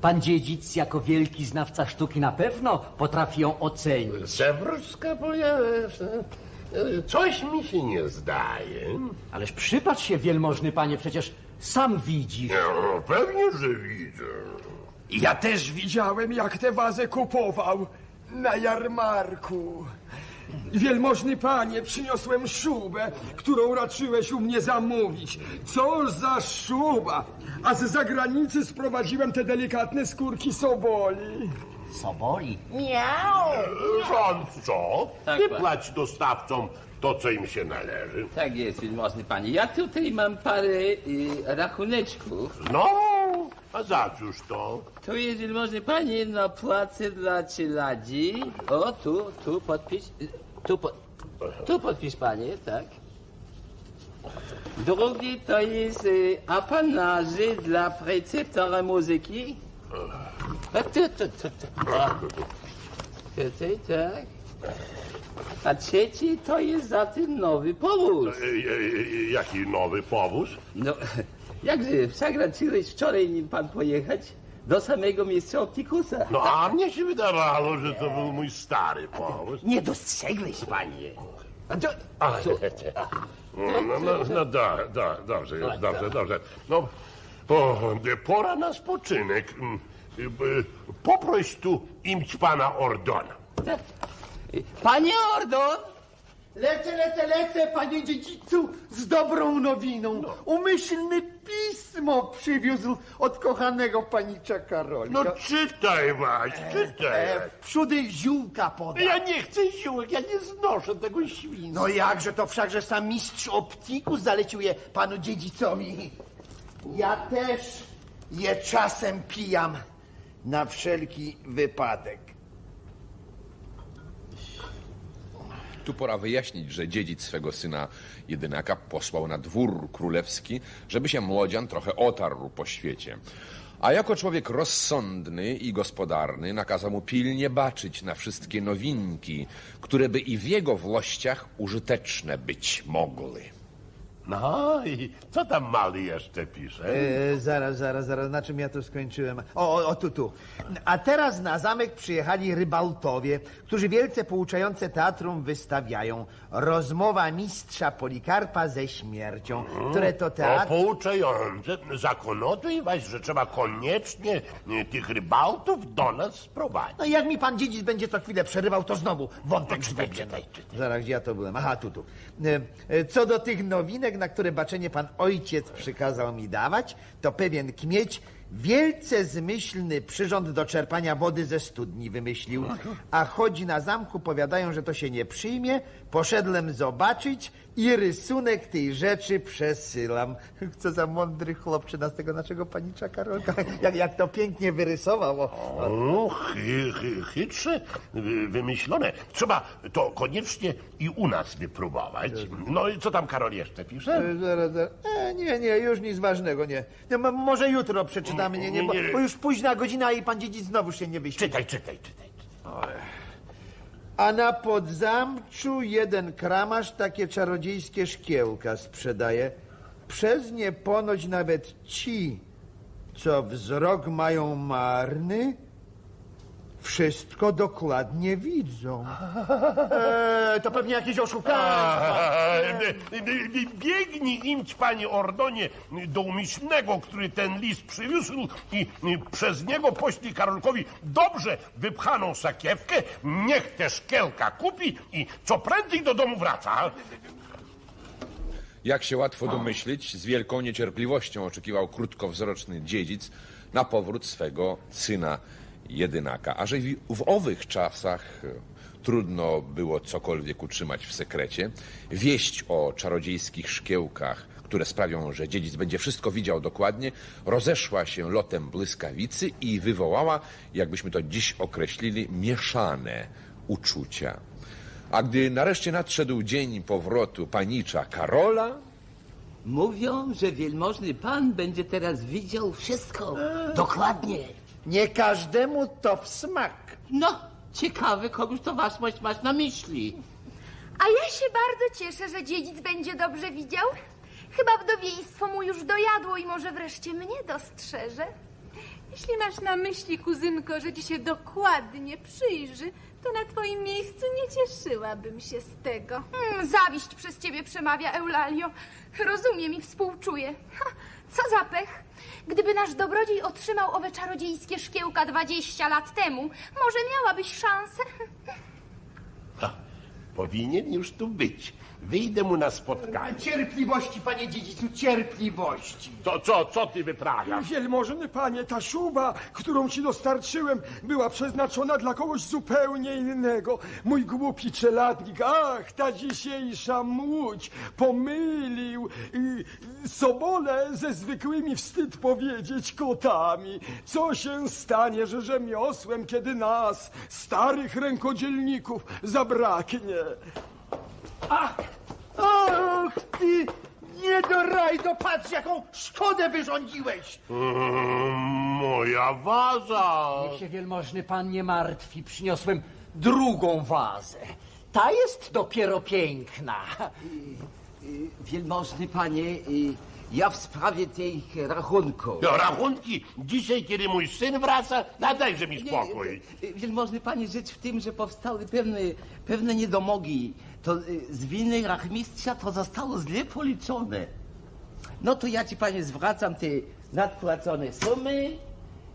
Pan dziedzic jako wielki znawca sztuki na pewno potrafi ją ocenić. Bo ja... e, Coś mi się nie zdaje. Ależ przypatrz się, wielmożny panie, przecież sam widzisz. No, pewnie, że widzę. Ja też widziałem, jak tę wazę kupował na jarmarku. Wielmożny panie, przyniosłem szubę, którą raczyłeś u mnie zamówić. Cóż za szuba! A z zagranicy sprowadziłem te delikatne skórki soboli. Soboli? Miau! Rząd co? Tak, plać dostawcom to, co im się należy. Tak jest, wielmożny panie. Ja tutaj mam parę y, rachuneczków. No, a za cóż to? Tu jest, wielmożny panie, na płacę dla cieladzi. O, tu, tu podpisz. Tu, po, tu podpisz, panie, tak. Drugi to jest y, apanaże dla preceptora muzyki. A tu, tu, tu, tu. Tutaj, tak. A trzeci to jest za ten nowy powóz. E, e, e, Jaki nowy powóz? No, jakże, zagraczyłeś wczoraj nim pan pojechać do samego miejsca optikusa. No, a mnie się wydawało, że to był mój stary powóz. Nie dostrzegłeś, panie. A to, no, no, no, no do, do, dobrze, już, dobrze, dobrze. No, o, pora na spoczynek. Mm, y, Poproś tu imć pana Ordona. Panie Ordon! Lecę, lecę, lecę, panie dziedzicu, z dobrą nowiną. Umyślny pismo przywiózł od kochanego panicza Karolka. No czytaj, Waś, czytaj. E, wprzódy ziółka poda. Ja nie chcę ziółek, ja nie znoszę tego świństwa. No jakże to wszakże sam mistrz optiku zalecił je panu dziedzicowi. Ja też je czasem pijam na wszelki wypadek. Tu pora wyjaśnić, że dziedzic swego syna jedynaka posłał na dwór królewski, żeby się młodzian trochę otarł po świecie. A jako człowiek rozsądny i gospodarny nakazał mu pilnie baczyć na wszystkie nowinki, które by i w jego włościach użyteczne być mogły. No i co tam mały jeszcze pisze? E, zaraz, zaraz, zaraz, na czym ja to skończyłem? O, o, o, tu, tu. A teraz na zamek przyjechali rybaltowie, którzy wielce pouczające teatrum wystawiają. Rozmowa mistrza Polikarpa ze śmiercią, które to teatr... pouczające. Zakonotuj was, że trzeba koniecznie y, tych rybaltów do nas sprowadzić. No i jak mi pan dziedzic będzie co chwilę przerywał, to znowu wątek zgubię. Zaraz, gdzie ja to byłem? Aha, tu, tu. E, e, Co do tych nowinek, na które baczenie pan ojciec przykazał mi dawać, to pewien kmieć wielce zmyślny przyrząd do czerpania wody ze studni wymyślił. A chodzi na zamku, powiadają, że to się nie przyjmie. Poszedłem zobaczyć i rysunek tej rzeczy przesyłam. Co za mądry chłop, na tego naszego panicza Karolka. Jak, jak to pięknie wyrysował. O, chy, chy, chytrze wy- wymyślone. Trzeba to koniecznie i u nas wypróbować. No i co tam Karol jeszcze pisze? E, zaraz, zaraz. E, nie, nie, już nic ważnego, nie. nie m- może jutro przeczytam. na mnie, nie, nie, bo, bo już późna godzina i pan dziedzic znowu się nie wyśpi. Czytaj, czytaj, czytaj. A na podzamczu jeden kramarz takie czarodziejskie szkiełka sprzedaje. Przez nie ponoć nawet ci, co wzrok mają marny, wszystko dokładnie widzą. Eee, to pewnie jakieś oszukaństwa. Eee, Biegnij imć, panie Ordonie, do umyślnego, który ten list przywiózł i i przez niego poślij Karolkowi dobrze wypchaną sakiewkę, niech te szkielka kupi i co prędzej do domu wraca. Jak się łatwo domyślić, z wielką niecierpliwością oczekiwał krótkowzroczny dziedzic na powrót swego syna jedynaka. A że w, owych czasach e, trudno było cokolwiek utrzymać w sekrecie, wieść o czarodziejskich szkiełkach, które sprawią, że dziedzic będzie wszystko widział dokładnie, rozeszła się lotem błyskawicy i wywołała, jakbyśmy to dziś określili, mieszane uczucia. A gdy nareszcie nadszedł dzień powrotu panicza Karola, Mówią, że wielmożny pan będzie teraz widział wszystko. Dokładnie. Nie każdemu to w smak. No, ciekawe, kogoś to waszmość masz na myśli. A ja się bardzo cieszę, że dziedzic będzie dobrze widział. Chyba wdowieństwo mu już dojadło i może wreszcie mnie dostrzeże. Jeśli masz na myśli, kuzynko, że ci się dokładnie przyjrzy, to na twoim miejscu nie cieszyłabym się z tego. Hmm, zawiść przez ciebie przemawia, Eulalio. Rozumiem i współczuję. Ha, co za pech. Gdyby nasz dobrodziej otrzymał owe czarodziejskie szkiełka 20 lat temu, może miałabyś szansę. Powinien już tu być. Wyjdę mu na spotkanie. Cierpliwości, panie dziedzicu, cierpliwości. To co, co ty wyprawiasz? Wielmożny panie, ta szuba, którą ci dostarczyłem, była przeznaczona dla kogoś zupełnie innego. Mój głupi czeladnik, ach, ta dzisiejsza młódź, pomylił y, sobole ze zwykłymi, wstyd powiedzieć, kotami. Co się stanie, że rzemiosłem, kiedy nas, starych rękodzielników, zabraknie? Ach, och ty, niedorajdo, patrz jaką szkodę wyrządziłeś. Mm, moja waza. Niech się wielmożny pan nie martwi, przyniosłem drugą wazę. Ta jest dopiero piękna. Wielmożny panie, y, ja w sprawie tych rachunków. No, rachunki dzisiaj, kiedy mój syn wraca, nadajże mi spokój. Y, Wielmożny panie, rzecz w tym, że powstały pewne, pewne niedomogi. To y, z winy rachmistrza to zostało źle policzone. No to ja ci panie zwracam te nadpłacone sumy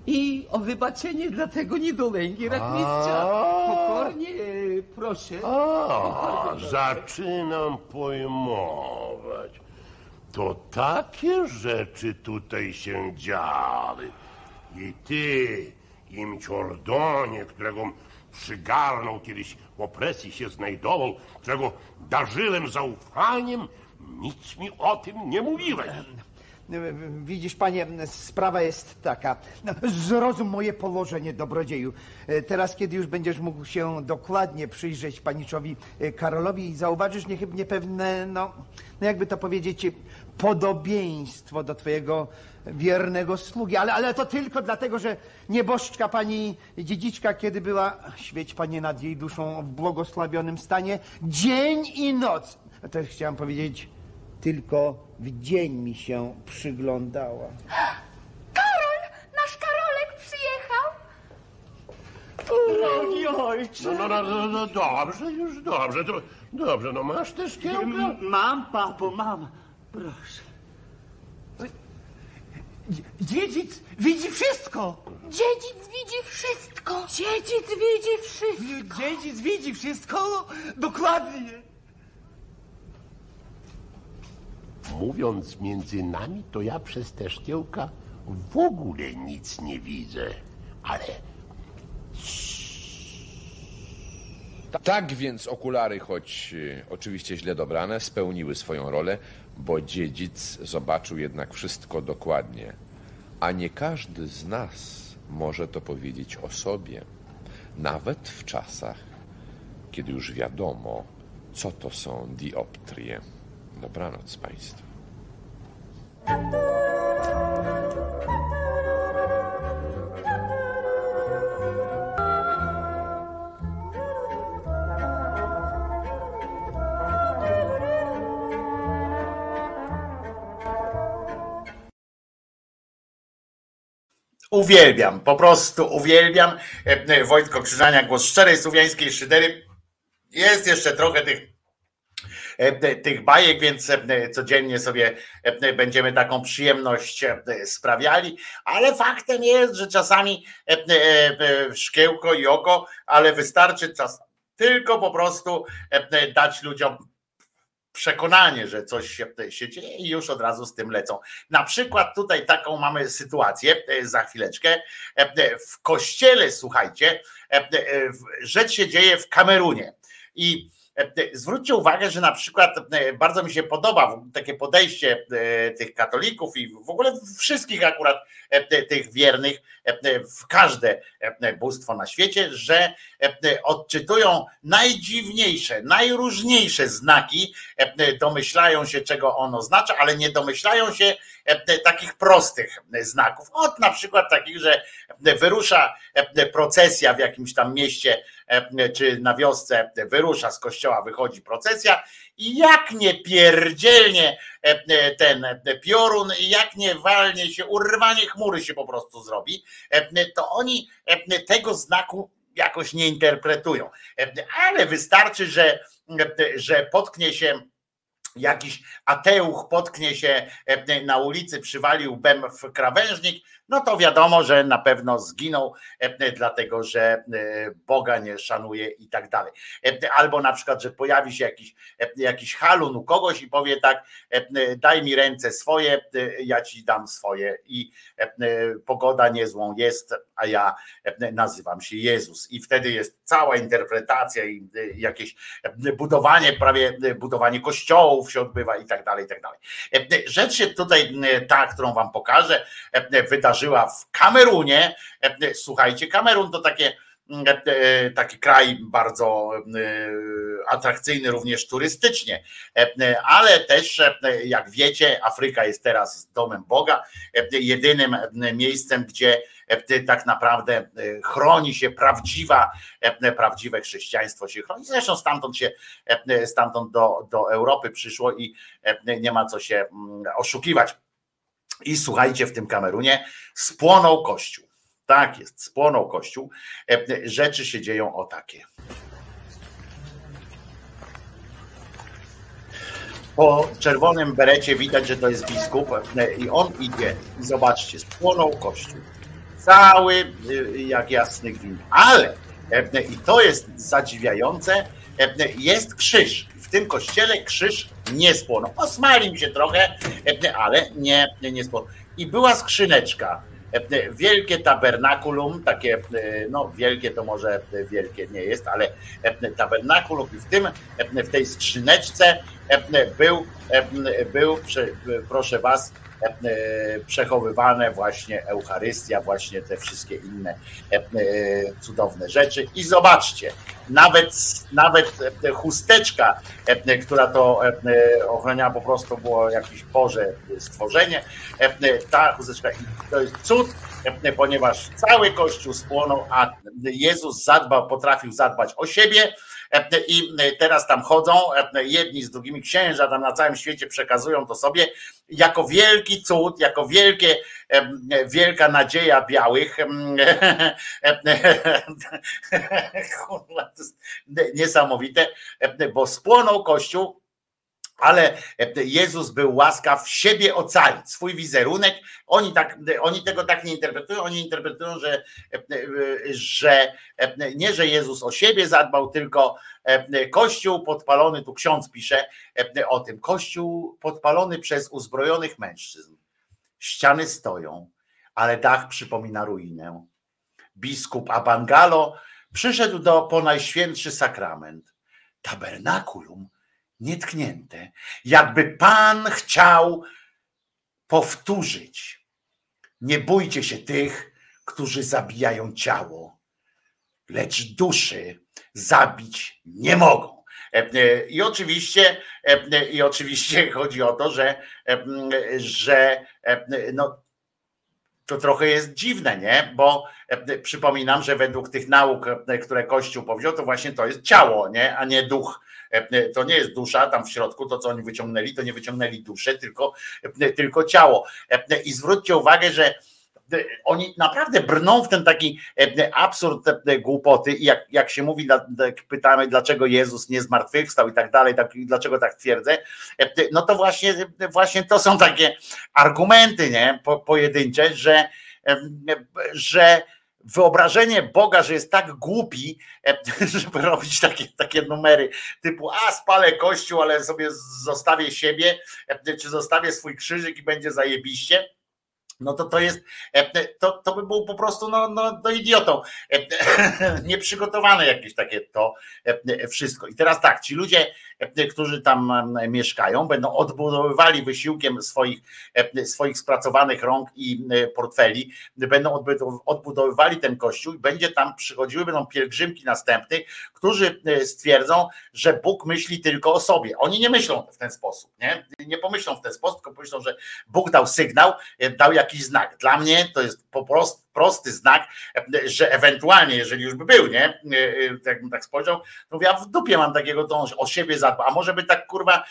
i o wybaczenie dla tego niedolęgi rachmistrza. Pokornie y, proszę. A, zaczynam pojmować. To takie rzeczy tutaj się działy. I ty, im Ciordonie, którego przygarnął kiedyś w opresji się znajdował, którego darzyłem zaufaniem, nic mi o tym nie mówiłeś. Widzisz, panie, sprawa jest taka. No, Zrozum moje położenie, dobrodzieju. E, Teraz, kiedy już będziesz mógł się dokładnie przyjrzeć paniczowi e, Karolowi, zauważysz niechybnie pewne, no, no jakby to powiedzieć, podobieństwo do twojego wiernego sługi. Ale, ale to tylko dlatego, że nieboszczka pani dziedziczka, kiedy była, świeć panie nad jej duszą w błogosławionym stanie, dzień i noc. To chciałam powiedzieć, tylko w dzień mi się przyglądała. Karol! Nasz Karolek przyjechał! Drogi ojcze! No, no, no, no, no dobrze, już dobrze. To, dobrze, no masz też szkiełka? Mam, papo, mam. Proszę. Dziedzic widzi wszystko. Dziedzic widzi wszystko! Dziedzic widzi wszystko! Dziedzic widzi wszystko dokładnie. Mówiąc między nami, to ja przez te szkiełka w ogóle nic nie widzę. Ale Tak więc okulary, choć e, oczywiście źle dobrane, spełniły swoją rolę, bo dziedzic zobaczył jednak wszystko dokładnie. A nie każdy z nas może to powiedzieć o sobie, nawet w czasach, kiedy już wiadomo, co to są dioptrie. Dobranoc Państwu. Uwielbiam, po prostu uwielbiam. E, e, Wojtko Krzyżania, głos szczerej słowiańskiej szydery. Jest jeszcze trochę tych tych bajek, więc e, codziennie sobie e, będziemy taką przyjemność e, sprawiali, ale faktem jest, że czasami e, e, e, szkiełko i oko, ale wystarczy czas tylko po prostu e, e, dać ludziom przekonanie, że coś się, się dzieje i już od razu z tym lecą. Na przykład tutaj taką mamy sytuację e, za chwileczkę. E, e, W kościele, słuchajcie, e, e, rzecz się dzieje w Kamerunie. I e, e, zwróćcie uwagę, że na przykład e, bardzo mi się podoba takie podejście e, tych katolików i w ogóle wszystkich akurat e, e, tych wiernych e, e, w każde e, bóstwo na świecie, że e, e, odczytują najdziwniejsze, najróżniejsze znaki, e, e, domyślają się, czego on oznacza, ale nie domyślają się e, e, takich prostych e, znaków. Od na przykład takich, że e, wyrusza e, procesja w jakimś tam mieście e, czy na wiosce, wyrusza z kościoła, wychodzi procesja i jak nie pierdzielnie e, e, ten e, piorun, jak nie walnie się, urwanie chmury się po prostu zrobi, e, to oni e, tego znaku jakoś nie interpretują. E, Ale wystarczy, że, e, że potknie się jakiś ateuch potknie się e, na ulicy, przywalił bem w krawężnik, no to wiadomo, że na pewno zginął, e, dlatego że e, Boga nie szanuje i tak dalej. E, Albo na przykład, że pojawi się jakiś, jakiś halun u kogoś i powie tak, daj mi ręce swoje, ja ci dam swoje i pogoda niezłą jest, a ja nazywam się Jezus. I wtedy jest cała interpretacja i jakieś budowanie, prawie budowanie kościołów się odbywa i tak dalej, i tak dalej. Rzecz się tutaj, ta, którą wam pokażę, e, wydarzyła w Kamerunie. E, Słuchajcie, Kamerun to takie e, e, taki kraj bardzo e, atrakcyjny również turystycznie, E, ale też, e, jak wiecie, Afryka jest teraz domem Boga, e, jedynym e, miejscem, gdzie e, tak naprawdę e, chroni się prawdziwa, e, prawdziwe chrześcijaństwo się chroni. Zresztą stamtąd się, e, stamtąd do, do Europy przyszło i e, nie ma co się mm, oszukiwać. I słuchajcie, w tym Kamerunie spłonął kościół. Tak jest, spłonął kościół. E, Rzeczy się dzieją o takie. Po czerwonym berecie widać, że to jest biskup e, i on idzie i zobaczcie, spłonął kościół. Cały e, jak jasny gwint. Ale, e, i to jest zadziwiające, e, jest krzyż. Tym kościele krzyż nie spłonął. Osmalił się trochę, e, ale nie, nie spłonął. I była skrzyneczka. e, Wielkie tabernakulum, takie, e, no wielkie to może wielkie nie jest, ale tabernakulum i w tym, w tej skrzyneczce był, był proszę was, przechowywane właśnie Eucharystia, właśnie te wszystkie inne e, e, cudowne rzeczy. I zobaczcie, nawet, nawet e, chusteczka, e, która to e, ochroniała po prostu było jakieś Boże stworzenie, e, ta chusteczka, to jest cud, e, ponieważ cały Kościół spłonął, a Jezus zadbał, potrafił zadbać o siebie, E, i teraz tam chodzą, e, jedni z drugimi księża tam na całym świecie przekazują to sobie jako wielki cud, jako wielkie, e, wielka nadzieja białych. Niesamowite, e, bo spłonął Kościół, ale Jezus był łaskaw siebie ocalić, swój wizerunek. Oni, tak, oni tego tak nie interpretują, oni interpretują, że, że nie, że Jezus o siebie zadbał, tylko Kościół podpalony, tu ksiądz pisze o tym, Kościół podpalony przez uzbrojonych mężczyzn. Ściany stoją, ale dach przypomina ruinę. Biskup Abangalo przyszedł do po najświętszy sakrament. Tabernakulum nietknięte. Jakby Pan chciał powtórzyć. Nie bójcie się tych, którzy zabijają ciało, lecz duszy zabić nie mogą. I oczywiście, i oczywiście chodzi o to, że, że no, to trochę jest dziwne, nie? Bo przypominam, że według tych nauk, które Kościół powiedział, to właśnie to jest ciało, nie? a nie duch. To nie jest dusza tam w środku, to co oni wyciągnęli, to nie wyciągnęli duszę, tylko, tylko ciało. I zwróćcie uwagę, że oni naprawdę brną w ten taki e, absurd e, głupoty i jak, jak się mówi, jak pytamy dlaczego Jezus nie zmartwychwstał i tak dalej, tak, dlaczego tak twierdzę, e, no to właśnie, właśnie to są takie argumenty nie, po, pojedyncze, że, że wyobrażenie Boga, że jest tak głupi, e, żeby robić takie, takie numery typu a spalę kościół, ale sobie zostawię siebie, e, czy zostawię swój krzyżyk i będzie zajebiście, no to to jest, e, to, to by był po prostu no, no, no idiotą, E, nieprzygotowany jakieś takie to e, wszystko. I teraz tak, ci ludzie, e, którzy tam e, mieszkają, będą odbudowywali wysiłkiem swoich, e, swoich spracowanych rąk i e, portfeli, będą odbudow- odbudowywali ten kościół i będzie tam przychodziły, będą pielgrzymki następnych, którzy e, stwierdzą, że Bóg myśli tylko o sobie. Oni nie myślą w ten sposób, nie? Nie pomyślą w ten sposób, tylko pomyślą, że Bóg dał sygnał, e, dał jakiś znak. Dla mnie to jest po prostu prosty znak, że ewentualnie, jeżeli już by był, nie? E, e, Jak bym tak spojrzał, to ja w dupie mam takiego, to o siebie zadba. A może by tak kurwa,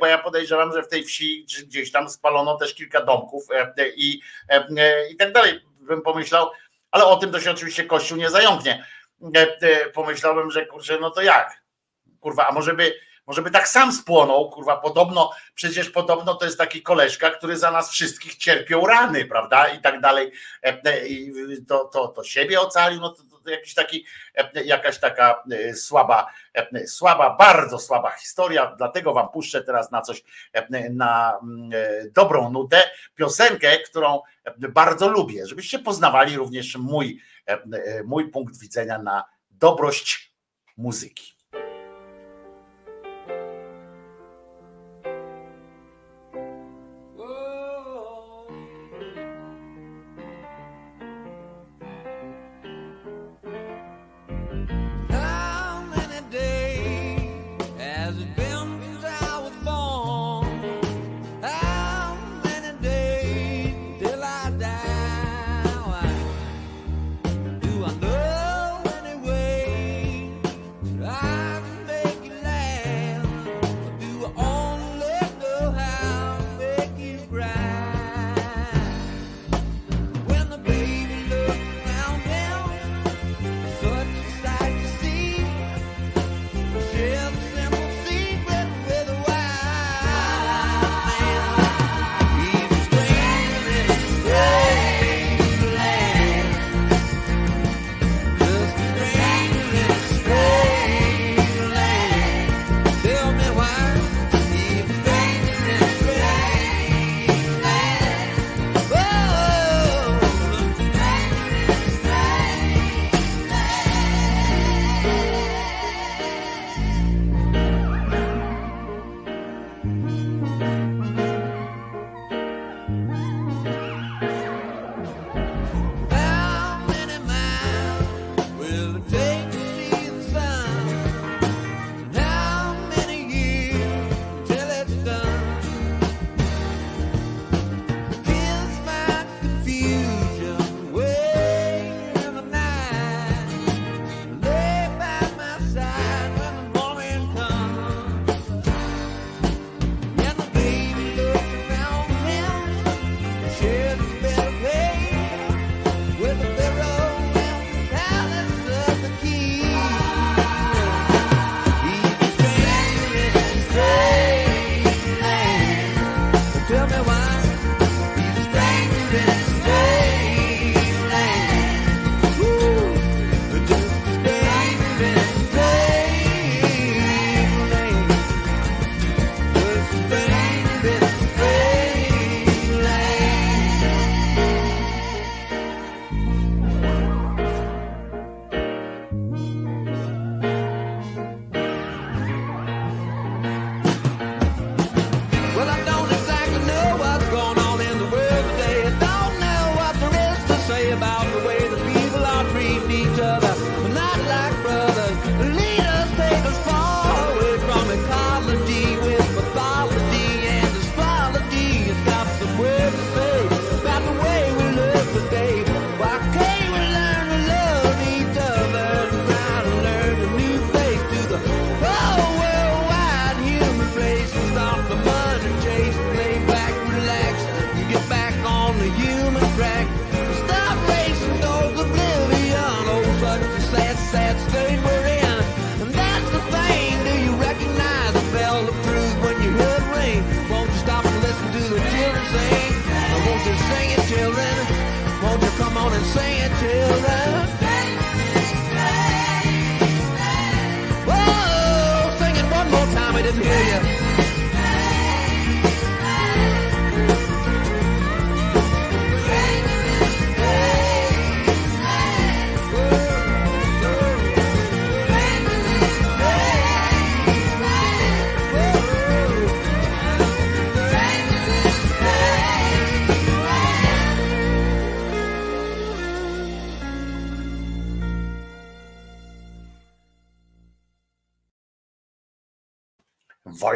bo ja podejrzewam, że w tej wsi gdzieś tam spalono też kilka domków e, i, i tak dalej. Bym pomyślał, ale o tym to się oczywiście Kościół nie zająknie. Pomyślałbym, że kurczę, no to jak? Kurwa, a może by, może by tak sam spłonął, kurwa, podobno, przecież podobno to jest taki koleżka, który za nas wszystkich cierpiał rany, prawda, i tak dalej, E, e, i to, to, to siebie ocalił, no to, to jakiś taki, e, jakaś taka słaba, słaba, bardzo słaba historia, dlatego wam puszczę teraz na coś, na mm, dobrą nutę, piosenkę, którą bardzo lubię, żebyście poznawali również mój, mój punkt widzenia na dobrość muzyki.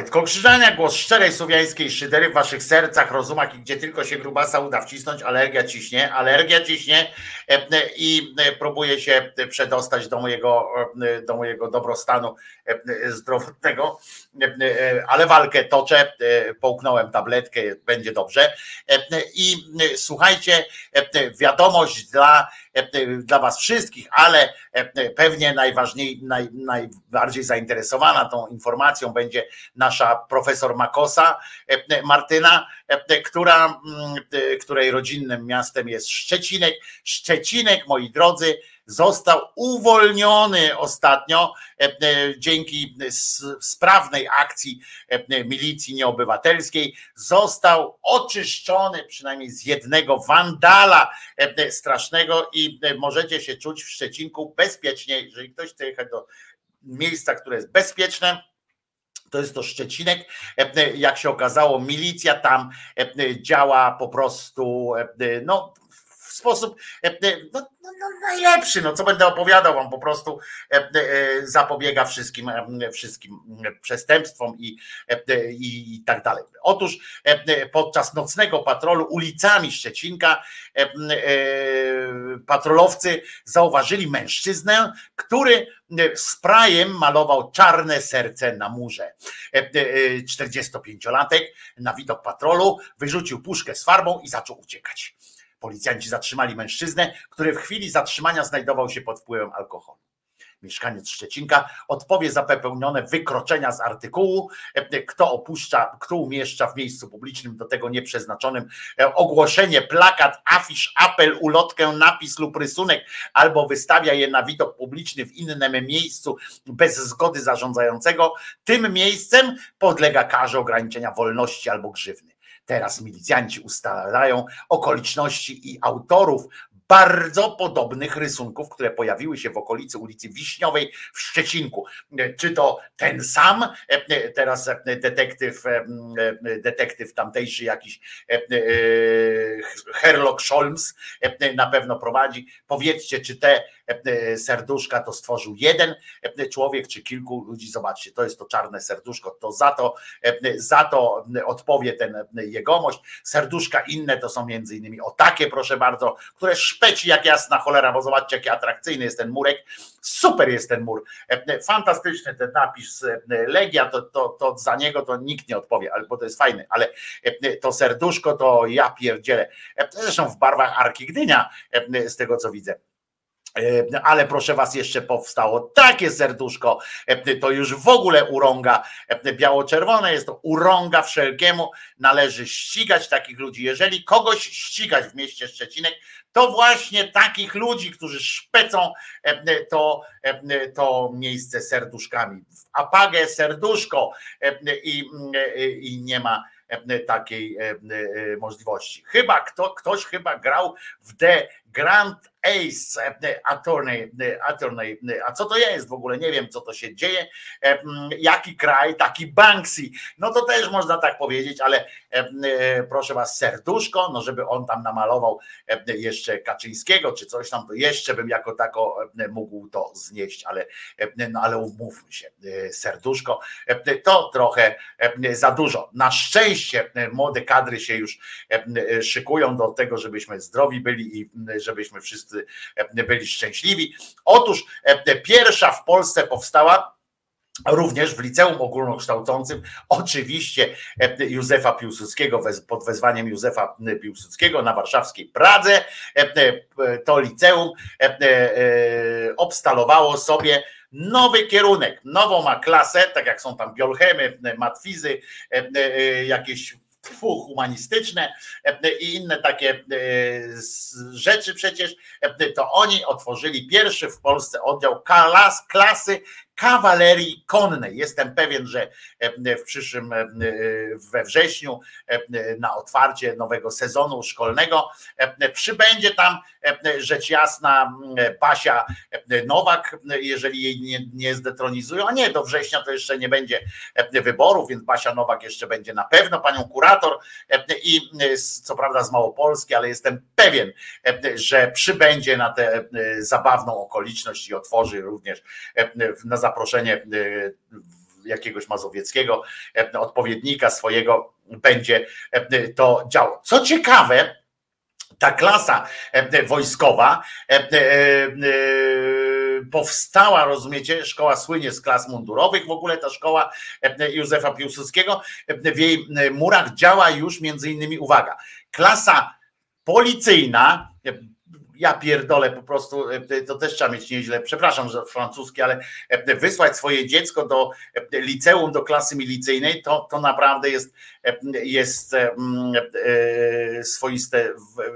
Wojtko Krzyżania, głos szczerej słowiańskiej szydery w waszych sercach, rozumach i gdzie tylko się grubasa uda wcisnąć, alergia ciśnie, alergia ciśnie e, e, i e, próbuje się przedostać do mojego, do mojego dobrostanu zdrowotnego, ale walkę toczę, połknąłem tabletkę, będzie dobrze. I słuchajcie, wiadomość dla, dla was wszystkich, ale pewnie najważniej, naj, najbardziej zainteresowana tą informacją będzie nasza profesor Makosa Martyna, która, której rodzinnym miastem jest Szczecinek. Szczecinek, moi drodzy, został uwolniony ostatnio e, e, dzięki sprawnej akcji e, milicji nieobywatelskiej. Został oczyszczony przynajmniej z jednego wandala strasznego i możecie się czuć w Szczecinku bezpiecznie, jeżeli ktoś chce jechać do miejsca, które jest bezpieczne, to jest to Szczecinek. Jak się okazało, milicja tam działa po prostu no, w sposób no, no, najlepszy. No, co będę opowiadał wam, po prostu e, e, zapobiega wszystkim, e, wszystkim przestępstwom i, i, i tak dalej. Otóż podczas nocnego patrolu ulicami Szczecinka patrolowcy zauważyli mężczyznę, który sprayem malował czarne serce na murze. E, e, 45-latek na widok patrolu wyrzucił puszkę z farbą i zaczął uciekać. Policjanci zatrzymali mężczyznę, który w chwili zatrzymania znajdował się pod wpływem alkoholu. Mieszkaniec Szczecinka odpowie za popełnione wykroczenia z artykułu, e, kto opuszcza, kto umieszcza w miejscu publicznym do tego nieprzeznaczonym e, ogłoszenie, plakat, afisz, apel, ulotkę, napis lub rysunek, albo wystawia je na widok publiczny w innym miejscu bez zgody zarządzającego, tym miejscem podlega karze ograniczenia wolności albo grzywny. Teraz milicjanci ustalają okoliczności i autorów bardzo podobnych rysunków, które pojawiły się w okolicy ulicy Wiśniowej w Szczecinku. Czy to ten sam, e, teraz e, detektyw, e, detektyw tamtejszy jakiś Herlock Sholmes na pewno prowadzi. Powiedzcie, czy te serduszka to stworzył jeden człowiek, czy kilku ludzi. Zobaczcie, to jest to czarne serduszko, to za to, za to odpowie ten jegomość. Serduszka inne to są między innymi o takie, proszę bardzo, które szpeci jak jasna cholera, bo zobaczcie, jaki atrakcyjny jest ten murek. Super jest ten mur. Fantastyczny ten napis Legia, to, to, to za niego to nikt nie odpowie, bo to jest fajny, ale to serduszko to ja pierdzielę. Zresztą w barwach Arki Gdynia, z tego co widzę. E, Ale proszę was, jeszcze powstało takie serduszko, e, to już w ogóle urąga e, biało-czerwone, jest to urąga wszelkiemu, należy ścigać takich ludzi. Jeżeli kogoś ścigać w mieście Szczecinek, to właśnie takich ludzi, którzy szpecą to, to miejsce serduszkami. W apagę serduszko i, i nie ma takiej możliwości. Chyba kto, ktoś chyba grał w The Grand Ace e, Attorney, e, Attorney. A co to jest w ogóle? Nie wiem, co to się dzieje. E, Jaki kraj, taki Banksy. No to też można tak powiedzieć, ale e, e, proszę was, serduszko, no żeby on tam namalował e, jeszcze Kaczyńskiego czy coś tam, to jeszcze bym jako tako e, mógł to znieść, ale, e, no, ale umówmy się, e, serduszko e, to trochę e, za dużo. Na szczęście e, młode kadry się już e, e, szykują do tego, żebyśmy zdrowi byli i żebyśmy wszyscy e, byli szczęśliwi. Otóż e, pierwsza w Polsce powstała Również w liceum ogólnokształcącym, oczywiście e, Józefa Piłsudskiego, pod wezwaniem Józefa Piłsudskiego na warszawskiej Pradze, e, e, to liceum e, e, e, obstalowało sobie nowy kierunek, nową ma klasę, tak jak są tam biolchemy, matwizy, e, e, jakieś tfu, humanistyczne e, i inne takie e, rzeczy przecież, e, to oni otworzyli pierwszy w Polsce oddział klas, klasy kawalerii konnej. Jestem pewien, że w przyszłym we wrześniu na otwarcie nowego sezonu szkolnego przybędzie tam rzecz jasna Basia Nowak, jeżeli jej nie, nie zdetronizują, a nie, do września to jeszcze nie będzie wyborów, więc Basia Nowak jeszcze będzie na pewno panią kurator i co prawda z Małopolski, ale jestem pewien, że przybędzie na tę zabawną okoliczność i otworzy również na zaproszenie jakiegoś mazowieckiego odpowiednika swojego będzie to działo. Co ciekawe, ta klasa wojskowa powstała, rozumiecie, szkoła słynie z klas mundurowych, w ogóle ta szkoła Józefa Piłsudskiego, w jej murach działa już między innymi, uwaga, klasa policyjna, ja pierdolę po prostu, to też trzeba mieć nieźle, przepraszam za francuski, ale wysłać swoje dziecko do liceum, do klasy milicyjnej, to, to naprawdę jest, jest swoiste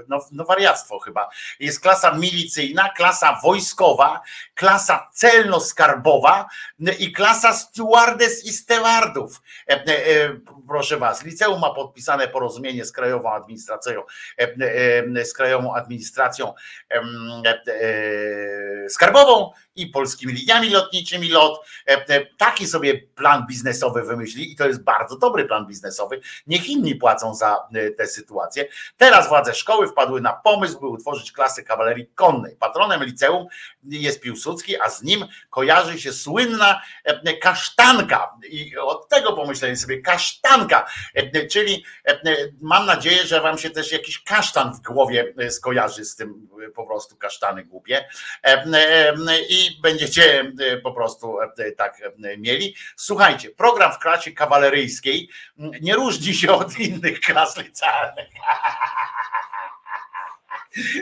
no, no wariactwo chyba. Jest klasa milicyjna, klasa wojskowa, klasa celno-skarbowa i klasa stewardes i stewardów. Proszę was, liceum ma podpisane porozumienie z Krajową Administracją, z Krajową Administracją skarbową i polskimi liniami lotniczymi lot. Taki sobie plan biznesowy wymyśli i to jest bardzo dobry plan biznesowy. Niech inni płacą za tę sytuację. Teraz władze szkoły wpadły na pomysł, by utworzyć klasę kawalerii konnej. Patronem liceum jest Piłsudski, a z nim kojarzy się słynna kasztanka. I od tego pomyśleli sobie kasztanka, czyli mam nadzieję, że wam się też jakiś kasztan w głowie skojarzy z tym po prostu kasztany głupie i będziecie po prostu tak mieli. Słuchajcie, program w klasie kawaleryjskiej nie różni się od innych klas licealnych.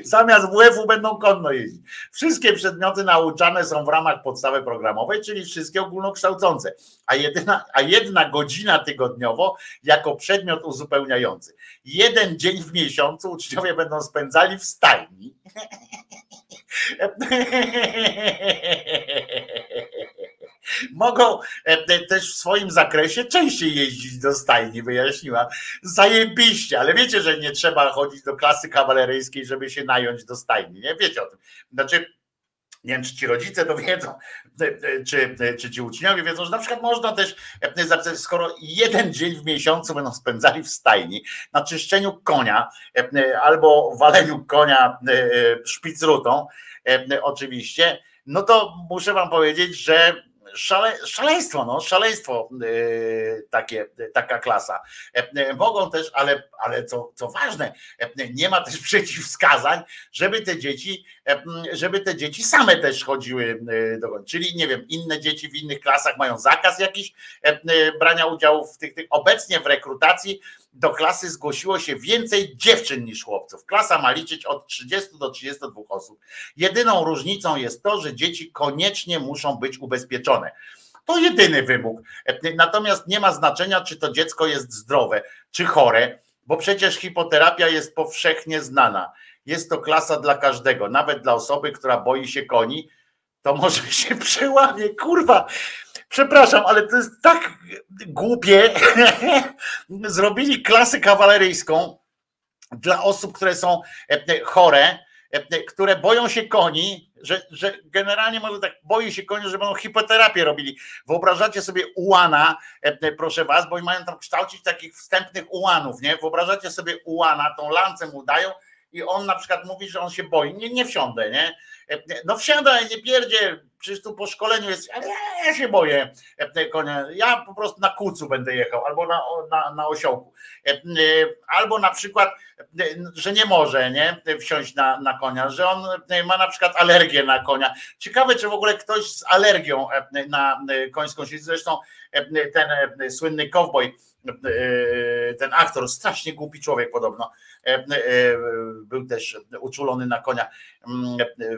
Zamiast WF-u będą konno jeździć. Wszystkie przedmioty nauczane są w ramach podstawy programowej, czyli wszystkie ogólnokształcące, a, jedyna, a jedna godzina tygodniowo jako przedmiot uzupełniający. Jeden dzień w miesiącu uczniowie będą spędzali w stajni. Mogą też w swoim zakresie częściej jeździć do stajni, wyjaśniła. Zajebiście, ale wiecie, że nie trzeba chodzić do klasy kawaleryjskiej, żeby się nająć do stajni, nie? Wiecie o tym. Znaczy, nie wiem, czy ci rodzice to wiedzą, czy, czy ci uczniowie wiedzą, że na przykład można też skoro jeden dzień w miesiącu będą spędzali w stajni na czyszczeniu konia albo waleniu konia szpicrutą, oczywiście, no to muszę wam powiedzieć, że szale, szaleństwo, no, szaleństwo yy, takie, taka klasa. Yy, mogą też, ale, ale co, co ważne, yy, nie ma też przeciwwskazań, żeby te dzieci, żeby te dzieci same też chodziły do Czyli nie wiem, inne dzieci w innych klasach mają zakaz jakiś brania udziału w tych, tych. Obecnie w rekrutacji do klasy zgłosiło się więcej dziewczyn niż chłopców. Klasa ma liczyć od 30 do 32 osób. Jedyną różnicą jest to, że dzieci koniecznie muszą być ubezpieczone. To jedyny wymóg. Natomiast nie ma znaczenia, czy to dziecko jest zdrowe, czy chore, bo przecież hipoterapia jest powszechnie znana. Jest to klasa dla każdego, nawet dla osoby, która boi się koni, to może się przełamie. Kurwa, przepraszam, ale to jest tak głupie. Zrobili klasę kawaleryjską dla osób, które są chore, które boją się koni, że, że generalnie może tak boi się koni, że będą hipoterapię robili. Wyobrażacie sobie ułana, proszę was, bo mają tam kształcić takich wstępnych ułanów, nie? Wyobrażacie sobie ułana, tą lancę mu dają i on na przykład mówi, że on się boi. Nie, nie wsiądę, nie? No wsiadaj, nie pierdzie, przecież tu po szkoleniu jest, ale ja, ja się boję konia. Ja po prostu na kucu będę jechał, albo na, na, na osiołku. Albo na przykład, że nie może nie, wsiąść na, na konia, że on ma na przykład alergię na konia. Ciekawe, czy w ogóle ktoś z alergią na końską siedzę. Zresztą ten słynny cowboy, ten aktor, strasznie głupi człowiek podobno, był też uczulony na konia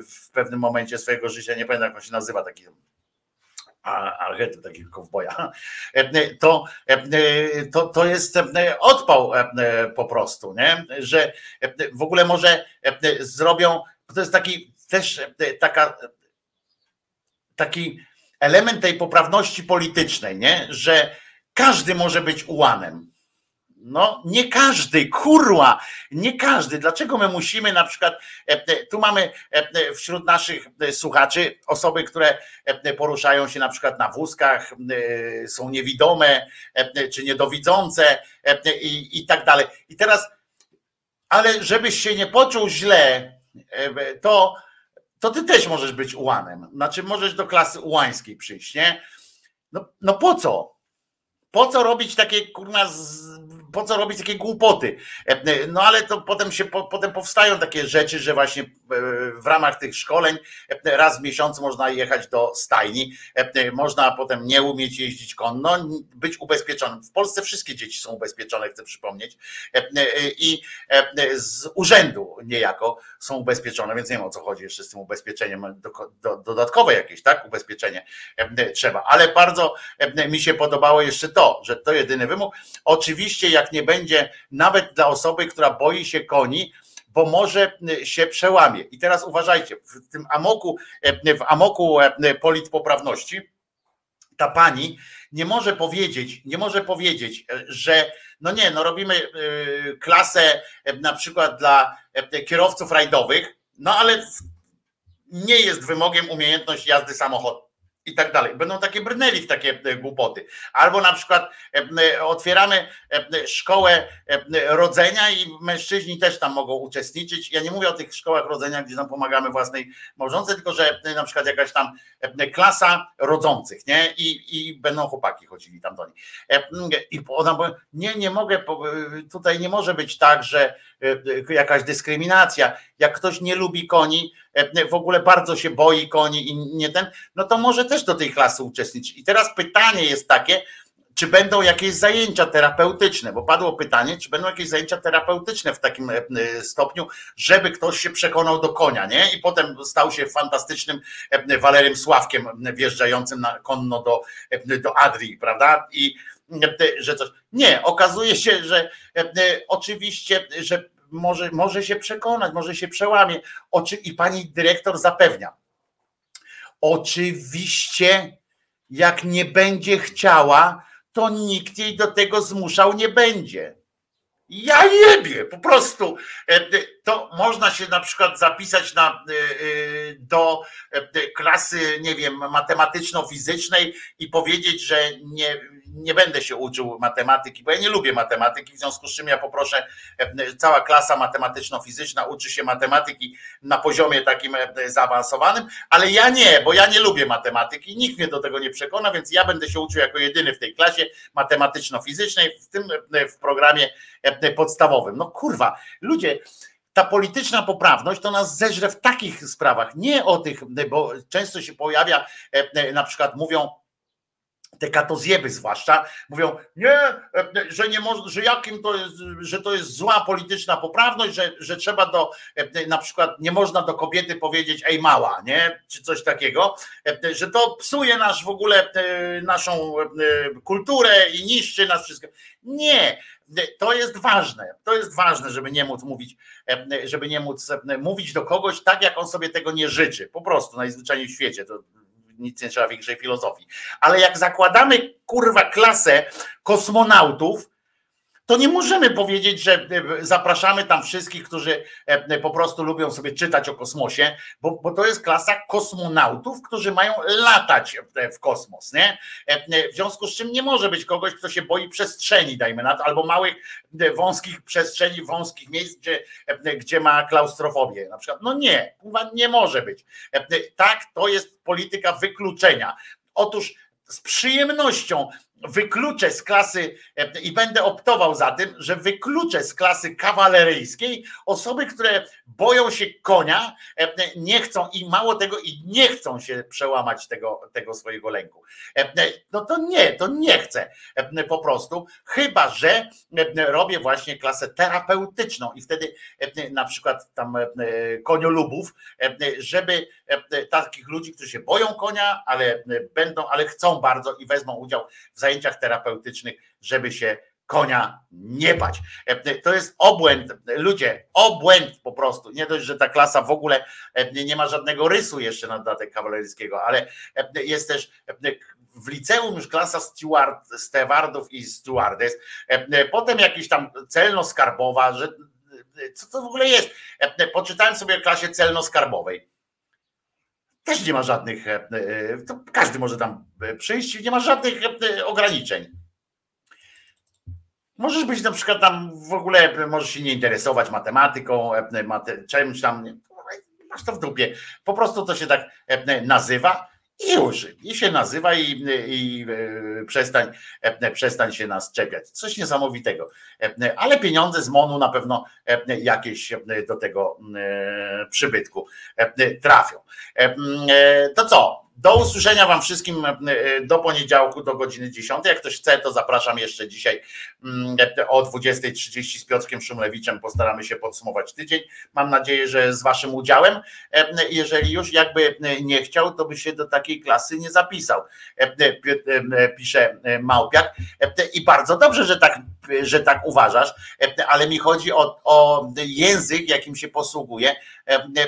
w pewnym momencie swojego życia, nie pamiętam jak on się nazywa, taki archetyp takiego kowboja, to, to, to jest odpał po prostu, nie? że w ogóle może zrobią, to jest taki też taka taki element tej poprawności politycznej, nie? że każdy może być ułanem. No, nie każdy, kurwa, nie każdy. Dlaczego my musimy na przykład, e, e, tu mamy e, wśród naszych słuchaczy osoby, które poruszają się na przykład na wózkach, są niewidome czy niedowidzące i, i tak dalej. I teraz, ale żebyś się nie poczuł źle, to, to ty też możesz być ułanem. Znaczy, możesz do klasy ułańskiej przyjść, nie? No, no po co? Po co robić takie kurna, z, po co robić takie głupoty? E, No ale to potem się po, potem powstają takie rzeczy, że właśnie e, w ramach tych szkoleń e, raz w miesiącu można jechać do stajni, e, można potem nie umieć jeździć konno, być ubezpieczonym. W Polsce wszystkie dzieci są ubezpieczone, chcę przypomnieć. E, e, I e, z urzędu niejako są ubezpieczone, więc nie wiem o co chodzi jeszcze z tym ubezpieczeniem, do, do, dodatkowe jakieś, tak, ubezpieczenie e, trzeba. Ale bardzo e, mi się podobało jeszcze to, że to jedyny wymóg. Oczywiście jak nie będzie nawet dla osoby, która boi się koni, bo może się przełamie. I teraz uważajcie, w tym amoku, e, w amoku e, politpoprawności ta pani nie może powiedzieć, nie może powiedzieć, e, że no nie, no robimy e, klasę na przykład dla kierowców rajdowych, no ale nie jest wymogiem umiejętność jazdy samochodu. I tak dalej. Będą takie brnęli w takie e, głupoty. Albo na przykład e, e, otwieramy szkołę rodzenia i mężczyźni też tam mogą uczestniczyć. Ja nie mówię o tych szkołach rodzenia, gdzie tam pomagamy własnej małżonce, tylko że na przykład jakaś tam klasa rodzących, nie? I, i będą chłopaki chodzili tam do nich. I ona mówi, nie, nie mogę, tutaj nie może być tak, że jakaś dyskryminacja. Jak ktoś nie lubi koni, e, w ogóle bardzo się boi koni i nie ten, no to może też do tej klasy uczestniczyć. I teraz pytanie jest takie, czy będą jakieś zajęcia terapeutyczne, bo padło pytanie, czy będą jakieś zajęcia terapeutyczne w takim e, stopniu, żeby ktoś się przekonał do konia, nie? I potem stał się fantastycznym e, Walerym Sławkiem wjeżdżającym na konno do, e, do Adrii, prawda? I e, że coś. Nie, okazuje się, że e, oczywiście, że może, może się przekonać, może się przełamie. Oczy, I pani dyrektor zapewnia. Oczywiście, jak nie będzie chciała, to nikt jej do tego zmuszał nie będzie. Ja jebie, po prostu. To można się na przykład zapisać na, e, e, do e, klasy, nie wiem, matematyczno-fizycznej i powiedzieć, że nie, nie będę się uczył matematyki, bo ja nie lubię matematyki, w związku z czym ja poproszę, e, cała klasa matematyczno-fizyczna uczy się matematyki na poziomie takim e, zaawansowanym, ale ja nie, bo ja nie lubię matematyki, nikt mnie do tego nie przekona, więc ja będę się uczył jako jedyny w tej klasie matematyczno-fizycznej, w tym w programie podstawowym. No kurwa, ludzie, ta polityczna poprawność to nas zeżre w takich sprawach, nie o tych, bo często się pojawia, e, na przykład mówią, te katozjeby zwłaszcza, mówią, nie, e, że nie może, że jakim to jest, że to jest zła polityczna poprawność, że, że trzeba do, e, na przykład nie można do kobiety powiedzieć ej mała, nie, czy coś takiego, e, że to psuje nasz w ogóle, e, naszą e, kulturę i niszczy nas wszystko. Nie, to jest ważne, to jest ważne, żeby nie móc mówić, żeby nie móc mówić do kogoś tak, jak on sobie tego nie życzy, po prostu najzwyczajniej w świecie, to nic nie trzeba większej filozofii. Ale jak zakładamy kurwa klasę kosmonautów, to nie możemy powiedzieć, że e, zapraszamy tam wszystkich, którzy e, po prostu lubią sobie czytać o kosmosie, bo, bo to jest klasa kosmonautów, którzy mają latać w- kosmos. Nie? E, W związku z czym nie może być kogoś, kto się boi przestrzeni, dajmy na to, albo małych, e, wąskich przestrzeni, wąskich miejsc, gdzie, e, gdzie ma klaustrofobię na przykład. No nie, nie może być. E, Tak, to jest polityka wykluczenia. Otóż z przyjemnością wykluczę z klasy e, i będę optował za tym, że wykluczę z klasy kawaleryjskiej osoby, które boją się konia, e, nie chcą i mało tego, i nie chcą się przełamać tego, tego swojego lęku. E, No to nie, to nie chcę po prostu, chyba że robię właśnie klasę terapeutyczną i wtedy na przykład tam koniolubów, żeby takich ludzi, którzy się boją konia, ale będą, ale chcą bardzo i wezmą udział w zajęciach terapeutycznych, żeby się konia nie bać. E, To jest obłęd, ludzie, obłęd po prostu. Nie dość, że ta klasa w ogóle e, nie ma żadnego rysu jeszcze na dodatek kawalerskiego, ale e, jest też w liceum już klasa steward, stewardów i stewardes, potem jakiś tam celno-skarbowa, że co to w ogóle jest? Poczytałem sobie o klasie celno-skarbowej. Też nie ma żadnych, to każdy może tam przyjść, nie ma żadnych ograniczeń. Możesz być na przykład tam w ogóle, możesz się nie interesować matematyką, e, mate, czymś tam, masz to w dupie. Po prostu to się tak e, nazywa i już. I się nazywa i, i e, przestań, przestań się nas czepiać. Coś niesamowitego. Ale pieniądze z MONU na pewno jakieś do tego przybytku trafią. To co? Do usłyszenia Wam wszystkim do poniedziałku do godziny 10. Jak ktoś chce, to zapraszam jeszcze dzisiaj mm, o 20.30 z Piotrkiem Szumlewiczem. Postaramy się podsumować tydzień. Mam nadzieję, że z Waszym udziałem. Jeżeli już jakby nie chciał, to by się do takiej klasy nie zapisał. Pisze Małpiak. I bardzo dobrze, że tak, że tak uważasz, ale mi chodzi o, o język, jakim się posługuje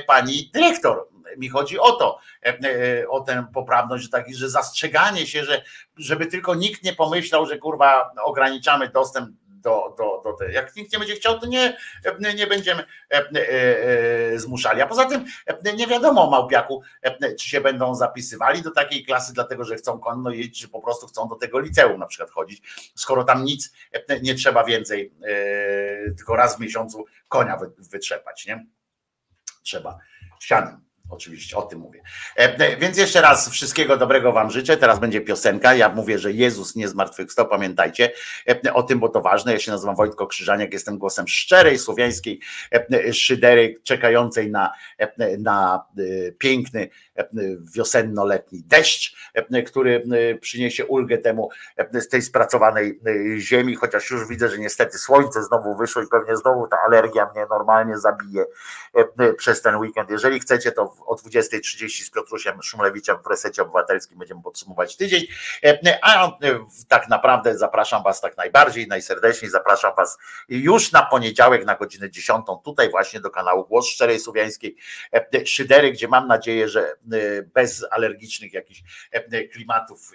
pani dyrektor mi chodzi o to, e, e, o tę poprawność, że taki, że zastrzeganie się, że żeby tylko nikt nie pomyślał, że kurwa ograniczamy dostęp do, do, do tej. Jak nikt nie będzie chciał, to nie, nie będziemy e, zmuszali. A poza tym nie wiadomo Małpiaku, czy się będą zapisywali do takiej klasy, dlatego że chcą konno jeździć, czy po prostu chcą do tego liceum na przykład chodzić, skoro tam nic nie trzeba więcej, tylko raz w miesiącu konia wytrzepać, nie? Trzeba sianem. Oczywiście o tym mówię. E, Więc jeszcze raz wszystkiego dobrego Wam życzę. Teraz będzie piosenka. Ja mówię, że Jezus nie zmartwychwstał. Pamiętajcie e, o tym, bo to ważne. Ja się nazywam Wojtko Krzyżaniak, jestem głosem szczerej słowiańskiej e, szydery, czekającej na, na piękny wiosenno-letni deszcz, który przyniesie ulgę temu z tej spracowanej ziemi, chociaż już widzę, że niestety słońce znowu wyszło i pewnie znowu ta alergia mnie normalnie zabije przez ten weekend. Jeżeli chcecie, to o 20.30 z Piotrusiem Szumlewiczem w Resecie Obywatelskim będziemy podsumować tydzień, a tak naprawdę zapraszam Was tak najbardziej, najserdeczniej. Zapraszam Was już na poniedziałek na godzinę 10 tutaj właśnie do kanału Głos Szczerej Słowiańskiej. Szydery, gdzie mam nadzieję, że bez alergicznych jakichś klimatów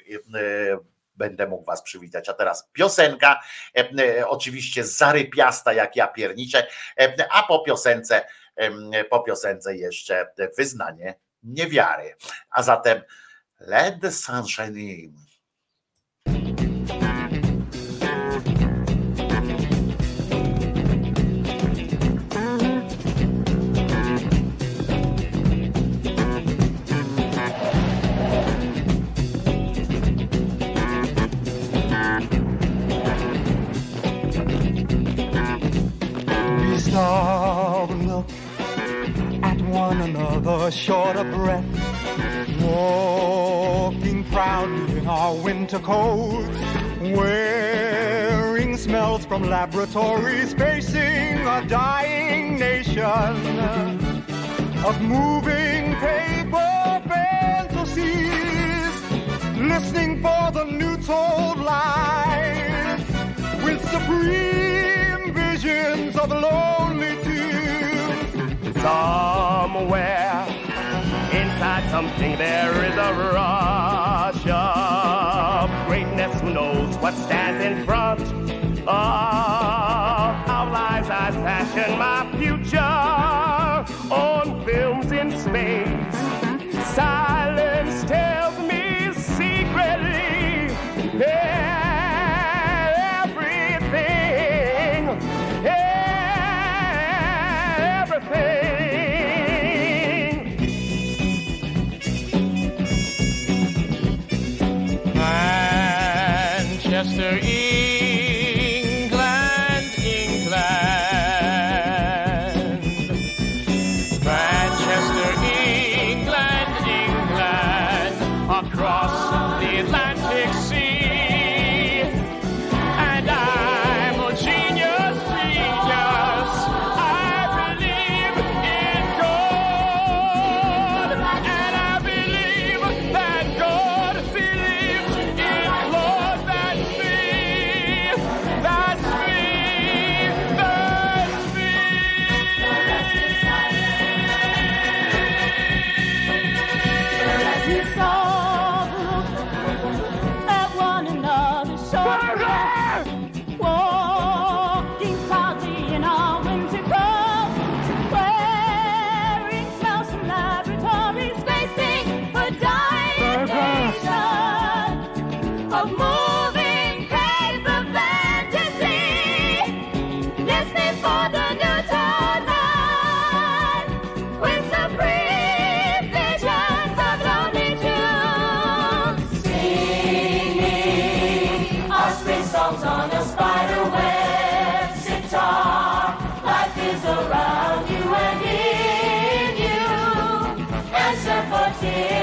będę mógł was przywitać. A teraz piosenka, oczywiście zarypiasta jak ja pierniczę, a po piosence, po piosence jeszcze wyznanie niewiary. A zatem let the sunshine in. Another, short of breath, walking proudly in our winter coats, wearing smells from laboratories, facing a dying nation of moving paper fantasies, listening for the new told lies with supreme visions of lonely. Somewhere something there is a rush of greatness. Who knows what stands in front of our lives? I fashion my future Yeah.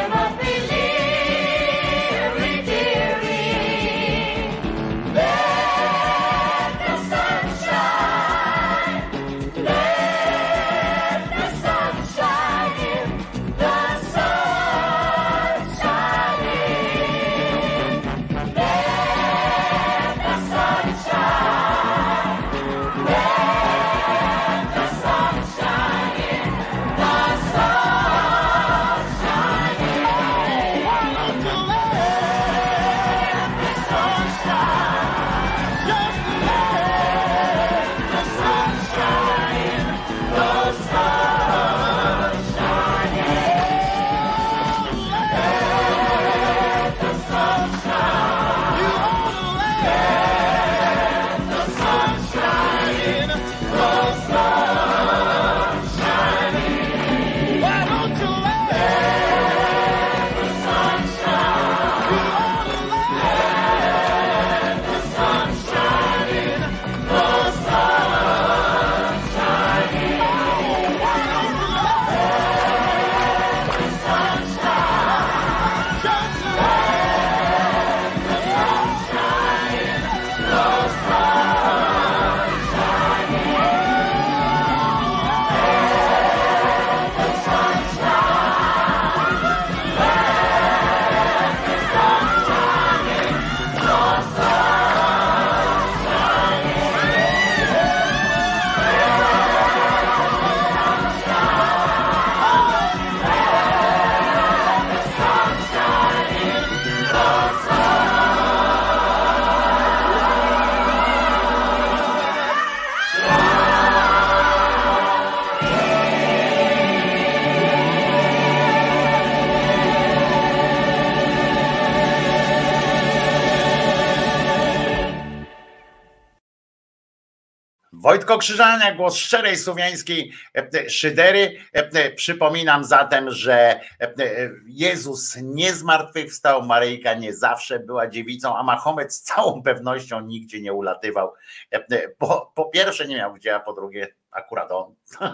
Wojtko Krzyżania, głos szczerej słowiańskiej e, szydery. E, e, Przypominam zatem, że e, e, Jezus nie zmartwychwstał, Maryjka nie zawsze była dziewicą, a Mahomet z całą pewnością nigdzie nie ulatywał. E, e, Po, po pierwsze nie miał gdzie, a po drugie akurat on.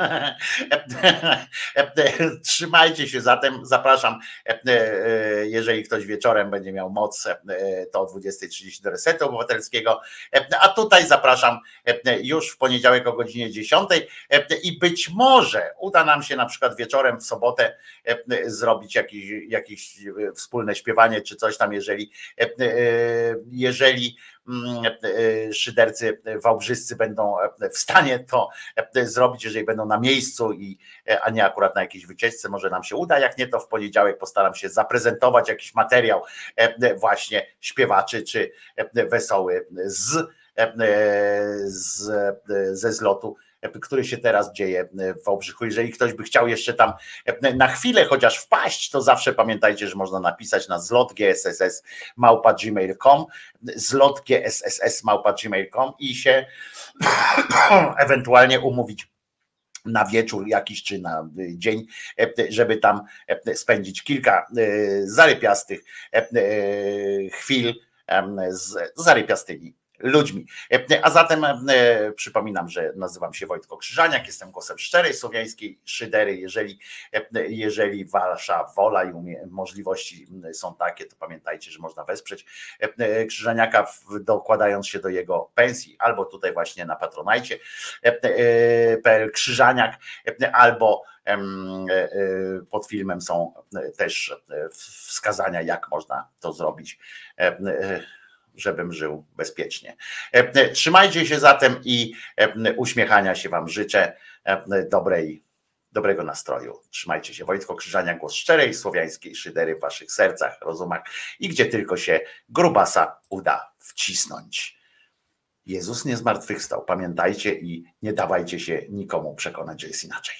Trzymajcie się zatem, zapraszam, e, e, jeżeli ktoś wieczorem będzie miał moc, e, to o 20.30 do Resetu Obywatelskiego, E, a tutaj zapraszam e, już w poniedziałek o godzinie 10 e, i być może uda nam się na przykład wieczorem w sobotę e, zrobić jakieś, jakieś e, wspólne śpiewanie czy coś tam, jeżeli e, e, jeżeli e, szydercy wałbrzyscy będą e, w stanie to e, zrobić, jeżeli będą na miejscu i e, a nie akurat na jakiejś wycieczce, może nam się uda, jak nie to w poniedziałek postaram się zaprezentować jakiś materiał właśnie śpiewaczy czy wesoły z, z, ze zlotu który się teraz dzieje w Wałbrzychu. Jeżeli ktoś by chciał jeszcze tam e, na chwilę chociaż wpaść, to zawsze pamiętajcie, że można napisać na zlot gsss małpa i się ewentualnie umówić na wieczór jakiś czy na dzień, e, żeby tam e, spędzić kilka zarypiastych e, chwil z zarypiastymi ludźmi. E, A zatem e, przypominam, że nazywam się Wojtko Krzyżaniak, jestem głosem szczerej słowiańskiej szydery. Jeżeli, e, jeżeli wasza wola i możliwości są takie, to pamiętajcie, że można wesprzeć e, Krzyżaniaka dokładając się do jego pensji albo tutaj właśnie na patronajcie e, e, PL Krzyżaniak e, albo e, e, pod filmem są e, też e, wskazania, jak można to zrobić. E, e, żebym żył bezpiecznie. E, Trzymajcie się zatem i e, uśmiechania się Wam życzę e, dobrej, dobrego nastroju. Trzymajcie się. Wojtko Krzyżania, głos szczerej słowiańskiej szydery w Waszych sercach, rozumach i gdzie tylko się grubasa uda wcisnąć. Jezus nie zmartwychwstał. Pamiętajcie i nie dawajcie się nikomu przekonać, że jest inaczej.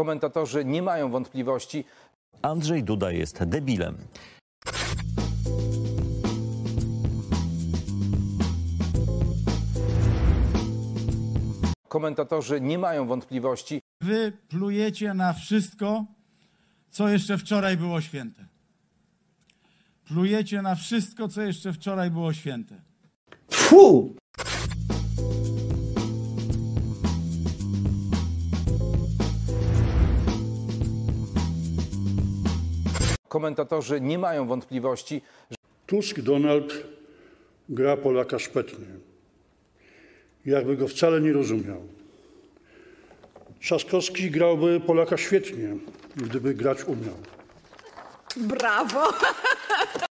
Komentatorzy nie mają wątpliwości. Andrzej Duda jest debilem. Komentatorzy nie mają wątpliwości. Wy plujecie na wszystko, co jeszcze wczoraj było święte. Plujecie na wszystko, co jeszcze wczoraj było święte. Fu! Komentatorzy nie mają wątpliwości. Tusk Donald gra Polaka szpetnie. Jakby go wcale nie rozumiał. Trzaskowski grałby Polaka świetnie, gdyby grać umiał. Brawo!